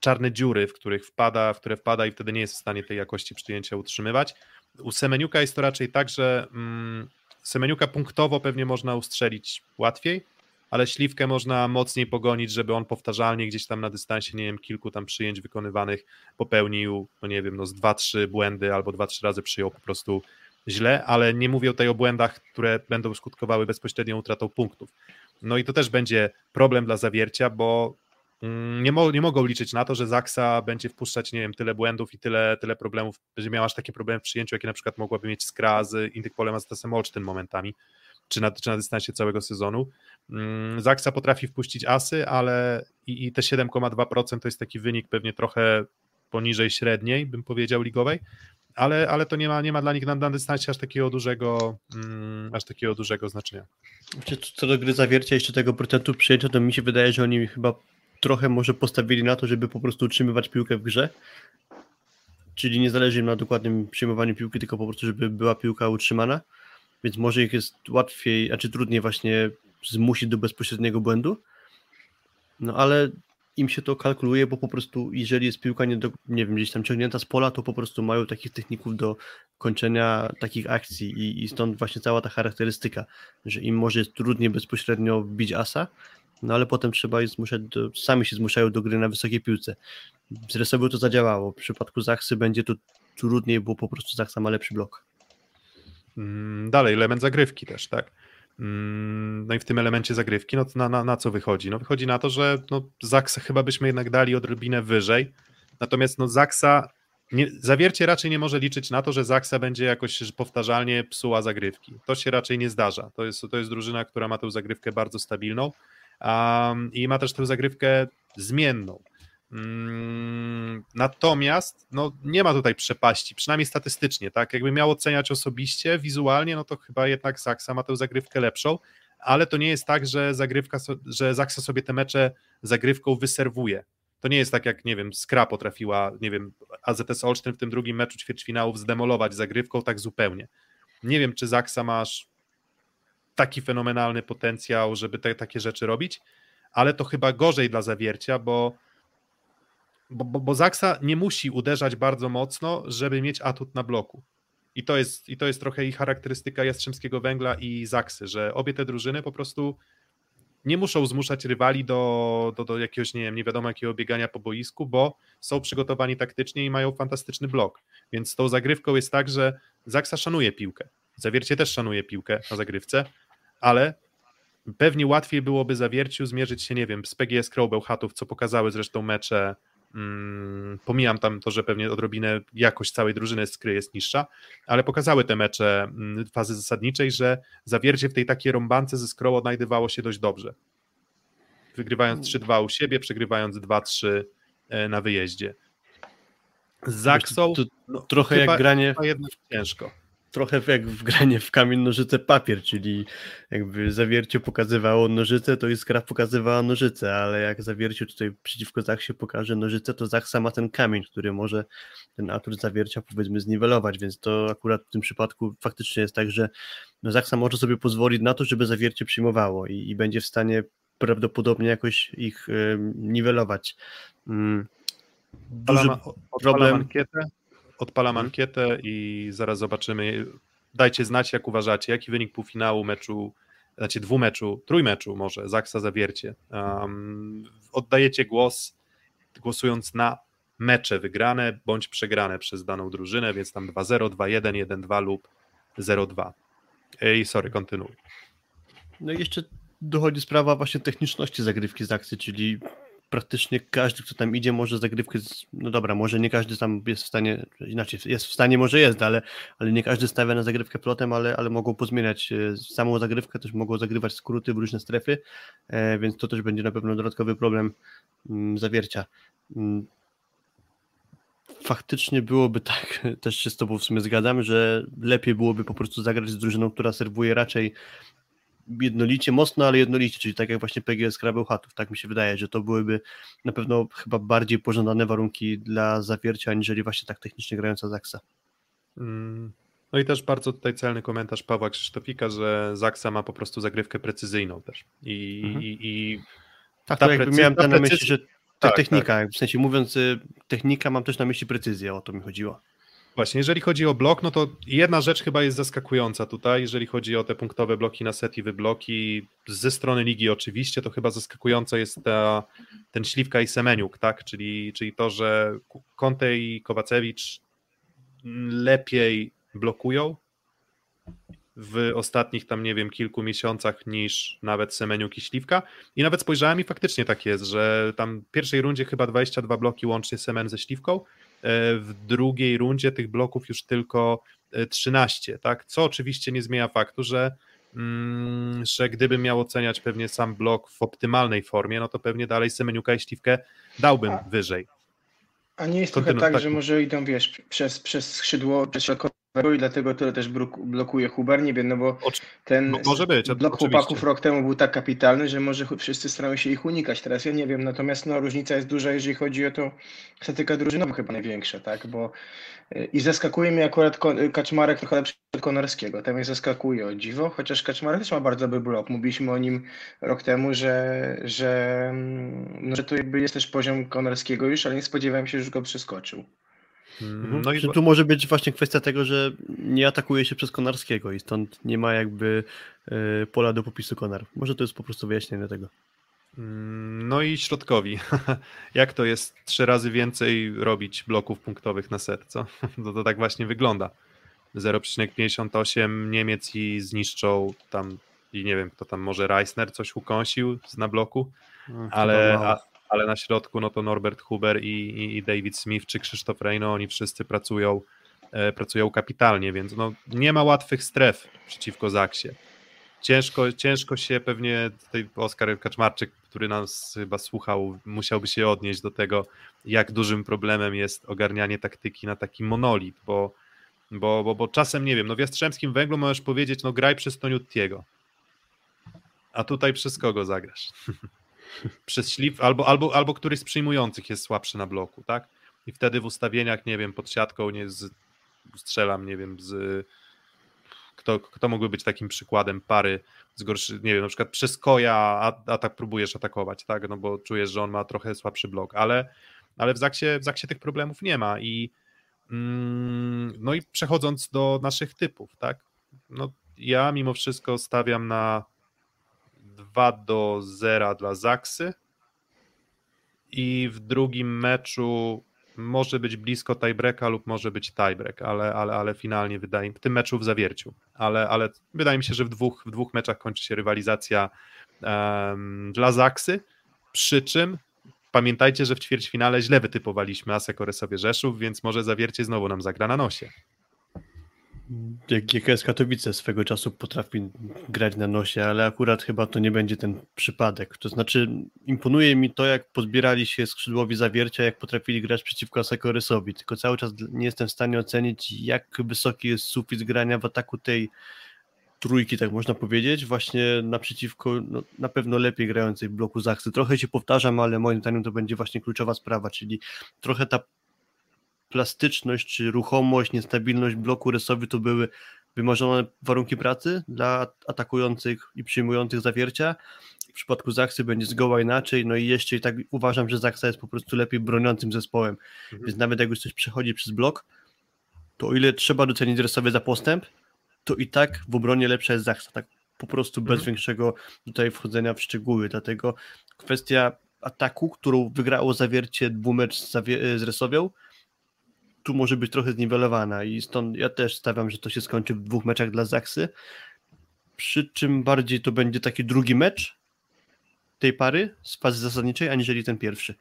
czarne dziury, w których wpada, w które wpada i wtedy nie jest w stanie tej jakości przyjęcia utrzymywać. U Semeniuka jest to raczej tak, że mm, Semeniuka punktowo pewnie można ustrzelić łatwiej, ale śliwkę można mocniej pogonić, żeby on powtarzalnie gdzieś tam na dystansie, nie wiem, kilku tam przyjęć wykonywanych popełnił, no nie wiem, no z dwa, trzy błędy albo dwa, trzy razy przyjął po prostu źle, ale nie mówię tutaj o błędach, które będą skutkowały bezpośrednią utratą punktów. No i to też będzie problem dla zawiercia, bo mm, nie, mo nie mogą liczyć na to, że Zaksa będzie wpuszczać, nie wiem, tyle błędów i tyle, tyle problemów, będzie miała aż takie problemy w przyjęciu, jakie na przykład mogłaby mieć Skra z Indykpolem Azatesem Olsztyn momentami, czy na, czy na dystansie całego sezonu. Mm, Zaksa potrafi wpuścić asy, ale i, i te 7,2% to jest taki wynik pewnie trochę poniżej średniej, bym powiedział, ligowej, ale, ale to nie ma, nie ma dla nich na, na dystansie aż takiego dużego mm, aż takiego dużego znaczenia. Co do gry zawiercia jeszcze tego procentu przyjęcia, to mi się wydaje, że oni chyba trochę może postawili na to, żeby po prostu utrzymywać piłkę w grze, czyli nie zależy im na dokładnym przyjmowaniu piłki, tylko po prostu, żeby była piłka utrzymana, więc może ich jest łatwiej, a czy trudniej właśnie zmusić do bezpośredniego błędu, no ale im się to kalkuluje, bo po prostu jeżeli jest piłka nie, do, nie wiem, gdzieś tam ciągnięta z pola, to po prostu mają takich techników do kończenia takich akcji i, i stąd właśnie cała ta charakterystyka, że im może jest trudniej bezpośrednio bić asa, no ale potem trzeba ich zmuszać, do, sami się zmuszają do gry na wysokiej piłce. Z Resowiu to zadziałało, w przypadku Zachsy będzie to trudniej, bo po prostu Zachsa ma lepszy blok. Mm, dalej, element zagrywki też, tak? Mm, no i w tym elemencie zagrywki, no na, na, na co wychodzi? No wychodzi na to, że no, Zaksa chyba byśmy jednak dali odrobinę wyżej, natomiast no Zaksa, nie, zawiercie raczej nie może liczyć na to, że Zaksa będzie jakoś powtarzalnie psuła zagrywki. To się raczej nie zdarza. To jest, to jest drużyna, która ma tę zagrywkę bardzo stabilną um, i ma też tę zagrywkę zmienną. Mm, natomiast no, nie ma tutaj przepaści, przynajmniej statystycznie, tak? Jakby miał oceniać osobiście, wizualnie, no to chyba jednak Zaksa ma tę zagrywkę lepszą, ale to nie jest tak, że zagrywka, że Zaksa sobie te mecze zagrywką wyserwuje. To nie jest tak, jak nie wiem, Skra potrafiła, nie wiem, AZS Olsztyn w tym drugim meczu ćwierćfinałów zdemolować zagrywką tak zupełnie. Nie wiem, czy Zaksa masz taki fenomenalny potencjał, żeby te, takie rzeczy robić, ale to chyba gorzej dla zawiercia, bo bo, bo, bo Zaksa nie musi uderzać bardzo mocno, żeby mieć atut na bloku. I to jest, i to jest trochę ich charakterystyka Jastrzębskiego Węgla i Zaksy, że obie te drużyny po prostu nie muszą zmuszać rywali do, do, do jakiegoś, nie wiem, nie wiadomo jakiego biegania po boisku, bo są przygotowani taktycznie i mają fantastyczny blok. Więc tą zagrywką jest tak, że Zaksa szanuje piłkę. Zawiercie też szanuje piłkę na zagrywce, ale pewnie łatwiej byłoby Zawierciu zmierzyć się, nie wiem, z PGS Krąbeł-Chatów, co pokazały zresztą mecze pomijam tam to, że pewnie odrobinę jakość całej drużyny skry jest niższa, ale pokazały te mecze mm, fazy zasadniczej, że zawiercie w tej takiej rąbance ze skrą odnajdywało się dość dobrze. Wygrywając 3-2 u siebie, przegrywając 2-3 e, na wyjeździe. Z Zaksą no, trochę jak granie jednak ciężko trochę jak w granie w kamień, nożyce, papier, czyli jakby zawiercie pokazywało nożyce, to Iskra pokazywała nożyce, ale jak zawiercie tutaj przeciwko Zachsie pokaże nożyce, to Zachsa ma ten kamień, który może ten atut zawiercia powiedzmy zniwelować, więc to akurat w tym przypadku faktycznie jest tak, że no Zachsa może sobie pozwolić na to, żeby zawiercie przyjmowało i, i będzie w stanie prawdopodobnie jakoś ich y, niwelować. Mm. Duży problem. Ankietę odpalam mhm. ankietę i zaraz zobaczymy. Dajcie znać, jak uważacie, jaki wynik półfinału meczu, znaczy dwumeczu, trójmeczu może, Zaksa Zawiercie. Um, oddajecie głos, głosując na mecze wygrane bądź przegrane przez daną drużynę, więc tam 2-0, 2-1, 1-2 lub 0-2. Ej, sorry, kontynuuj. No i jeszcze dochodzi sprawa właśnie techniczności zagrywki z akcji, czyli praktycznie każdy, kto tam idzie, może zagrywkę, no dobra, może nie każdy tam jest w stanie, inaczej, jest w stanie, może jest, ale, ale nie każdy stawia na zagrywkę plotem, ale, ale mogą pozmieniać e, samą zagrywkę, też mogą zagrywać skróty w różne strefy, e, więc to też będzie na pewno dodatkowy problem mm, zawiercia. Mm, faktycznie byłoby tak, też się z Tobą w sumie zgadzam, że lepiej byłoby po prostu zagrać z drużyną, która serwuje raczej jednolicie, mocno, ale jednolicie, czyli tak jak właśnie PGS Krabełchatów, tak mi się wydaje, że to byłyby na pewno chyba bardziej pożądane warunki dla zawiercia, aniżeli właśnie tak technicznie grająca Zaksa. Mm. No i też bardzo tutaj celny komentarz Pawła Krzysztofika, że Zaksa ma po prostu zagrywkę precyzyjną też. I, Mhm. i, i Tak, Ta precyz- miałem ta na myśli, że te tak, technika, w sensie mówiąc y, technika, mam też na myśli precyzję, o to mi chodziło. Właśnie, jeżeli chodzi o blok, no to jedna rzecz chyba jest zaskakująca tutaj, jeżeli chodzi o te punktowe bloki na set i wybloki, ze strony ligi oczywiście, to chyba zaskakujące jest ta, ten Śliwka i Semeniuk, tak, czyli, czyli to, że Conte i Kowacewicz lepiej blokują w ostatnich tam, nie wiem, kilku miesiącach niż nawet Semeniuk i Śliwka. I nawet spojrzałem i faktycznie tak jest, że tam w pierwszej rundzie chyba 22 bloki łącznie Semen ze Śliwką, w drugiej rundzie tych bloków już tylko e, 13, tak? Co oczywiście nie zmienia faktu, że, mm, że gdybym miał oceniać pewnie sam blok w optymalnej formie, no to pewnie dalej Semeniuka i Śliwkę dałbym A- wyżej. A nie jest trochę Kontynuuj, tak, tak. że może idą, wiesz, przez, przez skrzydło przez środkowego i dlatego tyle też blokuje Huber, nie wiem, no bo ten no może być, blok oczywiście. chłopaków rok temu był tak kapitalny, że może wszyscy starają się ich unikać. Teraz ja nie wiem, natomiast no różnica jest duża, jeżeli chodzi o to statyka drużynowa chyba największa, tak, bo y, i zaskakuje mnie akurat Ko- Kaczmarek trochę lepszy od Konarskiego, tam mnie zaskakuje o dziwo, chociaż Kaczmarek też ma bardzo dobry blok, mówiliśmy o nim rok temu, że, że, mm, no, że to jakby jest też poziom Konarskiego już, ale nie spodziewałem się, że już go przeskoczył. Mm, No i Czy tu może być właśnie kwestia tego, że nie atakuje się przez Konarskiego i stąd nie ma jakby y, pola do popisu Konar. Może to jest po prostu wyjaśnienie tego. Mm, No i środkowi. Jak to jest trzy razy więcej robić bloków punktowych na set, co? To, to tak właśnie wygląda. 0,58 Niemiec i zniszczą tam i nie wiem, kto tam może Reisner coś ukąsił na bloku, ale, a, ale na środku no to Norbert Huber i, i, David Smith czy Krzysztof Reino, oni wszyscy pracują, e, pracują kapitalnie, więc no, nie ma łatwych stref przeciwko Zaksie. Ciężko, ciężko się pewnie tutaj Oskar Kaczmarczyk, który nas chyba słuchał, musiałby się odnieść do tego, jak dużym problemem jest ogarnianie taktyki na taki monolit, bo, bo, bo, bo czasem nie wiem, no w Jastrzębskim Węglu możesz powiedzieć, no graj przez Toniutiego. A tutaj przez kogo zagrasz? przez albo, albo, albo któryś z przyjmujących jest słabszy na bloku, tak? I wtedy w ustawieniach, nie wiem, pod siatką nie z, strzelam, nie wiem, z kto, kto mógłby być takim przykładem pary z gorszy, nie wiem, na przykład przez koja a, a tak próbujesz atakować, tak, no bo czujesz, że on ma trochę słabszy blok, ale, ale w Zaksie, w Zaksie tych problemów nie ma i mm, no i przechodząc do naszych typów, tak, no ja mimo wszystko stawiam na 2 do 0 dla Zaksy. I w drugim meczu może być blisko tiebreaka lub może być tiebreak, ale, ale, ale finalnie wydaje mi w tym meczu w zawierciu, ale, ale wydaje mi się, że w dwóch, w dwóch meczach kończy się rywalizacja um, dla Zaksy, przy czym pamiętajcie, że w ćwierćfinale źle wytypowaliśmy Asek Oresowie Rzeszów, więc może zawiercie znowu nam zagra na nosie. Jak GKS Katowice swego czasu potrafi grać na nosie, ale akurat chyba to nie będzie ten przypadek. To znaczy, imponuje mi to, jak pozbierali się skrzydłowi zawiercia, jak potrafili grać przeciwko Asekorysowi, tylko cały czas nie jestem w stanie ocenić, jak wysoki jest sufit grania w ataku tej trójki, tak można powiedzieć, właśnie naprzeciwko no, na pewno lepiej grającej w bloku Zachsy. Trochę się powtarzam, ale moim zdaniem to będzie właśnie kluczowa sprawa, czyli trochę ta plastyczność czy ruchomość, niestabilność bloku rysowi to były wymarzone warunki pracy dla atakujących i przyjmujących zawiercia. W przypadku Zaksy będzie zgoła inaczej, no i jeszcze i tak uważam, że Zaksa jest po prostu lepiej broniącym zespołem, Mhm. więc nawet jak już coś przechodzi przez blok, to o ile trzeba docenić rysowie za postęp, to i tak w obronie lepsza jest Zaksa, tak po prostu bez Mhm. większego tutaj wchodzenia w szczegóły, dlatego kwestia ataku, którą wygrało zawiercie dwumecz z, zawie- z Resowią, tu może być trochę zniwelowana i stąd ja też stawiam, że to się skończy w dwóch meczach dla Zaksy. Przy czym bardziej to będzie taki drugi mecz tej pary z fazy zasadniczej, aniżeli ten pierwszy.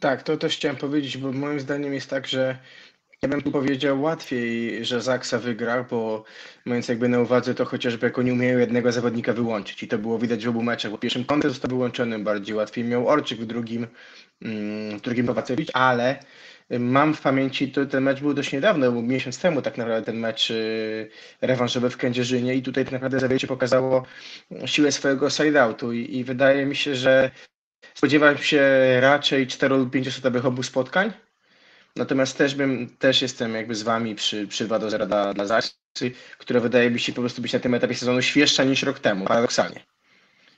Tak, to też chciałem powiedzieć, bo moim zdaniem jest tak, że ja bym tu powiedział łatwiej, że Zaksa wygra, bo mając jakby na uwadze to chociażby jak oni umieją jednego zawodnika wyłączyć i to było widać w obu meczach, bo pierwszym Conte został wyłączony bardziej łatwiej, miał Orczyk w drugim, mm, w drugim Kowacewicz, ale mam w pamięci, to ten mecz był dość niedawno, był miesiąc temu tak naprawdę ten mecz y, rewanżowy w Kędzierzynie i tutaj tak naprawdę Zawiercie pokazało siłę swojego side-outu i, i wydaje mi się, że spodziewałem się raczej 4 lub 5 setowych obu spotkań, natomiast też bym, też jestem jakby z wami przy, przy 2 do 0 dla, dla Zaksy, która wydaje mi się po prostu być na tym etapie sezonu świeższa niż rok temu, paradoksalnie.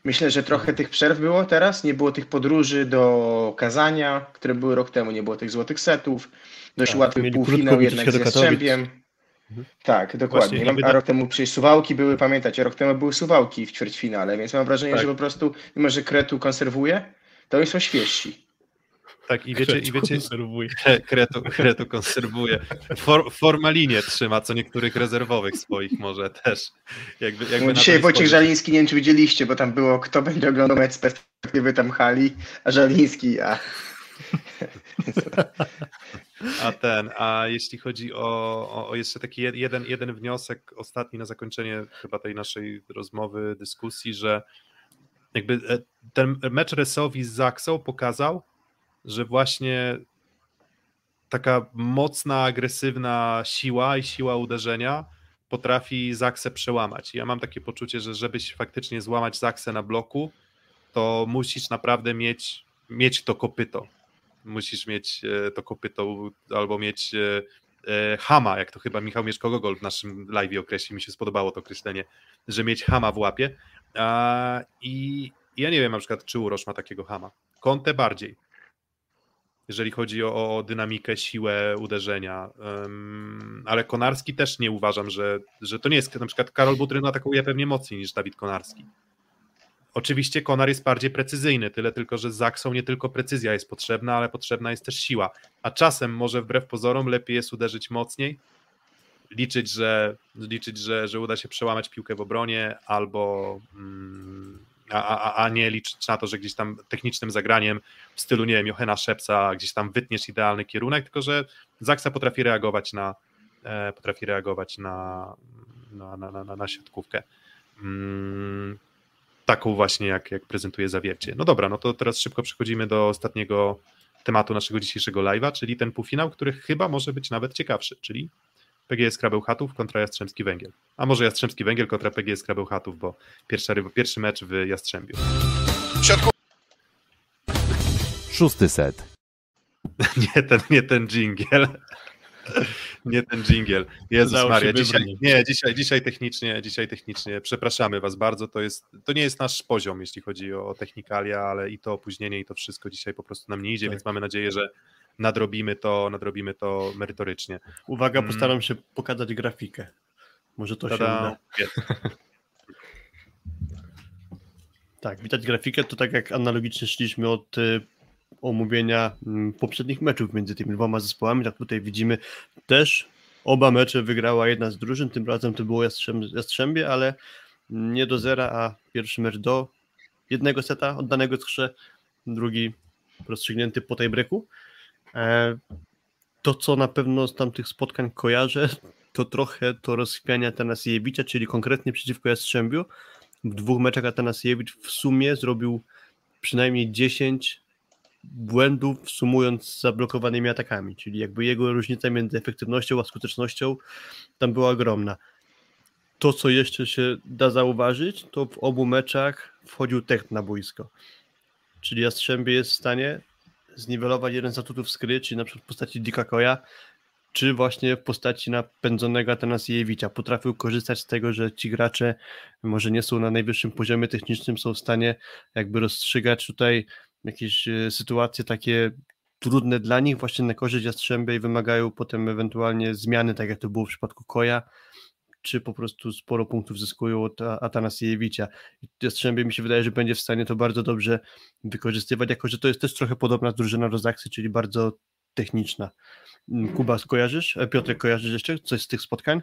Myślę, że trochę tych przerw było teraz, nie było tych podróży do Kazania, które były rok temu, nie było tych złotych setów, dość Tak, łatwy półfinał jednak z. Jastrzębiem. Tak, dokładnie. Właśnie, i A rok temu przecież Suwałki były, pamiętacie, rok temu były Suwałki w ćwierćfinale, więc mam wrażenie, Tak. że po prostu, mimo że Kretu konserwuje, to oni są świeżsi. Tak, i wiecie, i wiecie Konserwuję. Kre- Kretu, Kretu konserwuje. For, formalinie trzyma co niektórych rezerwowych swoich może też. Jakby, jakby No, na dzisiaj Wojciech spojrzeć. Żaliński, nie wiem czy widzieliście, bo tam było, kto będzie oglądał mecz z perspektywy tam hali, a Żaliński, a... A ten, a jeśli chodzi o, o, o jeszcze taki jed- jeden, jeden wniosek, ostatni na zakończenie chyba tej naszej rozmowy, dyskusji, że jakby e, ten mecz Resowi z Zaksą pokazał, że właśnie taka mocna, agresywna siła i siła uderzenia potrafi Zaksę przełamać. Ja mam takie poczucie, że żebyś faktycznie złamać Zaksę na bloku, to musisz naprawdę mieć, mieć to kopyto. Musisz mieć e, to kopyto albo mieć e, e, hama, jak to chyba Michał Mieszko-Gogol w naszym live określił, mi się spodobało to określenie, że mieć hama w łapie. I ja nie wiem na przykład, czy Urosz ma takiego hama. Conte bardziej jeżeli chodzi o, o dynamikę, siłę uderzenia. Ym, ale Konarski też nie uważam, że, że to nie jest. Na przykład Karol Butryn atakuje pewnie mocniej niż Dawid Konarski. Oczywiście Konar jest bardziej precyzyjny, tyle tylko, że z Zaksą nie tylko precyzja jest potrzebna, ale potrzebna jest też siła. A czasem może wbrew pozorom lepiej jest uderzyć mocniej, liczyć, że, liczyć, że, że uda się przełamać piłkę w obronie, albo mm, a, a, a nie liczyć na to, że gdzieś tam technicznym zagraniem w stylu, nie wiem, Johena Szepsa gdzieś tam wytniesz idealny kierunek, tylko że Zaksa potrafi reagować na e, potrafi reagować na, na, na, na, na siatkówkę. Mm, taką właśnie, jak, jak prezentuje Zawiercie. No dobra, no to teraz szybko przechodzimy do ostatniego tematu naszego dzisiejszego live'a, czyli ten półfinał, który chyba może być nawet ciekawszy, czyli PGS Krabeł Chatów kontra Jastrzębski Węgiel. A może Jastrzębski Węgiel kontra PGS Krabeł Chatów, bo pierwszy, pierwszy mecz w Jastrzębiu. Środku Szósty set. Nie ten, nie ten dżingiel. Nie ten dżingiel. Jezus Udało się Maria, dzisiaj, wybrać. nie, dzisiaj, dzisiaj technicznie, dzisiaj technicznie przepraszamy was bardzo, to jest, to nie jest nasz poziom, jeśli chodzi o, o technikalia, ale i to opóźnienie i to wszystko dzisiaj po prostu nam nie idzie, Tak. więc mamy nadzieję, że nadrobimy to, nadrobimy to merytorycznie. Uwaga, Mm. postaram się pokazać grafikę. Może to się Tada. uda. Tak, widać grafikę, to tak jak analogicznie szliśmy od y, omówienia mm, poprzednich meczów między tymi dwoma zespołami, tak tutaj widzimy też oba mecze wygrała jedna z drużyn, tym razem to było Jastrzęb, Jastrzębie, ale nie do zera, a pierwszy mecz do jednego seta oddanego skrze, drugi rozstrzygnięty po tej breaku. E, to, co na pewno z tamtych spotkań kojarzę, to trochę to rozchwiania Atanasiewicza, czyli konkretnie przeciwko Jastrzębiu. W dwóch meczach Atanasiewicz w sumie zrobił przynajmniej 10 błędów, sumując zablokowanymi atakami, czyli jakby jego różnica między efektywnością a skutecznością tam była ogromna. To, co jeszcze się da zauważyć, to w obu meczach wchodził Tech na boisko. Czyli Jastrzębie jest w stanie zniwelować jeden z atutów skry, czyli na przykład w postaci Dika Koja, czy właśnie w postaci napędzonego Atanasiewicza. Potrafił korzystać z tego, że ci gracze może nie są na najwyższym poziomie technicznym, są w stanie jakby rozstrzygać tutaj jakieś e, sytuacje takie trudne dla nich właśnie na korzyść Jastrzębia i wymagają potem ewentualnie zmiany, tak jak to było w przypadku Koja, czy po prostu sporo punktów zyskują od Atanasiewicza. Jastrzębie mi się wydaje, że będzie w stanie to bardzo dobrze wykorzystywać, jako że to jest też trochę podobna drużyna do Zaksy, czyli bardzo techniczna. Mm, Kuba, skojarzysz? E, Piotrek, kojarzysz jeszcze coś z tych spotkań?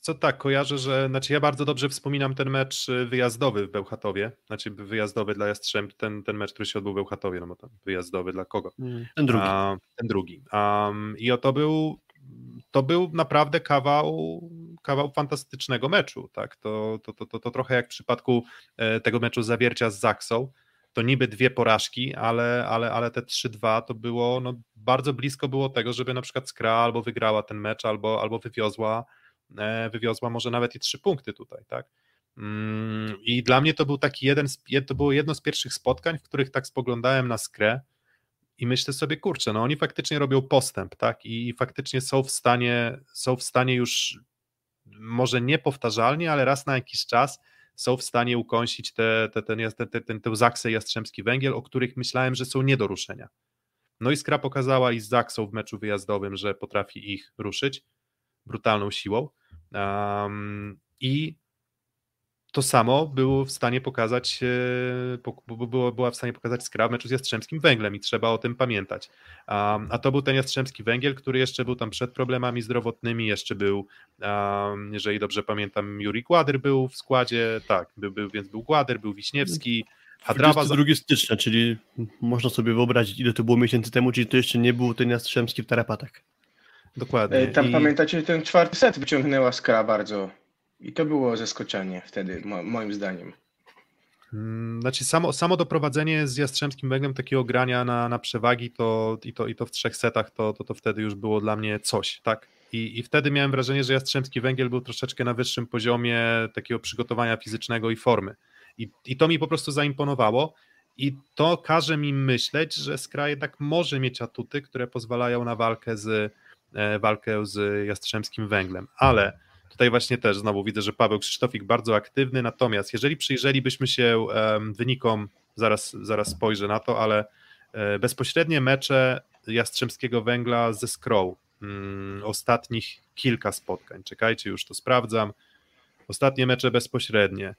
Co tak, kojarzę, że znaczy ja bardzo dobrze wspominam ten mecz y, wyjazdowy w Bełchatowie, znaczy wyjazdowy dla Jastrzęb, ten, ten mecz, który się odbył w Bełchatowie, no bo tam wyjazdowy dla kogo? Ten drugi. A, ten drugi. Um, I o to był, to był naprawdę kawał, kawał fantastycznego meczu. Tak? To, to, to, to, to trochę jak w przypadku e, tego meczu zawiercia z Zaksą. to niby dwie porażki, ale, ale, ale te 3-2 to było, no bardzo blisko było tego, żeby na przykład Skra albo wygrała ten mecz, albo, albo wywiozła, e, wywiozła może nawet i trzy punkty tutaj, tak? Mm, I dla mnie to był taki jeden, to było jedno z pierwszych spotkań, w których tak spoglądałem na Skrę i myślę sobie, kurczę, no oni faktycznie robią postęp, tak? I faktycznie są w stanie, są w stanie już może niepowtarzalnie, ale raz na jakiś czas są w stanie ukąsić te, te, tę Zaksę Jastrzębski Węgiel, o których myślałem, że są nie do ruszenia. No i Skra pokazała i z Zaksą w meczu wyjazdowym, że potrafi ich ruszyć brutalną siłą. Um, I to samo było w stanie pokazać, było, była w stanie pokazać Skra w meczu z Jastrzębskim Węglem i trzeba o tym pamiętać. Um, a to był ten Jastrzębski Węgiel, który jeszcze był tam przed problemami zdrowotnymi, jeszcze był, um, jeżeli dobrze pamiętam, Juri Gładyr był w składzie, tak, był, był, więc był Gładyr, był Wiśniewski, Hadrawa... 22 stycznia, czyli można sobie wyobrazić, ile to było miesięcy temu, czyli to jeszcze nie był ten Jastrzębski w tarapatach. Dokładnie. E, tam I... pamiętacie, ten czwarty set wyciągnęła Skra bardzo i to było zaskoczenie wtedy, moim zdaniem. Mm, znaczy samo, samo doprowadzenie z Jastrzębskim Węglem takiego grania na, na przewagi to, i, to, i to w trzech setach to, to, to wtedy już było dla mnie coś, tak? I, I wtedy miałem wrażenie, że Jastrzębski Węgiel był troszeczkę na wyższym poziomie takiego przygotowania fizycznego i formy. I, I to mi po prostu zaimponowało i to każe mi myśleć, że Skra jednak może mieć atuty, które pozwalają na walkę z, e, walkę z Jastrzębskim Węglem, ale Tutaj właśnie też znowu widzę, że Paweł Krzysztofik bardzo aktywny, natomiast jeżeli przyjrzelibyśmy się wynikom, zaraz, zaraz spojrzę na to, ale e, bezpośrednie mecze Jastrzębskiego Węgla ze Scroll, mm, ostatnich kilka spotkań, czekajcie, już to sprawdzam, ostatnie mecze bezpośrednie,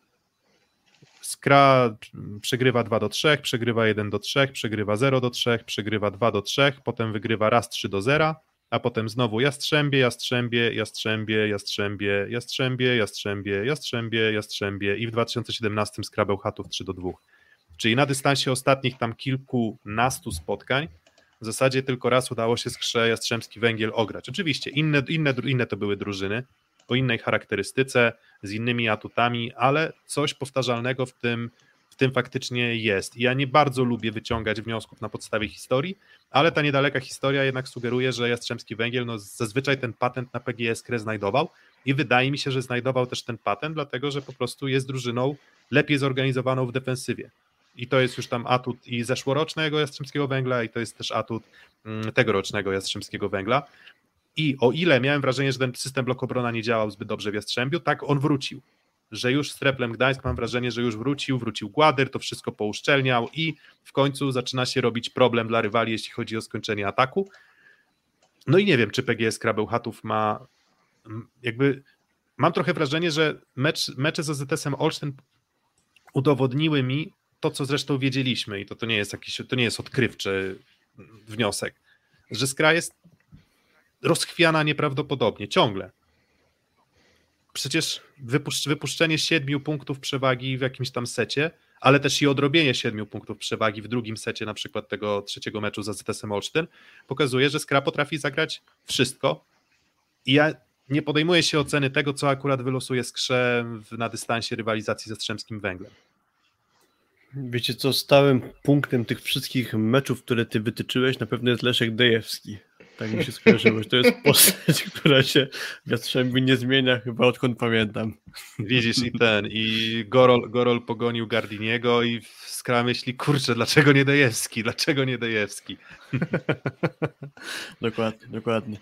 Skra przegrywa 2 do 3, przegrywa 1 do 3, przegrywa 0 do 3, przegrywa 2 do 3, potem wygrywa raz 3 do 0, a potem znowu Jastrzębie, Jastrzębie, Jastrzębie, Jastrzębie, Jastrzębie, Jastrzębie, Jastrzębie, Jastrzębie i w 2017 skrabał Chatów 3 do 2. Czyli na dystansie ostatnich tam kilkunastu spotkań w zasadzie tylko raz udało się skrze Jastrzębski Węgiel ograć. Oczywiście inne, inne, inne to były drużyny, o innej charakterystyce, z innymi atutami, ale coś powtarzalnego w tym w tym faktycznie jest. Ja nie bardzo lubię wyciągać wniosków na podstawie historii, ale ta niedaleka historia jednak sugeruje, że Jastrzębski Węgiel no, zazwyczaj ten patent na PGS krę znajdował i wydaje mi się, że znajdował też ten patent, dlatego że po prostu jest drużyną lepiej zorganizowaną w defensywie. I to jest już tam atut i zeszłorocznego Jastrzębskiego Węgla, i to jest też atut mm, tegorocznego Jastrzębskiego Węgla. I o ile miałem wrażenie, że ten system blokobrona nie działał zbyt dobrze w Jastrzębiu, tak on wrócił że już z Treplem Gdańsk mam wrażenie, że już wrócił, wrócił Gładyr, to wszystko pouszczelniał i w końcu zaczyna się robić problem dla rywali, jeśli chodzi o skończenie ataku. No i nie wiem, czy PGS Krabełchatów ma jakby mam trochę wrażenie, że mecz, mecze z AZS-em Olsztyn udowodniły mi to, co zresztą wiedzieliśmy i to, to nie jest jakiś, to nie jest odkrywczy wniosek, że Skra jest rozchwiana nieprawdopodobnie, ciągle przecież wypuszcz, wypuszczenie siedmiu punktów przewagi w jakimś tam secie, ale też i odrobienie siedmiu punktów przewagi w drugim secie, na przykład tego trzeciego meczu z AZS-em Olsztyn, pokazuje, że Skra potrafi zagrać wszystko. I ja nie podejmuję się oceny tego, co akurat wylosuje Skrze na dystansie rywalizacji ze Strzemskim Węglem. Wiecie co, stałym punktem tych wszystkich meczów, które ty wytyczyłeś, na pewno jest Leszek Dejewski. Tak mi się skojarzyło, że to jest postać, która się w Jastrzębiu nie zmienia chyba odkąd pamiętam. Widzisz i ten, i Gorol, Gorol pogonił Gardiniego i Skra myśli, kurczę, dlaczego nie Dejewski, dlaczego nie Dejewski? dokładnie, dokładnie.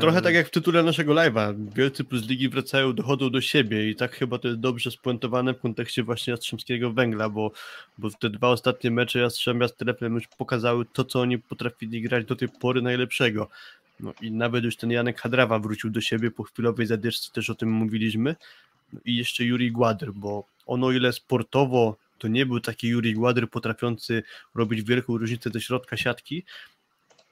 Trochę tak jak w tytule naszego live'a, wielcy plus ligi wracają, dochodzą do siebie i tak chyba to jest dobrze spuentowane w kontekście właśnie Jastrzębskiego Węgla, bo, bo te dwa ostatnie mecze Jastrzębia z Teleplem już pokazały to, co oni potrafili grać do tej pory lepszego. No i nawet już ten Janek Hadrawa wrócił do siebie po chwilowej zadyszce, też o tym mówiliśmy. No I jeszcze Juri Gładr, bo ono ile sportowo to nie był taki Juri Gładr potrafiący robić wielką różnicę ze środka siatki,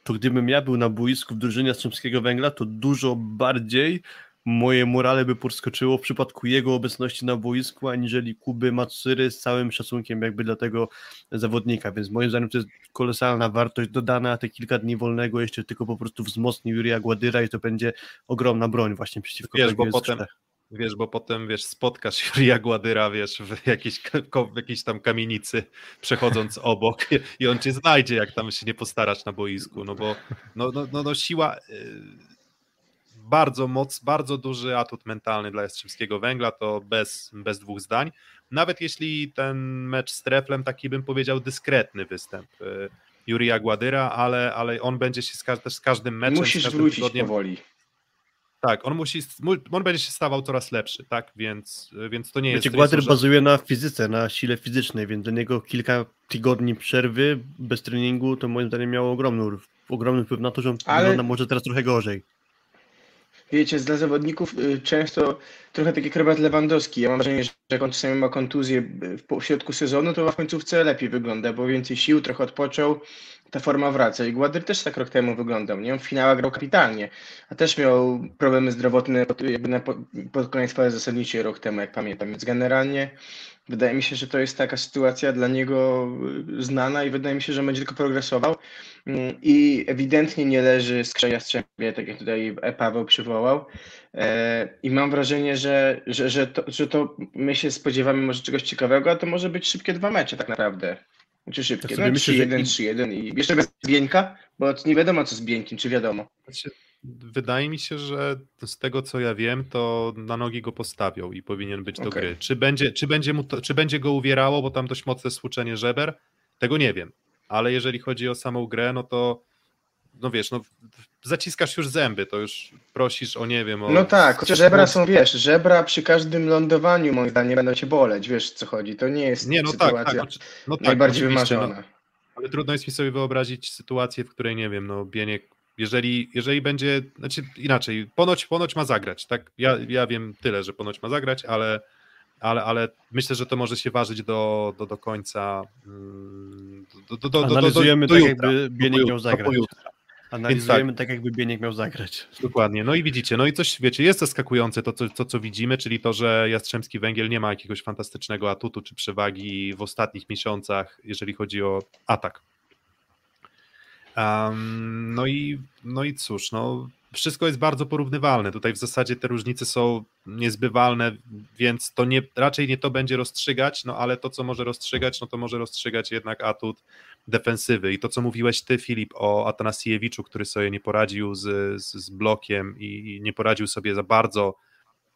to gdybym ja był na boisku w drużynie Jastrzębskiego Węgla, to dużo bardziej moje morale by podskoczyło w przypadku jego obecności na boisku, aniżeli Kuby Matsury z całym szacunkiem jakby dla tego zawodnika, więc moim zdaniem to jest kolosalna wartość dodana, te kilka dni wolnego jeszcze tylko po prostu wzmocni Jurija Gładyra i to będzie ogromna broń właśnie przeciwko Wiesz, bo potem, Wiesz, bo potem, wiesz, spotkasz Jurija Gładyra, wiesz, w jakiejś, w jakiejś tam kamienicy, przechodząc obok i on cię znajdzie, jak tam się nie postarasz na boisku, no bo no, no, no, no siła, y, bardzo moc, bardzo duży atut mentalny dla Jastrzębskiego Węgla, to bez, bez dwóch zdań. Nawet jeśli ten mecz z Treflem, taki bym powiedział, dyskretny występ y, Jurija Gładyra, ale, ale on będzie się z, też z każdym meczem, Musisz z każdym wrócić tygodniem, powoli. tak, on musi, on będzie się stawał coraz lepszy, tak, więc, więc to nie jest... Wiecie, są Gładyr ża- bazuje na fizyce, na sile fizycznej, więc do niego kilka tygodni przerwy bez treningu to moim zdaniem miało ogromny, ogromny wpływ na to, że on Ale- wygląda może teraz trochę gorzej. Wiecie, dla zawodników y, często trochę tak jak Lewandowski. Ja mam wrażenie, że jak on czasami ma kontuzję y, w, środku sezonu, to w końcówce lepiej wygląda, bo więcej sił, trochę odpoczął, ta forma wraca. I Gładyr też tak rok temu wyglądał, nie? On w finałach grał kapitalnie, a też miał problemy zdrowotne jakby na, po- pod koniec fazy zasadniczej rok temu, jak pamiętam. Więc generalnie wydaje mi się, że to jest taka sytuacja dla niego y, znana i wydaje mi się, że będzie tylko progresował. Mm, I ewidentnie nie leży skrze Jastrzębie, tak jak tutaj Paweł przywołał. E, I mam wrażenie, że, że, że, to, że to my się spodziewamy może czegoś ciekawego, a to może być szybkie dwa mecze tak naprawdę. Czy szybkie? sobie No, myślę, że 3-1, im- 3-1 i jeszcze bez Bieńka, bo nie wiadomo co z Bieńkiem, czy wiadomo. Znaczy, Wydaje mi się, że z tego co ja wiem, to na nogi go postawią i powinien być do Okej. gry. Czy będzie, czy, będzie mu to, czy będzie go uwierało, bo tam dość mocne stłuczenie żeber, tego nie wiem. Ale jeżeli chodzi o samą grę, no to no wiesz, no zaciskasz już zęby, to już prosisz o nie wiem, o... No tak, chociaż żebra są, wiesz, żebra przy każdym lądowaniu moim zdaniem będą cię boleć, wiesz co chodzi. To nie jest Nie, no tak, sytuacja tak, oczy- no tak, najbardziej oczywiście, no, wymarzona. Ale trudno jest mi sobie wyobrazić sytuację, w której nie wiem, no Bieniek, jeżeli, jeżeli będzie, znaczy inaczej, ponoć, ponoć ma zagrać, tak? Ja, ja wiem tyle, że ponoć ma zagrać, ale, ale, ale myślę, że to może się ważyć do, do, do końca. mm, Do, do, do, do, do, Analizujemy do, tak, jakby do Bieniek miał do zagrać. Analizujemy tak, jakby Bieniek miał zagrać. Dokładnie. No i widzicie, no i coś, wiecie, jest zaskakujące to, co, to, co widzimy, czyli to, że Jastrzębski Węgiel nie ma jakiegoś fantastycznego atutu czy przewagi w ostatnich miesiącach, jeżeli chodzi o atak. Em, no, i, no i cóż, no, wszystko jest bardzo porównywalne. Tutaj w zasadzie te różnice są niezbywalne, więc to nie, raczej nie to będzie rozstrzygać, no ale to, co może rozstrzygać, no to może rozstrzygać jednak atut defensywy. I to, co mówiłeś ty, Filip, o Atanasiewiczu, który sobie nie poradził z, z, z blokiem i, i nie poradził sobie za bardzo,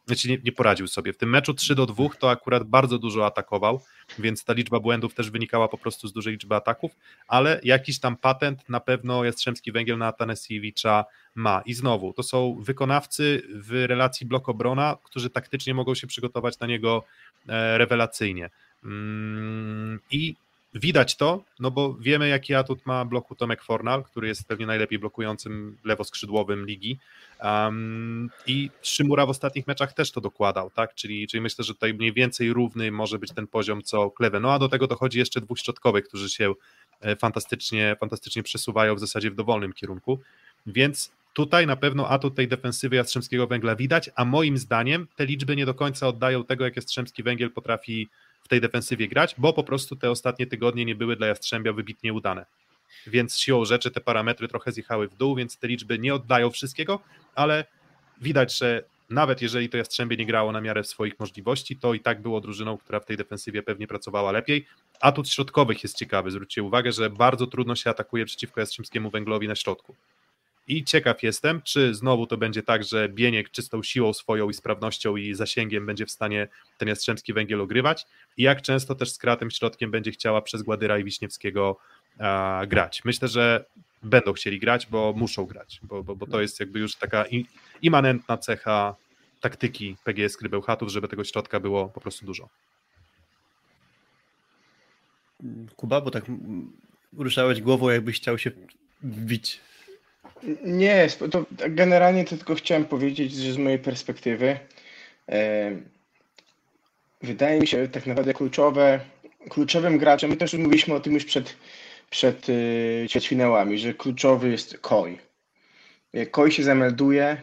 znaczy nie, nie poradził sobie. W tym meczu 3 do 2 to akurat bardzo dużo atakował, więc ta liczba błędów też wynikała po prostu z dużej liczby ataków, ale jakiś tam patent na pewno Jastrzębski Węgiel na Atanasiewicza ma. I znowu, to są wykonawcy w relacji blok-obrona, którzy taktycznie mogą się przygotować na niego e, rewelacyjnie. Mm, I widać to, no bo wiemy, jaki atut ma bloku Tomek Fornal, który jest pewnie najlepiej blokującym lewoskrzydłowym ligi. Um, I Szymura w ostatnich meczach też to dokładał, tak? Czyli, czyli myślę, że tutaj mniej więcej równy może być ten poziom co Klewe. No a do tego dochodzi jeszcze dwóch środkowych, którzy się e, fantastycznie, fantastycznie przesuwają w zasadzie w dowolnym kierunku. Więc tutaj na pewno atut tej defensywy Jastrzębskiego Węgla widać, a moim zdaniem te liczby nie do końca oddają tego, jak Jastrzębski Węgiel potrafi w tej defensywie grać, bo po prostu te ostatnie tygodnie nie były dla Jastrzębia wybitnie udane. Więc siłą rzeczy te parametry trochę zjechały w dół, więc te liczby nie oddają wszystkiego, ale widać, że nawet jeżeli to Jastrzębie nie grało na miarę swoich możliwości, to i tak było drużyną, która w tej defensywie pewnie pracowała lepiej. Atut środkowych jest ciekawy. Zwróćcie uwagę, że bardzo trudno się atakuje przeciwko Jastrzębskiemu Węglowi na środku. I ciekaw jestem, czy znowu to będzie tak, że Bieniek czystą siłą swoją i sprawnością i zasięgiem będzie w stanie ten Jastrzębski Węgiel ogrywać i jak często też z kratem środkiem będzie chciała przez Gładyra i Wiśniewskiego a, grać. Myślę, że będą chcieli grać, bo muszą grać, bo, bo, bo to jest jakby już taka immanentna cecha taktyki PGS Krybełchatów, żeby tego środka było po prostu dużo. Kuba, bo tak ruszałeś głową, jakbyś chciał się wbić. Nie, to generalnie to tylko chciałem powiedzieć, że z mojej perspektywy e, wydaje mi się tak naprawdę kluczowe, kluczowym graczem, my też mówiliśmy o tym już przed, przed e, ćwierćfinałami, że kluczowy jest Koi. Jak Koi się zamelduje,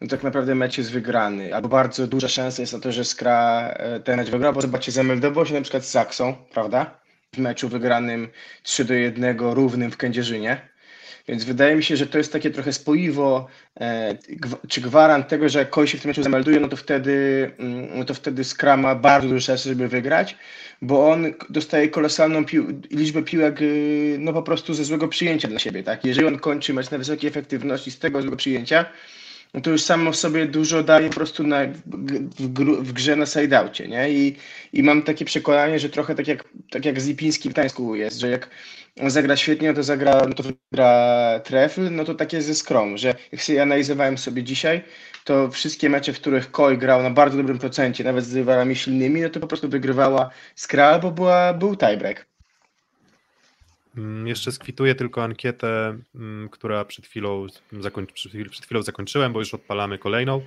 no tak naprawdę mecz jest wygrany, albo bardzo duża szansa jest na to, że Skra e, ten mecz wygra, bo zobaczcie, zameldował się na przykład z Saksą, prawda? W meczu wygranym 3 do 1 równym w Kędzierzynie. Więc wydaje mi się, że to jest takie trochę spoiwo, e, czy gwarant tego, że jak ktoś się w tym meczu zamelduje, no to wtedy, mm, to wtedy Scrum ma bardzo dużo szansy, żeby wygrać, bo on dostaje kolosalną pił liczbę piłek y, no po prostu ze złego przyjęcia dla siebie. Tak? Jeżeli on kończy mecz na wysokiej efektywności z tego złego przyjęcia, no to już samo w sobie dużo daje po prostu na, w, w, grze na sideoutie, nie? I, I mam takie przekonanie, że trochę tak jak, tak jak z w Tańsku jest, że jak zagra świetnie, no to zagra, no to wygra trefl, no to takie ze Skrom, że jak sobie analizowałem sobie dzisiaj, to wszystkie mecze, w których Koi grał na bardzo dobrym procencie, nawet z rywalami silnymi, no to po prostu wygrywała Skra albo była, był tiebreak. Mm, jeszcze skwituję tylko ankietę, mm, która przed chwilą, zakoń, przed chwilą zakończyłem, bo już odpalamy kolejną.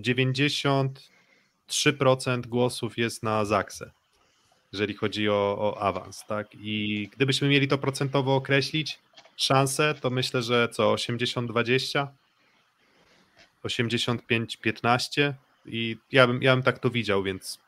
93% głosów jest na Zaksę, jeżeli chodzi o, o awans. Tak? I gdybyśmy mieli to procentowo określić, szanse, to myślę, że co 80-20, 85-15 i ja bym, ja bym tak to widział, więc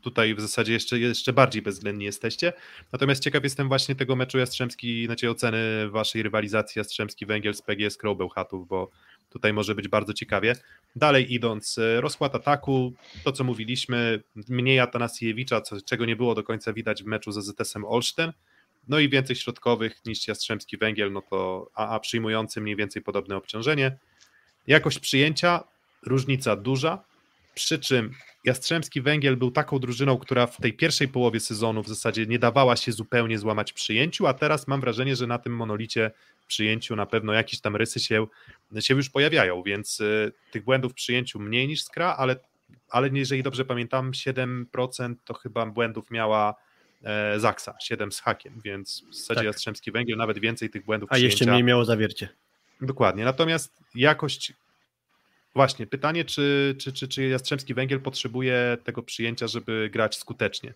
tutaj w zasadzie jeszcze, jeszcze bardziej bezwzględni jesteście. Natomiast ciekaw jestem właśnie tego meczu Jastrzębski, znaczy oceny waszej rywalizacji Jastrzębski-Węgiel z PGS Krąbełchatów, bo tutaj może być bardzo ciekawie. Dalej idąc, e, rozkład ataku, to co mówiliśmy, mniej Atanasiewicza, czego nie było do końca widać w meczu z AZS-em Olsztyn, no i więcej środkowych niż Jastrzębski Węgiel, no to a, a przyjmujący mniej więcej podobne obciążenie. Jakość przyjęcia, różnica duża, przy czym Jastrzębski Węgiel był taką drużyną, która w tej pierwszej połowie sezonu w zasadzie nie dawała się zupełnie złamać przyjęciu, a teraz mam wrażenie, że na tym monolicie przyjęciu na pewno jakieś tam rysy się, się już pojawiają, więc y, tych błędów w przyjęciu mniej niż Skra, ale, ale jeżeli dobrze pamiętam, 7% to chyba błędów miała e, Zaksa, 7 z hakiem, więc w zasadzie tak. Jastrzębski Węgiel nawet więcej tych błędów A przyjęcia. jeszcze mniej miało zawiercie. Dokładnie, natomiast jakość Właśnie, pytanie, czy, czy, czy, czy Jastrzębski Węgiel potrzebuje tego przyjęcia, żeby grać skutecznie?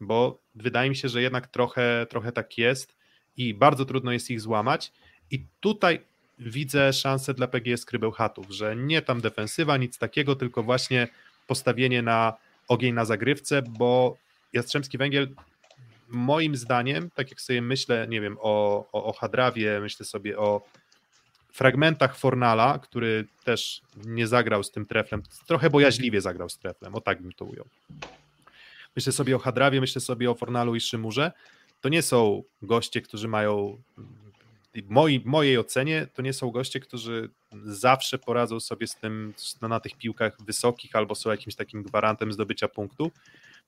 Bo wydaje mi się, że jednak trochę, trochę tak jest i bardzo trudno jest ich złamać. I tutaj widzę szansę dla PGS Krybełchatów, że nie tam defensywa, nic takiego, tylko właśnie postawienie na ogień na zagrywce, bo Jastrzębski Węgiel moim zdaniem, tak jak sobie myślę, nie wiem, o, o, o Hadrawie, myślę sobie o fragmentach Fornala, który też nie zagrał z tym treflem, trochę bojaźliwie zagrał z treflem, o tak bym to ujął. Myślę sobie o Hadrawie, myślę sobie o Fornalu i Szymurze. To nie są goście, którzy mają, w mojej, mojej ocenie, to nie są goście, którzy zawsze poradzą sobie z tym na tych piłkach wysokich albo są jakimś takim gwarantem zdobycia punktu.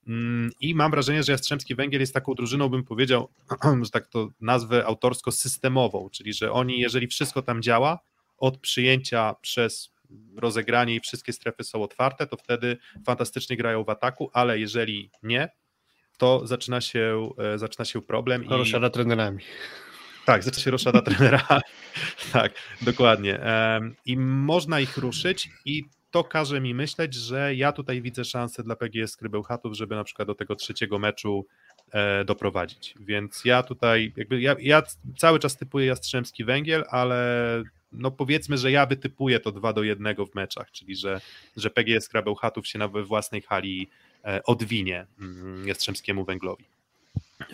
Mm, I mam wrażenie, że Jastrzębski Węgiel jest taką drużyną, bym powiedział, że tak to nazwę autorsko systemową, czyli że oni, jeżeli wszystko tam działa, od przyjęcia przez rozegranie i wszystkie strefy są otwarte, to wtedy fantastycznie grają w ataku, ale jeżeli nie, to zaczyna się, e, zaczyna się problem. Roszada i... trenerami. Tak, zaczyna się roszada trenera. tak, dokładnie. I można ich ruszyć i to każe mi myśleć, że ja tutaj widzę szansę dla PGS Krybełchatów, żeby na przykład do tego trzeciego meczu e, doprowadzić. Więc ja tutaj, jakby ja, ja cały czas typuję Jastrzębski Węgiel, ale no powiedzmy, że ja wytypuję to 2 do 1 w meczach, czyli że, że PGS Krybełchatów się na we własnej hali e, odwinie mm, Jastrzębskiemu Węglowi.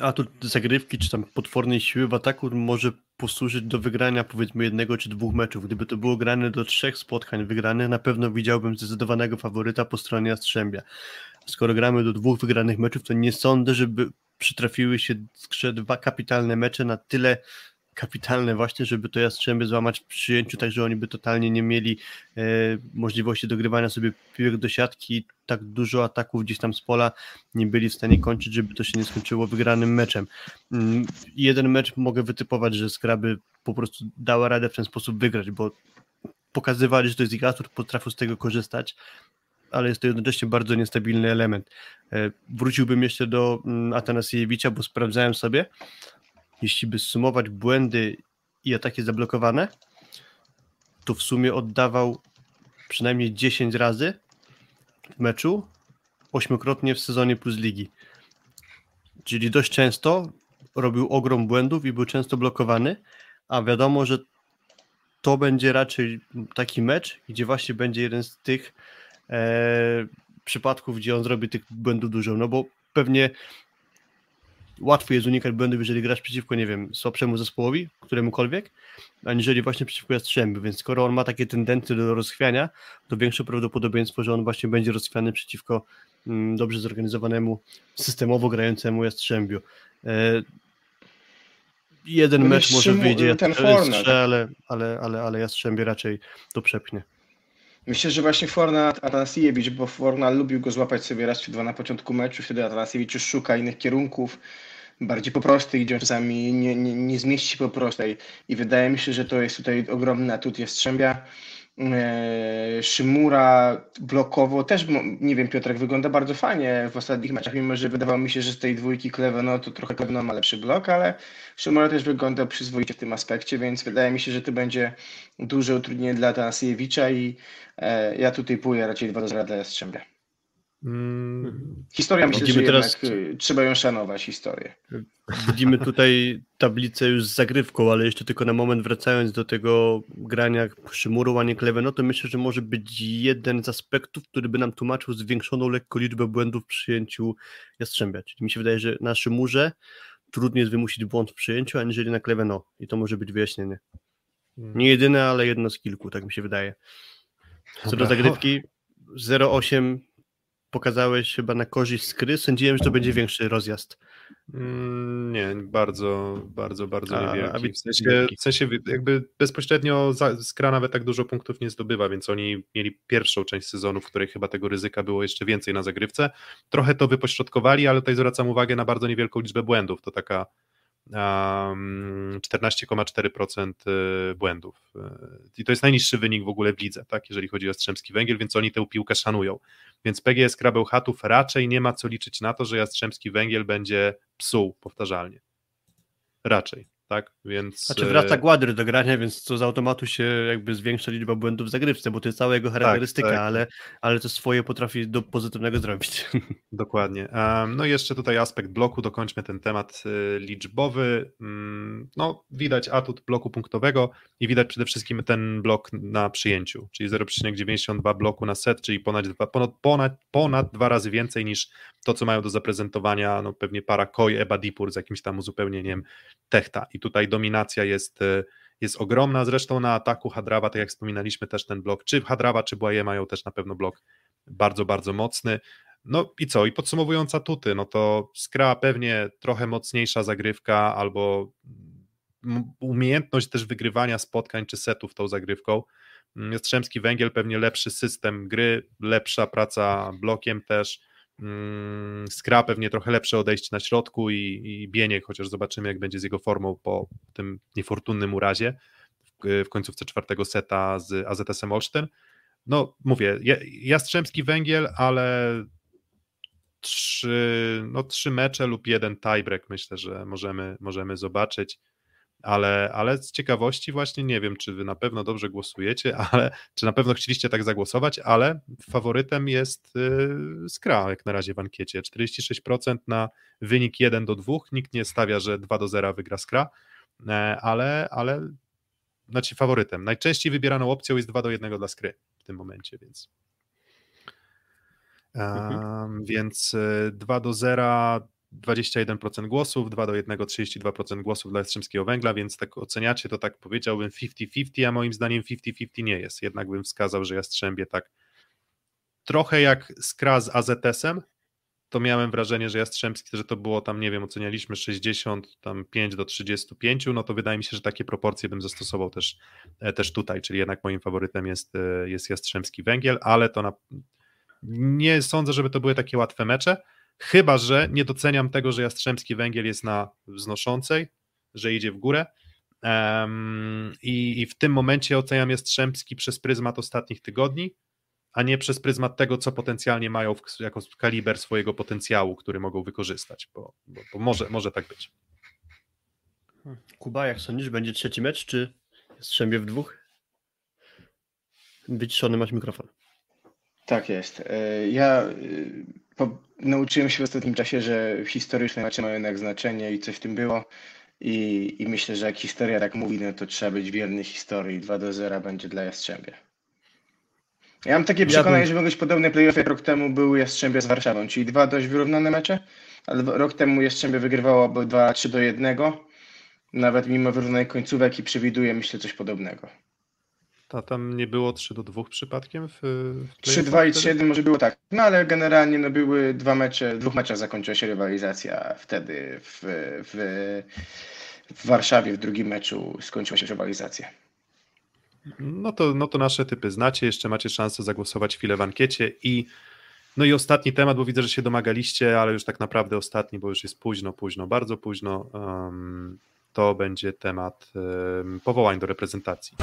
A tu zagrywki, czy tam potwornej siły w ataku może posłużyć do wygrania powiedzmy jednego czy dwóch meczów. Gdyby to było grane do trzech spotkań wygranych, na pewno widziałbym zdecydowanego faworyta po stronie Jastrzębia. Skoro gramy do dwóch wygranych meczów, to nie sądzę, żeby przytrafiły się dwa kapitalne mecze na tyle kapitalne właśnie, żeby to Jastrzębie złamać w przyjęciu, tak że oni by totalnie nie mieli e, możliwości dogrywania sobie piłek do siatki, tak dużo ataków gdzieś tam z pola nie byli w stanie kończyć, żeby to się nie skończyło wygranym meczem. Mm, jeden mecz mogę wytypować, że Skraby po prostu dała radę w ten sposób wygrać, bo pokazywali, że to jest ich atut, potrafią z tego korzystać, ale jest to jednocześnie bardzo niestabilny element. E, wróciłbym jeszcze do mm, Atanasiewicza, bo sprawdzałem sobie, jeśli by sumować błędy i ataki zablokowane, to w sumie oddawał przynajmniej 10 razy w meczu, ośmiokrotnie w sezonie plus ligi. Czyli dość często robił ogrom błędów i był często blokowany, a wiadomo, że to będzie raczej taki mecz, gdzie właśnie będzie jeden z tych e, przypadków, gdzie on zrobi tych błędów dużo, no bo pewnie łatwo jest unikać błędów, jeżeli grasz przeciwko, nie wiem, słabszemu zespołowi, któremukolwiek, aniżeli właśnie przeciwko Jastrzębiu, więc skoro on ma takie tendencje do rozchwiania, to większe prawdopodobieństwo, że on właśnie będzie rozchwiany przeciwko mm, dobrze zorganizowanemu, systemowo grającemu Jastrzębiu. E, jeden mecz może wyjdzie, ale, ale, ale, ale Jastrzębie raczej to przepchnie. Myślę, że właśnie Fornat Atanasiewicz, bo Fornal lubił go złapać sobie raz czy dwa na początku meczu, wtedy Atanasiewicz już szuka innych kierunków, bardziej po prostej, gdzie on czasami nie, nie, nie zmieści po prostej i wydaje mi się, że to jest tutaj ogromny atut Jastrzębia. Eee, Szymura blokowo też, nie wiem, Piotrek wygląda bardzo fajnie w ostatnich meczach, mimo że wydawało mi się, że z tej dwójki Kleveno to trochę Kleveno ma lepszy blok, ale Szymura też wygląda przyzwoicie w tym aspekcie, więc wydaje mi się, że to będzie duże utrudnienie dla Atanasiewicza i e, ja tutaj pójdę raczej 2 do 0 dla Jastrzębia. Mm, Historia myślę, Widzimy że teraz- jednak y, trzeba ją szanować, historię. Widzimy tutaj tablicę już z zagrywką, ale jeszcze tylko na moment wracając do tego grania Szymuru, a nie Kleve, no to myślę, że może być jeden z aspektów, który by nam tłumaczył zwiększoną lekko liczbę błędów w przyjęciu Jastrzębia. Czyli mi się wydaje, że na Szymurze trudniej jest wymusić błąd w przyjęciu, aniżeli na Kleve, no. I to może być wyjaśnienie. Nie jedyne, ale jedno z kilku, tak mi się wydaje. Co do zagrywki, 0,8 pokazałeś chyba na korzyść skry. Sądziłem, że to będzie większy rozjazd. Mm, Nie, bardzo, bardzo, bardzo A- niewielki. wi- W sensie, w sensie jakby bezpośrednio za- Skra nawet tak dużo punktów nie zdobywa, więc oni mieli pierwszą część sezonu, w której chyba tego ryzyka było jeszcze więcej na zagrywce. Trochę to wypośrodkowali, ale tutaj zwracam uwagę na bardzo niewielką liczbę błędów. To taka 14,4% y, błędów. Y, I to jest najniższy wynik w ogóle w lidze, tak, jeżeli chodzi o Jastrzębski Węgiel, więc oni tę piłkę szanują. Więc PGS Krabełchatów raczej nie ma co liczyć na to, że Jastrzębski Węgiel będzie psuł powtarzalnie. Raczej, tak? Więc Znaczy e, wraca Gładry do grania, więc to z automatu się jakby zwiększa liczba błędów w zagrywce, bo to jest cała jego charakterystyka, tak. Ale, ale to swoje potrafi do pozytywnego zrobić. Dokładnie. No i jeszcze tutaj aspekt bloku, dokończmy ten temat y, liczbowy. Mm, No, widać atut bloku punktowego i widać przede wszystkim ten blok na przyjęciu, czyli 0,92 bloku na set, czyli ponad dwa, ponad, ponad, ponad dwa razy więcej niż to, co mają do zaprezentowania, no pewnie para Koi, Eba Dipur z jakimś tam uzupełnieniem Techta. I tutaj dominacja jest, y, jest ogromna, zresztą na ataku Hadrawa, tak jak wspominaliśmy, też ten blok, czy Hadrawa, czy Błaje mają też na pewno blok bardzo, bardzo mocny. No i co? I podsumowując atuty, no to Skra pewnie trochę mocniejsza zagrywka albo mm, umiejętność też wygrywania spotkań czy setów tą zagrywką. Mm, Jastrzębski Węgiel pewnie lepszy system gry, lepsza praca blokiem też. Mm, Skra pewnie trochę lepsze odejście na środku i, i Bieniek, chociaż zobaczymy jak będzie z jego formą po tym niefortunnym urazie w, końcówce czwartego seta z AZS-em Olsztyn. No mówię, Ja- Jastrzębski Węgiel, ale trzy, no, trzy mecze lub jeden tiebreak myślę, że możemy, możemy zobaczyć. Ale, ale z ciekawości właśnie nie wiem, czy wy na pewno dobrze głosujecie, ale czy na pewno chcieliście tak zagłosować, ale faworytem jest yy, Skra jak na razie w ankiecie. 46% na wynik 1 do 2. Nikt nie stawia, że 2 do 0 wygra Skra, e, ale, ale znaczy faworytem. Najczęściej wybieraną opcją jest 2 do 1 dla Skry w tym momencie, więc Um, więc y, 2 do 0, 21% głosów, 2 do 1, 32% głosów dla Jastrzębskiego Węgla, więc tak oceniacie, to tak powiedziałbym 50-50, a moim zdaniem 50-50 nie jest. Jednak bym wskazał, że Jastrzębie tak trochę jak Skra z AZS-em, to miałem wrażenie, że Jastrzębski, że to było tam, nie wiem, ocenialiśmy 60, tam 5 do 35, no to wydaje mi się, że takie proporcje bym zastosował też, e, też tutaj, czyli jednak moim faworytem jest, e, jest Jastrzębski Węgiel, ale to na, nie sądzę, żeby to były takie łatwe mecze, chyba, że nie doceniam tego, że Jastrzębski Węgiel jest na wznoszącej, że idzie w górę um, i, i w tym momencie oceniam Jastrzębski przez pryzmat ostatnich tygodni, a nie przez pryzmat tego, co potencjalnie mają w, jako kaliber swojego potencjału, który mogą wykorzystać, bo, bo, bo może, może tak być. Kuba, jak sądzisz, będzie trzeci mecz, czy Jastrzębie w dwóch? Wyciszony masz mikrofon. Tak jest. E, Ja e, po, nauczyłem się w ostatnim czasie, że historyczne mecze mają jednak znaczenie i coś w tym było. I, I myślę, że jak historia tak mówi, no to trzeba być wierny historii. 2 do 0 będzie dla Jastrzębia. Ja mam takie Ja przekonanie, bym- że mogą być podobne playoffy jak rok temu były Jastrzębie z Warszawą, czyli dwa dość wyrównane mecze, ale rok temu Jastrzębie wygrywało 2-3 do 1, nawet mimo wyrównanych końcówek i przewiduje myślę coś podobnego. To tam nie było 3 do 2 przypadkiem w, w 3-2 i playoffach wtedy? 3-1 może było tak, no ale generalnie no były dwa mecze, w dwóch meczach zakończyła się rywalizacja wtedy w, w, w Warszawie w drugim meczu skończyła się rywalizacja. No to, no to nasze typy znacie, jeszcze macie szansę zagłosować chwilę w ankiecie i no i ostatni temat, bo widzę, że się domagaliście, ale już tak naprawdę ostatni, bo już jest późno, późno, bardzo późno, em, to będzie temat em, powołań do reprezentacji.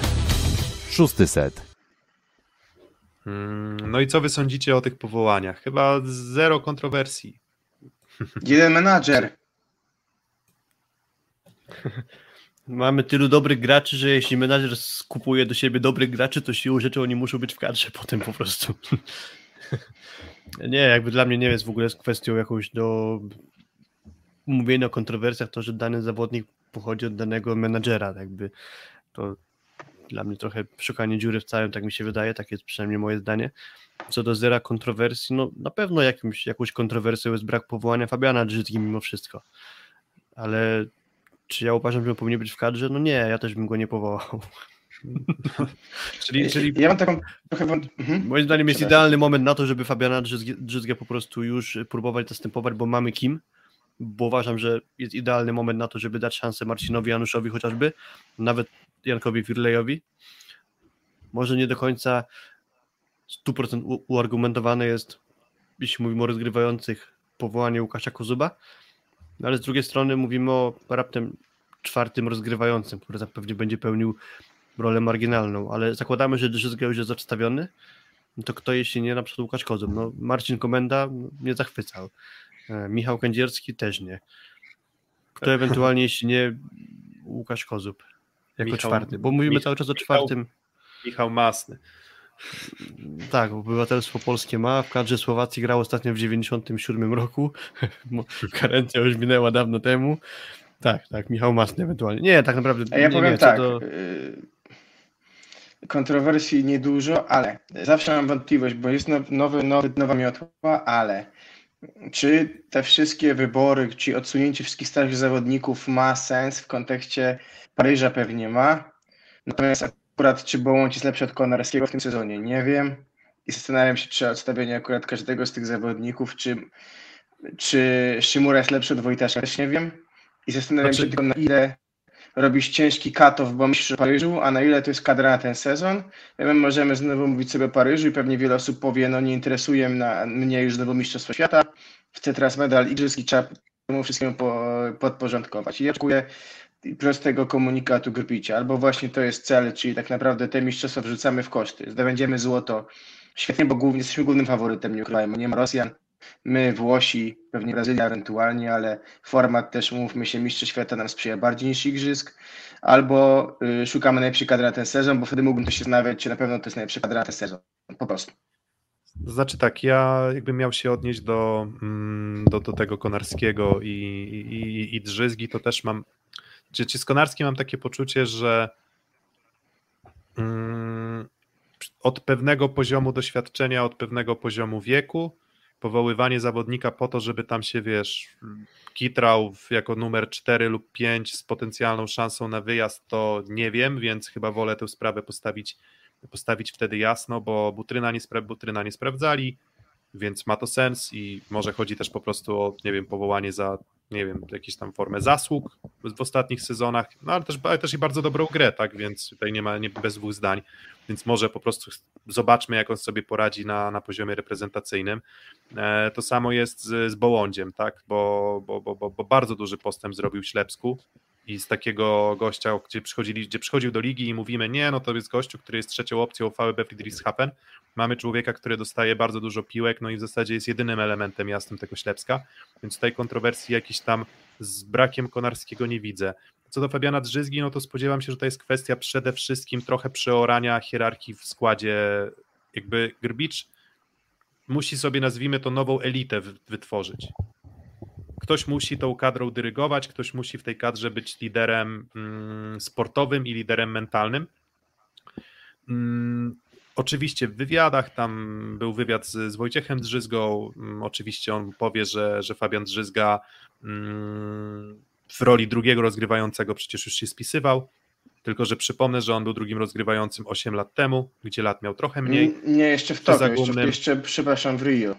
Szósty set. Mm, No i co wy sądzicie o tych powołaniach? Chyba zero kontrowersji. Jeden menadżer. Mamy tylu dobrych graczy, że jeśli menadżer skupuje do siebie dobrych graczy, to siłą rzeczy oni muszą być w kadrze potem po prostu. nie, jakby dla mnie nie jest w ogóle z kwestią jakąś do mówienia o kontrowersjach to, że dany zawodnik pochodzi od danego menadżera, jakby to dla mnie trochę szukanie dziury w całym, tak mi się wydaje, tak jest przynajmniej moje zdanie. Co do zera kontrowersji, no na pewno jakimś, jakąś kontrowersją jest brak powołania Fabiana Drzytki mimo wszystko, ale czy ja uważam, że powinien być w kadrze? No nie, ja też bym go nie powołał. Czyli, czyli Ja mam taką trochę wąt... mhm. Moim zdaniem jest idealny moment na to, żeby Fabiana Drzyzgę, Drzyzgę po prostu już próbować zastępować, bo mamy kim, bo uważam, że jest idealny moment na to, żeby dać szansę Marcinowi Januszowi chociażby, nawet Jankowi Firlejowi. Może nie do końca 100% u- uargumentowane jest, jeśli mówimy o rozgrywających, powołanie Łukasza Kozuba, no ale z drugiej strony mówimy o raptem czwartym rozgrywającym, który zapewne będzie pełnił rolę marginalną, ale zakładamy, że Drzyzga już jest odstawiony, no to kto jeśli nie, na przykład Łukasz Kozub, no Marcin Komenda nie zachwycał, e, Michał Kędzierski też nie, kto ewentualnie jeśli nie, Łukasz Kozub jako Michał- czwarty, bo mówimy Michał- cały czas o Michał- czwartym, Michał Masny. tak, obywatelstwo polskie ma, w kadrze Słowacji grał ostatnio w 97 roku, karencja już minęła dawno temu, tak, tak, Michał Masny ewentualnie, nie, tak naprawdę, A ja nie, powiem nie, co tak. do- y, Kontrowersji niedużo, ale zawsze mam wątpliwość, bo jest now- nowy, nowy, nowa miotła, ale czy te wszystkie wybory, czy odsunięcie wszystkich starych zawodników ma sens w kontekście Paryża pewnie ma. Natomiast akurat czy Bołądź jest lepszy od Konarskiego w tym sezonie, nie wiem. I zastanawiam się, czy odstawienie akurat każdego z tych zawodników, czy, czy Szymura jest lepszy od Wojtasza, też nie wiem. I zastanawiam Znaczy- się tylko na ile robisz ciężki cut-off, bo myślisz o Paryżu, a na ile to jest kadra na ten sezon. My możemy znowu mówić sobie o Paryżu i pewnie wiele osób powie, no nie interesuje mnie już znowu Mistrzostwo Świata, chcę teraz medal igrzysk i trzeba temu wszystkiemu po, podporządkować. I ja oczekuję prostego komunikatu grupicia, albo właśnie to jest cel, czyli tak naprawdę te mistrzostwa wrzucamy w koszty, zdobędziemy złoto, świetnie, bo głównie jesteśmy głównym faworytem, nie ukrywajmy, nie ma Rosjan, my, Włosi, pewnie Brazylia ewentualnie, ale format też, mówmy się, Mistrzostw Świata nam sprzyja bardziej niż Igrzysk, albo y, szukamy najlepszej kadry na ten sezon, bo wtedy mógłbym się zastanawiać, czy na pewno to jest najlepsza kadra na ten sezon, po prostu. Znaczy tak, ja jakbym miał się odnieść do, mm, do, do tego Konarskiego i, i, i Drzyzgi, to też mam, czy z Konarskim mam takie poczucie, że mm, od pewnego poziomu doświadczenia, od pewnego poziomu wieku, powoływanie zawodnika po to, żeby tam się, wiesz, kitrał jako numer 4 lub 5 z potencjalną szansą na wyjazd, to nie wiem, więc chyba wolę tę sprawę postawić postawić wtedy jasno, bo Butryna nie, spra- Butryna nie sprawdzali, więc ma to sens i może chodzi też po prostu o, nie wiem, powołanie za, nie wiem, jakąś tam formę zasług w ostatnich sezonach, no ale też, ale też i bardzo dobrą grę, tak, więc tutaj nie ma nie, bez dwóch zdań, więc może po prostu zobaczmy, jak on sobie poradzi na, na poziomie reprezentacyjnym. E, to samo jest z, z Bołądziem, tak, bo, bo, bo, bo, bardzo duży postęp zrobił Ślepsku, i z takiego gościa, gdzie, przychodzili, gdzie przychodził do ligi i mówimy, nie, no to jest gościu, który jest trzecią opcją VB Friedrichshafen. Mamy człowieka, który dostaje bardzo dużo piłek, no i w zasadzie jest jedynym elementem jasnym tego Ślepska, więc tutaj kontrowersji jakiś tam z brakiem Konarskiego nie widzę. Co do Fabiana Drzyzgi, no to spodziewam się, że to jest kwestia przede wszystkim trochę przeorania hierarchii w składzie. Jakby Grbicz musi sobie, nazwijmy to, nową elitę wy- wytworzyć ktoś musi tą kadrą dyrygować, ktoś musi w tej kadrze być liderem mm, sportowym i liderem mentalnym. Mm, Oczywiście w wywiadach, tam był wywiad z, z Wojciechem Drzyzgą, mm, oczywiście on powie, że, że Fabian Drzyzga w roli drugiego rozgrywającego przecież już się spisywał, tylko że przypomnę, że on był drugim rozgrywającym 8 lat temu, gdzie lat miał trochę mniej. Nie, jeszcze w Tokio, jeszcze, jeszcze, przepraszam, w Rio.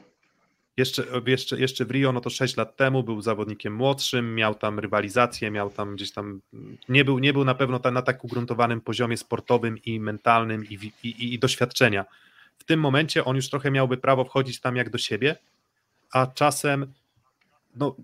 Jeszcze, jeszcze, jeszcze w Rio, no to 6 lat temu był zawodnikiem młodszym, miał tam rywalizację, miał tam gdzieś tam, nie był, nie był na pewno na tak ugruntowanym poziomie sportowym i mentalnym i, i, i doświadczenia. W tym momencie on już trochę miałby prawo wchodzić tam jak do siebie, a czasem, no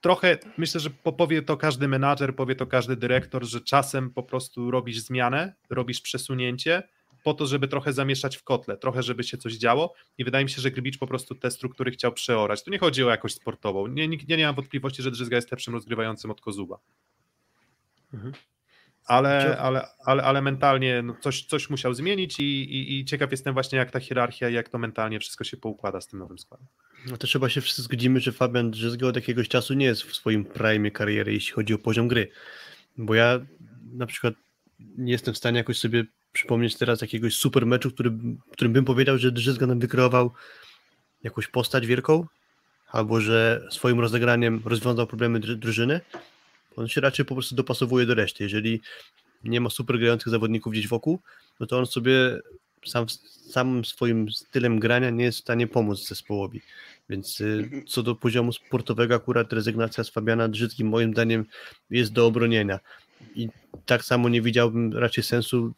trochę, myślę, że po- powie to każdy menadżer, powie to każdy dyrektor, że czasem po prostu robisz zmianę, robisz przesunięcie po to, żeby trochę zamieszać w kotle, trochę, żeby się coś działo i wydaje mi się, że Grybicz po prostu te struktury chciał przeorać. Tu nie chodzi o jakość sportową. Nie, nie, nie mam wątpliwości, że Drzyzga jest lepszym rozgrywającym od Kozuba. Mhm. Ale, ale, ale, ale mentalnie no coś, coś musiał zmienić i, i, i ciekaw jestem właśnie, jak ta hierarchia i jak to mentalnie wszystko się poukłada z tym nowym składem. No to chyba się wszyscy zgodzimy, że Fabian Drzyzga od jakiegoś czasu nie jest w swoim prime kariery, jeśli chodzi o poziom gry. Bo ja na przykład nie jestem w stanie jakoś sobie przypomnieć teraz jakiegoś super meczu, który, którym bym powiedział, że Drzyzga nam wykreował jakąś postać wielką, albo że swoim rozegraniem rozwiązał problemy dru- drużyny. On się raczej po prostu dopasowuje do reszty. Jeżeli nie ma super grających zawodników gdzieś wokół, no to on sobie sam, samym swoim stylem grania nie jest w stanie pomóc zespołowi. Więc y, co do poziomu sportowego, akurat rezygnacja z Fabiana Drzyzgi moim zdaniem jest do obronienia. I tak samo nie widziałbym raczej sensu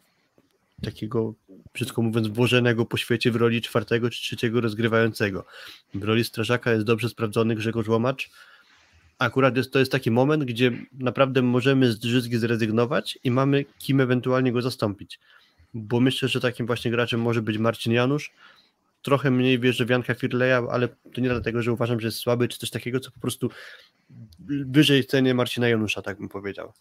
takiego, brzydko mówiąc, włożonego po świecie w roli czwartego czy trzeciego rozgrywającego. W roli strażaka jest dobrze sprawdzony Grzegorz Łomacz. Akurat jest, to jest taki moment, gdzie naprawdę możemy z Drzyzgi zrezygnować i mamy kim ewentualnie go zastąpić. Bo myślę, że takim właśnie graczem może być Marcin Janusz. Trochę mniej wierzę w Janka Firleja, ale to nie dlatego, że uważam, że jest słaby czy coś takiego, co po prostu wyżej cenie Marcina Janusza, tak bym powiedział.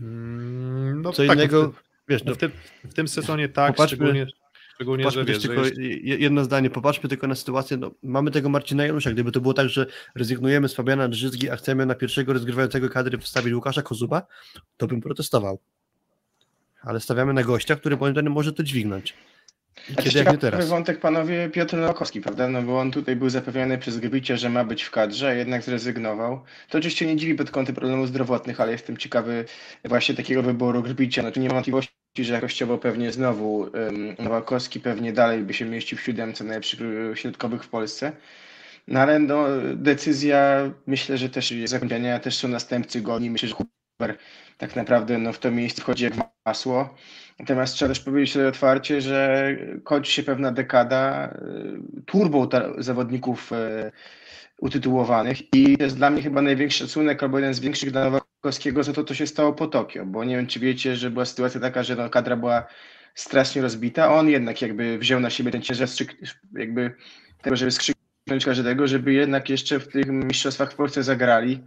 Mm, No, Co tak, innego, no wiesz, no, w, tym, w tym sezonie tak, Popatrzmy- szczególnie, szczególnie że Popatrzmy wiesz, że tylko jest, je- jedno zdanie, popatrzmy tylko na sytuację, no, mamy tego Marcina Janusza, gdyby to było tak, że rezygnujemy z Fabiana Drzyzgi, a chcemy na pierwszego rozgrywającego kadry wstawić Łukasza Kozuba, to bym protestował. Ale stawiamy na gościa, który moim zdaniem może to dźwignąć. I kiedy jak nie ciekawy teraz. wątek panowie Piotr Nowakowski, prawda? No bo on tutaj był zapewniony przez Grybicia, że ma być w kadrze, a jednak zrezygnował. To oczywiście nie dziwi pod kątem problemów zdrowotnych, ale jestem ciekawy właśnie takiego wyboru Grybicia. No tu nie ma wątpliwości, że jakościowo pewnie znowu um, Nowakowski pewnie dalej by się mieścił w siódemce najlepszych y, środkowych w Polsce. No ale no, decyzja myślę, że też zakończenia, też są następcy goni. Myślę, że Huber tak naprawdę no, w to miejsce wchodzi jak masło. Natomiast trzeba też powiedzieć sobie otwarcie, że kończy się pewna dekada y, turbo zawodników y, utytułowanych i to jest dla mnie chyba największy szacunek albo jeden z większych dla Nowakowskiego za to, co się stało po Tokio, bo nie wiem, czy wiecie, że była sytuacja taka, że no, kadra była strasznie rozbita, on jednak jakby wziął na siebie ten ciężar jakby tego, żeby skrzyknąć każdego, żeby jednak jeszcze w tych mistrzostwach w Polsce zagrali.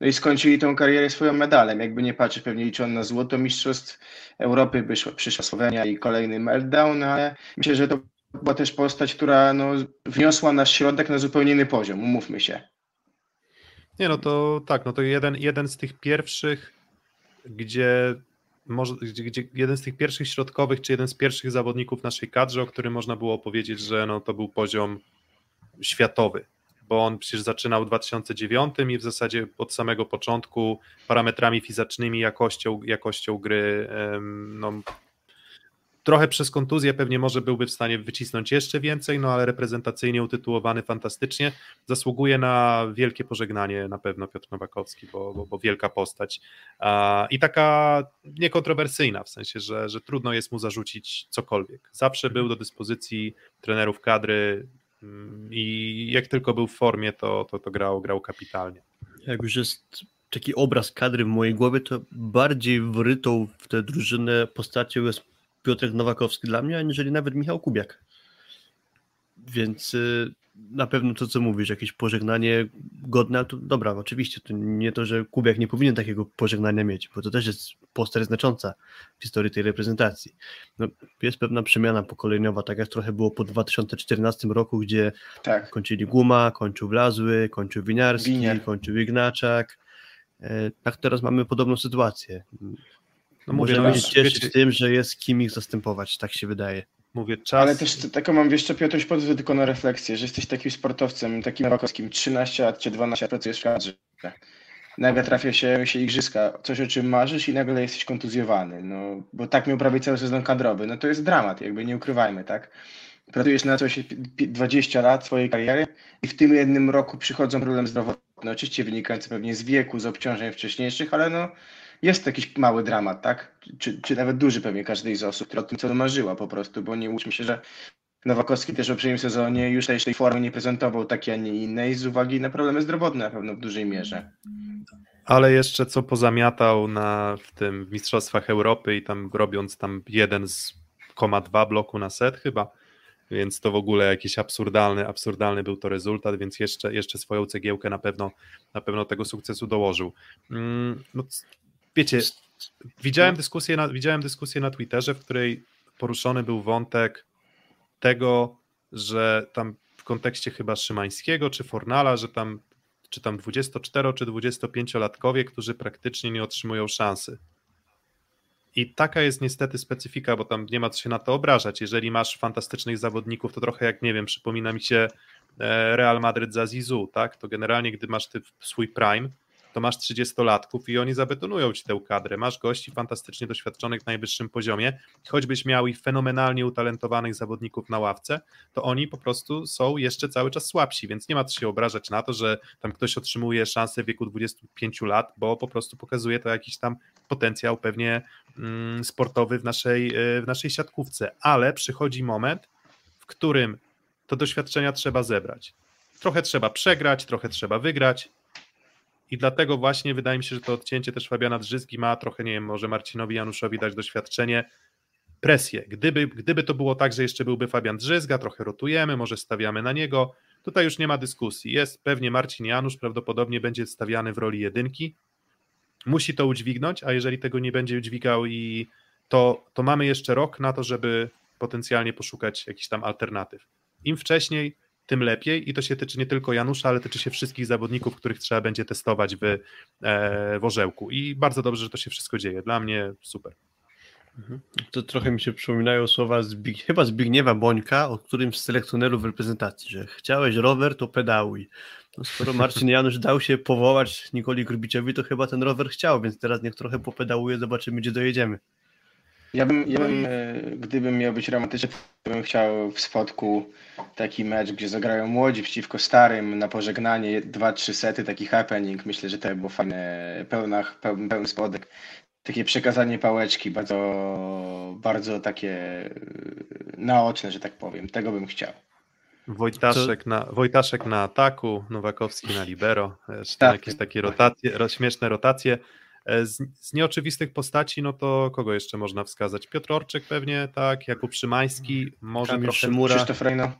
No i skończyli tą karierę swoim medalem. Jakby nie patrzeć, pewnie liczą na złoto mistrzostw Europy, by szła, przyszła Słowenia i kolejny meltdown, ale myślę, że to była też postać, która no, wniosła nasz środek na zupełnie inny poziom, umówmy się. Nie, no to tak, no to jeden, jeden z tych pierwszych, gdzie, może, gdzie, gdzie jeden z tych pierwszych środkowych, czy jeden z pierwszych zawodników naszej kadrze, o którym można było powiedzieć, że no to był poziom światowy, bo on przecież zaczynał w 2009 i w zasadzie od samego początku parametrami fizycznymi, jakością, jakością gry, no, trochę przez kontuzję pewnie może byłby w stanie wycisnąć jeszcze więcej, no ale reprezentacyjnie utytułowany fantastycznie, zasługuje na wielkie pożegnanie na pewno Piotr Nowakowski, bo, bo, bo wielka postać i taka niekontrowersyjna, w sensie, że, że trudno jest mu zarzucić cokolwiek. Zawsze był do dyspozycji trenerów kadry mm, i jak tylko był w formie, to, to, to grał, grał kapitalnie. Jak już jest taki obraz kadry w mojej głowie, to bardziej wrytą w tę drużynę postacią jest Piotrek Nowakowski dla mnie, aniżeli nawet Michał Kubiak. Więc y, na pewno to, co mówisz, jakieś pożegnanie godne, to dobra, oczywiście, to nie to, że Kubiak nie powinien takiego pożegnania mieć, bo to też jest postać znacząca w historii tej reprezentacji. No, jest pewna przemiana pokoleniowa, tak jak trochę było po 2014 roku, gdzie Tak. kończyli Guma, kończył Wlazły, kończył Winiarski, Winiar. kończył Ignaczak. E, Tak teraz mamy podobną sytuację. No mówię, Możemy no, się cieszyć wiecie, tym, że jest kim ich zastępować, tak się wydaje. mówię czas. Ale też taką mam, wiesz co, Piotruś, pozwól tylko na refleksję, że jesteś takim sportowcem, takim nowakowskim, 13 lat czy 12 lat pracujesz w kadrze. Nagle trafia się, się igrzyska, coś o czym marzysz i nagle jesteś kontuzjowany, no, bo tak miał prawie cały sezon kadrowy, no to jest dramat, jakby nie ukrywajmy, tak? Pracujesz na coś pi- pi- 20 lat swojej kariery i w tym jednym roku przychodzą problemy zdrowotne, oczywiście wynikające pewnie z wieku, z obciążeń wcześniejszych, ale no jest jakiś mały dramat, tak? Czy, czy nawet duży pewnie każdej z osób, która o tym co marzyła po prostu, bo nie łudźmy się, że Nowakowski też w poprzednim sezonie już tej, formy nie prezentował takiej, a nie innej z uwagi na problemy zdrowotne na pewno w dużej mierze. Ale jeszcze co pozamiatał na w tym w Mistrzostwach Europy i tam robiąc tam 1,2 bloku na set chyba, więc to w ogóle jakiś absurdalny, absurdalny był to rezultat, więc jeszcze, jeszcze swoją cegiełkę na pewno, na pewno tego sukcesu dołożył. Mm, No, wiecie, widziałem dyskusję, na, widziałem dyskusję na Twitterze, w której poruszony był wątek tego, że tam w kontekście chyba Szymańskiego czy Fornala, że tam czy tam 24 czy 25-latkowie, którzy praktycznie nie otrzymują szansy. I taka jest niestety specyfika, bo tam nie ma co się na to obrażać. Jeżeli masz fantastycznych zawodników, to trochę jak nie wiem, przypomina mi się e, Real Madryt za Zizou, tak? To generalnie, gdy masz ty swój prime, to masz 30-latków i oni zabetonują ci tę kadrę. Masz gości fantastycznie doświadczonych na najwyższym poziomie, choćbyś miał i fenomenalnie utalentowanych zawodników na ławce, to oni po prostu są jeszcze cały czas słabsi, więc nie ma co się obrażać na to, że tam ktoś otrzymuje szansę w wieku 25 lat, bo po prostu pokazuje to jakiś tam potencjał pewnie mm, sportowy w naszej, y, w naszej siatkówce, ale przychodzi moment, w którym to doświadczenia trzeba zebrać. Trochę trzeba przegrać, trochę trzeba wygrać, i dlatego właśnie wydaje mi się, że to odcięcie też Fabiana Drzyzgi ma trochę, nie wiem, może Marcinowi Januszowi dać doświadczenie, presję. Gdyby, gdyby to było tak, że jeszcze byłby Fabian Drzyzga, trochę rotujemy, może stawiamy na niego, tutaj już nie ma dyskusji. Jest pewnie Marcin Janusz, prawdopodobnie będzie stawiany w roli jedynki. Musi to udźwignąć, a jeżeli tego nie będzie udźwigał i to, to mamy jeszcze rok na to, żeby potencjalnie poszukać jakichś tam alternatyw. Im wcześniej, tym lepiej i to się tyczy nie tylko Janusza, ale tyczy się wszystkich zawodników, których trzeba będzie testować w, e, w Orzełku i bardzo dobrze, że to się wszystko dzieje. Dla mnie super. To trochę mi się przypominają słowa Zbig, chyba Zbigniewa Bońka, o którymś z selekcjonerów w reprezentacji, że chciałeś rower, to pedałuj. No skoro Marcin Janusz dał się powołać Nikoli Grubiciowi, to chyba ten rower chciał, więc teraz niech trochę popedałuje, zobaczymy, gdzie dojedziemy. Ja bym, ja bym e, gdybym miał być romantyczny, to bym chciał w spotku taki mecz, gdzie zagrają młodzi przeciwko starym na pożegnanie, dwa, trzy sety, taki happening. Myślę, że to by było fajne, pełna, pełny, pełny spodek. Takie przekazanie pałeczki, bardzo, bardzo takie e, naoczne, że tak powiem. Tego bym chciał. Wojtaszek, na, Wojtaszek na ataku, Nowakowski na libero, jeszcze Tak. jakieś takie rotacje, ro, śmieszne rotacje. E, Z, z nieoczywistych postaci, no to kogo jeszcze można wskazać? Piotr Orczyk pewnie, tak, Jakub Szymański, może Kamil trochę, Szymura. Krzysztof Rejno.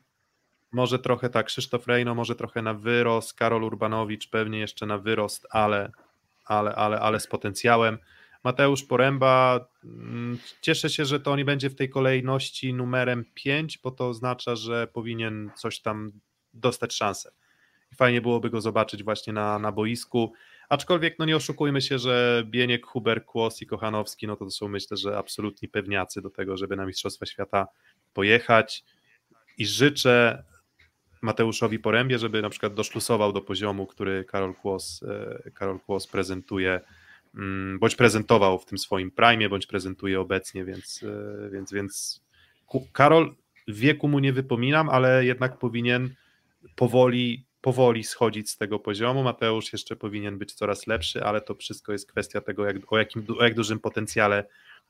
może trochę tak, Krzysztof Rejno, może trochę na wyrost, Karol Urbanowicz pewnie jeszcze na wyrost, ale, ale, ale, ale z potencjałem. Mateusz Poręba, mm, cieszę się, że to nie będzie w tej kolejności numerem 5, bo to oznacza, że powinien coś tam dostać szansę. I fajnie byłoby go zobaczyć właśnie na, na boisku. Aczkolwiek no nie oszukujmy się, że Bieniek, Huber, Kłos i Kochanowski, no to, są myślę, że absolutni pewniacy do tego, żeby na Mistrzostwa Świata pojechać. I życzę Mateuszowi Porębie, żeby na przykład doszlusował do poziomu, który Karol Kłos, e, Karol Kłos prezentuje, mm, bądź prezentował w tym swoim prime, bądź prezentuje obecnie, więc, e, więc, więc Karol wieku mu nie wypominam, ale jednak powinien powoli, powoli schodzić z tego poziomu. Mateusz jeszcze powinien być coraz lepszy, ale to wszystko jest kwestia tego, jak, o, jakim, o jak dużym potencjale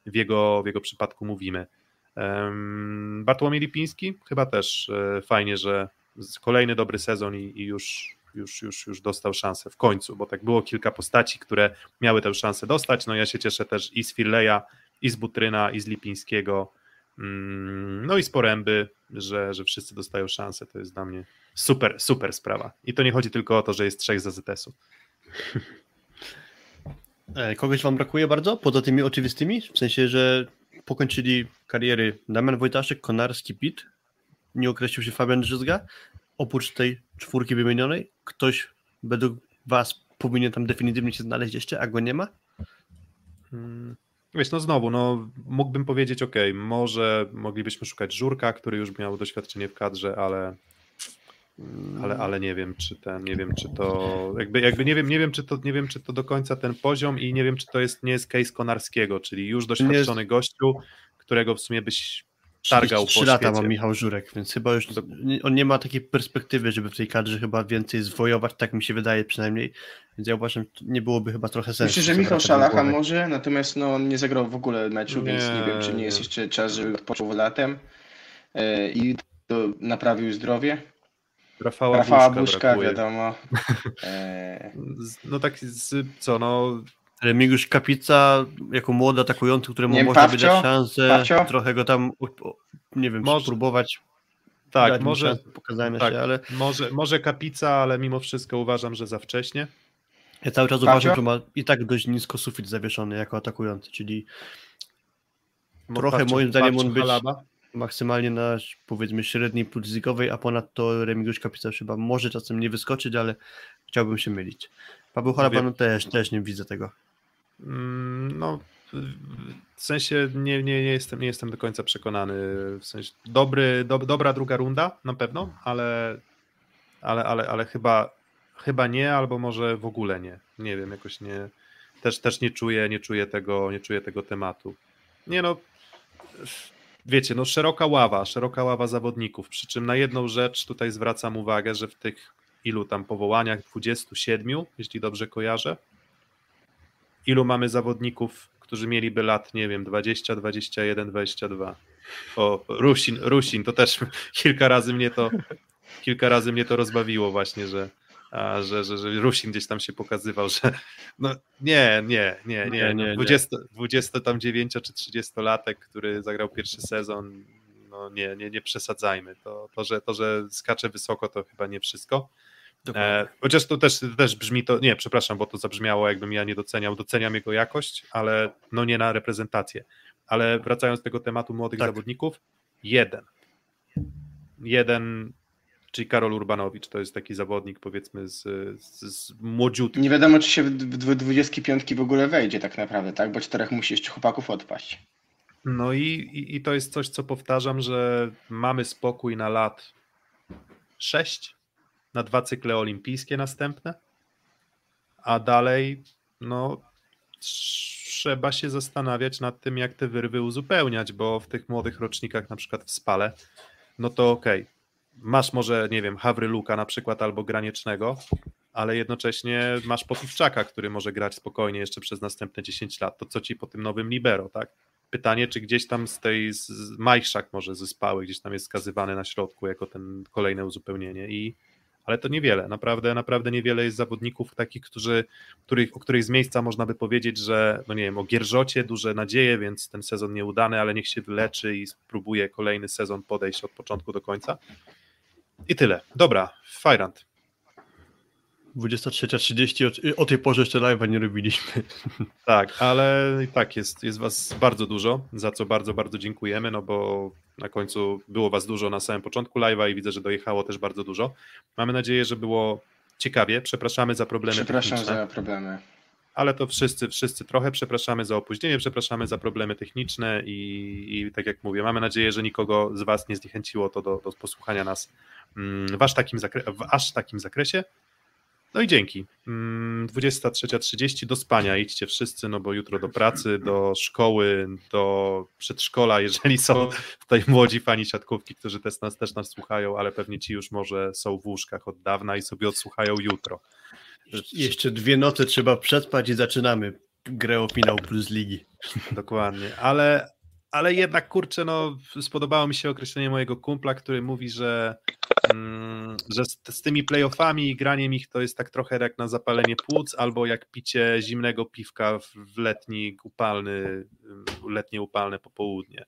w jego, w jego przypadku mówimy. Um, Bartłomiej Lipiński chyba też e, fajnie, że kolejny dobry sezon i, i już, już, już, już dostał szansę w końcu, bo tak było kilka postaci, które miały tę szansę dostać. No ja się cieszę też i z Firleja, i z Butryna, i z Lipińskiego, no i z Poręby, że, że wszyscy dostają szansę. To jest dla mnie super, super sprawa. I to nie chodzi tylko o to, że jest trzech z AZS-u. E, Kogoś wam brakuje bardzo, poza tymi oczywistymi? W sensie, że pokończyli kariery Damian Wojtaszek, Konarski, Pit, nie określił się Fabian Drzyzga. Oprócz tej czwórki wymienionej, ktoś według was powinien tam definitywnie się znaleźć jeszcze, a go nie ma? Mm, Wiesz, no znowu, no mógłbym powiedzieć, ok, może moglibyśmy szukać Żurka, który już miał doświadczenie w kadrze, ale ale, ale nie wiem, czy ten, nie wiem, czy to jakby, jakby nie wiem, nie wiem, czy to nie wiem, czy to do końca ten poziom i nie wiem, czy to jest nie jest case Konarskiego, czyli już doświadczony gościu, którego w sumie byś targał po 3 lata świecie. ma Michał Żurek, więc chyba już on nie ma takiej perspektywy, żeby w tej kadrze chyba więcej zwojować, tak mi się wydaje przynajmniej, więc ja uważam, że nie byłoby chyba trochę sensu. Myślę, że Michał Szalacha może, natomiast no, on nie zagrał w ogóle meczu, więc nie Nie, wiem, czy nie jest nie. jeszcze czas, żeby odpoczął latem e, i to naprawił zdrowie. Rafała, Rafała Buszka Buszka, wiadomo. E, No tak z, co, no Remigiusz Kapica jako młody atakujący, któremu Nie, można by Pawcio? dać szansę, Pawcio? trochę go tam, nie wiem, Może- spróbować tak, może, szansę pokazania tak. się, ale może, może kapica, ale mimo wszystko uważam, że za wcześnie. Ja cały czas uważam, że ma i tak dość nisko sufit zawieszony jako atakujący, czyli Trochę moim zdaniem on być- Halaba. maksymalnie na powiedzmy średniej pulsikowej, a ponadto Remigiusz Kapica chyba może czasem nie wyskoczyć, ale chciałbym się mylić. Paweł Chalaba Wiem. no też, też nie widzę tego. Mm, No, w sensie nie, nie, nie, jestem, nie jestem do końca przekonany. W sensie dobry, do, dobra druga runda na pewno, ale, ale, ale, ale chyba, chyba nie, albo może w ogóle nie. Nie wiem, jakoś nie. Też, też nie czuję, nie czuję tego, nie czuję tego tematu. Nie no. Wiecie, no szeroka ława, szeroka ława zawodników. Przy czym na jedną rzecz tutaj zwracam uwagę, że w tych ilu tam powołaniach, 27, jeśli dobrze kojarzę, ilu mamy zawodników, którzy mieliby lat, nie wiem, 20, 21, 22. O, Rusin, Rusin, to też kilka razy mnie to kilka razy mnie to rozbawiło właśnie, że, a, że, że, że Rusin gdzieś tam się pokazywał, że no nie, nie, nie, nie, Nie, nie, no, nie. 20, 20 tam 9 czy 30 latek, który zagrał pierwszy sezon, no nie, nie, nie przesadzajmy. To, to, że, to, że skacze wysoko, to chyba nie wszystko. E, chociaż to też, też brzmi to, nie, przepraszam, bo to zabrzmiało, jakbym ja nie doceniał. Doceniam jego jakość, ale no nie na reprezentację. Ale wracając do tego tematu młodych Tak. zawodników, jeden. Jeden, czyli Karol Urbanowicz, to jest taki zawodnik, powiedzmy, z, z, z młodziutki. nie wiadomo, czy się w w 25 w ogóle wejdzie tak naprawdę, tak? Bo czterech musi jeszcze chłopaków odpaść. No i, i, i to jest coś, co powtarzam, że mamy spokój na lat 6, na dwa cykle olimpijskie następne, a dalej no trzeba się zastanawiać nad tym, jak te wyrwy uzupełniać, bo w tych młodych rocznikach, na przykład w Spale, no to okej, masz może, nie wiem, Hawryluka na przykład albo Graniecznego, ale jednocześnie masz Popiwczaka, który może grać spokojnie jeszcze przez następne 10 lat. To co ci po tym nowym libero, tak? Pytanie, czy gdzieś tam z tej z Majszak może ze Spały, gdzieś tam jest skazywany na środku jako ten kolejne uzupełnienie i ale to niewiele, naprawdę, naprawdę niewiele jest zawodników takich, którzy, których, o których z miejsca można by powiedzieć, że no nie wiem, o Gierżocie duże nadzieje, więc ten sezon nieudany, ale niech się wyleczy i spróbuje kolejny sezon podejść od początku do końca. I tyle. Dobra, Fajrant. 23.30, o, o tej porze jeszcze live'a nie robiliśmy. Tak, ale i tak jest, jest was bardzo dużo, za co bardzo, bardzo dziękujemy, no bo na końcu było was dużo na samym początku live'a i widzę, że dojechało też bardzo dużo. Mamy nadzieję, że było ciekawie. Przepraszamy za problemy Przepraszam techniczne. za problemy. Ale to wszyscy, wszyscy trochę przepraszamy za opóźnienie, przepraszamy za problemy techniczne i, i tak jak mówię, mamy nadzieję, że nikogo z Was nie zniechęciło to do, do posłuchania nas mm, w aż, takim zakre- w aż takim zakresie. No i dzięki. Mm, 23.30 do spania idźcie wszyscy, no bo jutro do pracy, do szkoły, do przedszkola, jeżeli są tutaj młodzi fani siatkówki, którzy też nas, też nas słuchają, ale pewnie ci już może są w łóżkach od dawna i sobie odsłuchają jutro. Jeszcze dwie noce trzeba przespać i zaczynamy grę o finał plus ligi. Dokładnie, ale, ale jednak kurczę, no spodobało mi się określenie mojego kumpla, który mówi, że, mm, że z, z tymi playoffami i graniem ich to jest tak trochę jak na zapalenie płuc, albo jak picie zimnego piwka w, letni upalny, letnie upalne popołudnie.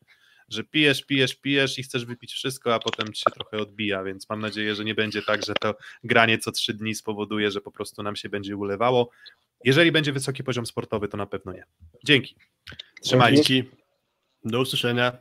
Że pijesz, pijesz, pijesz i chcesz wypić wszystko, a potem ci się trochę odbija, więc mam nadzieję, że nie będzie tak, że to granie co trzy dni spowoduje, że po prostu nam się będzie ulewało. Jeżeli będzie wysoki poziom sportowy, to na pewno nie. Dzięki. Trzymajcie się. Do usłyszenia.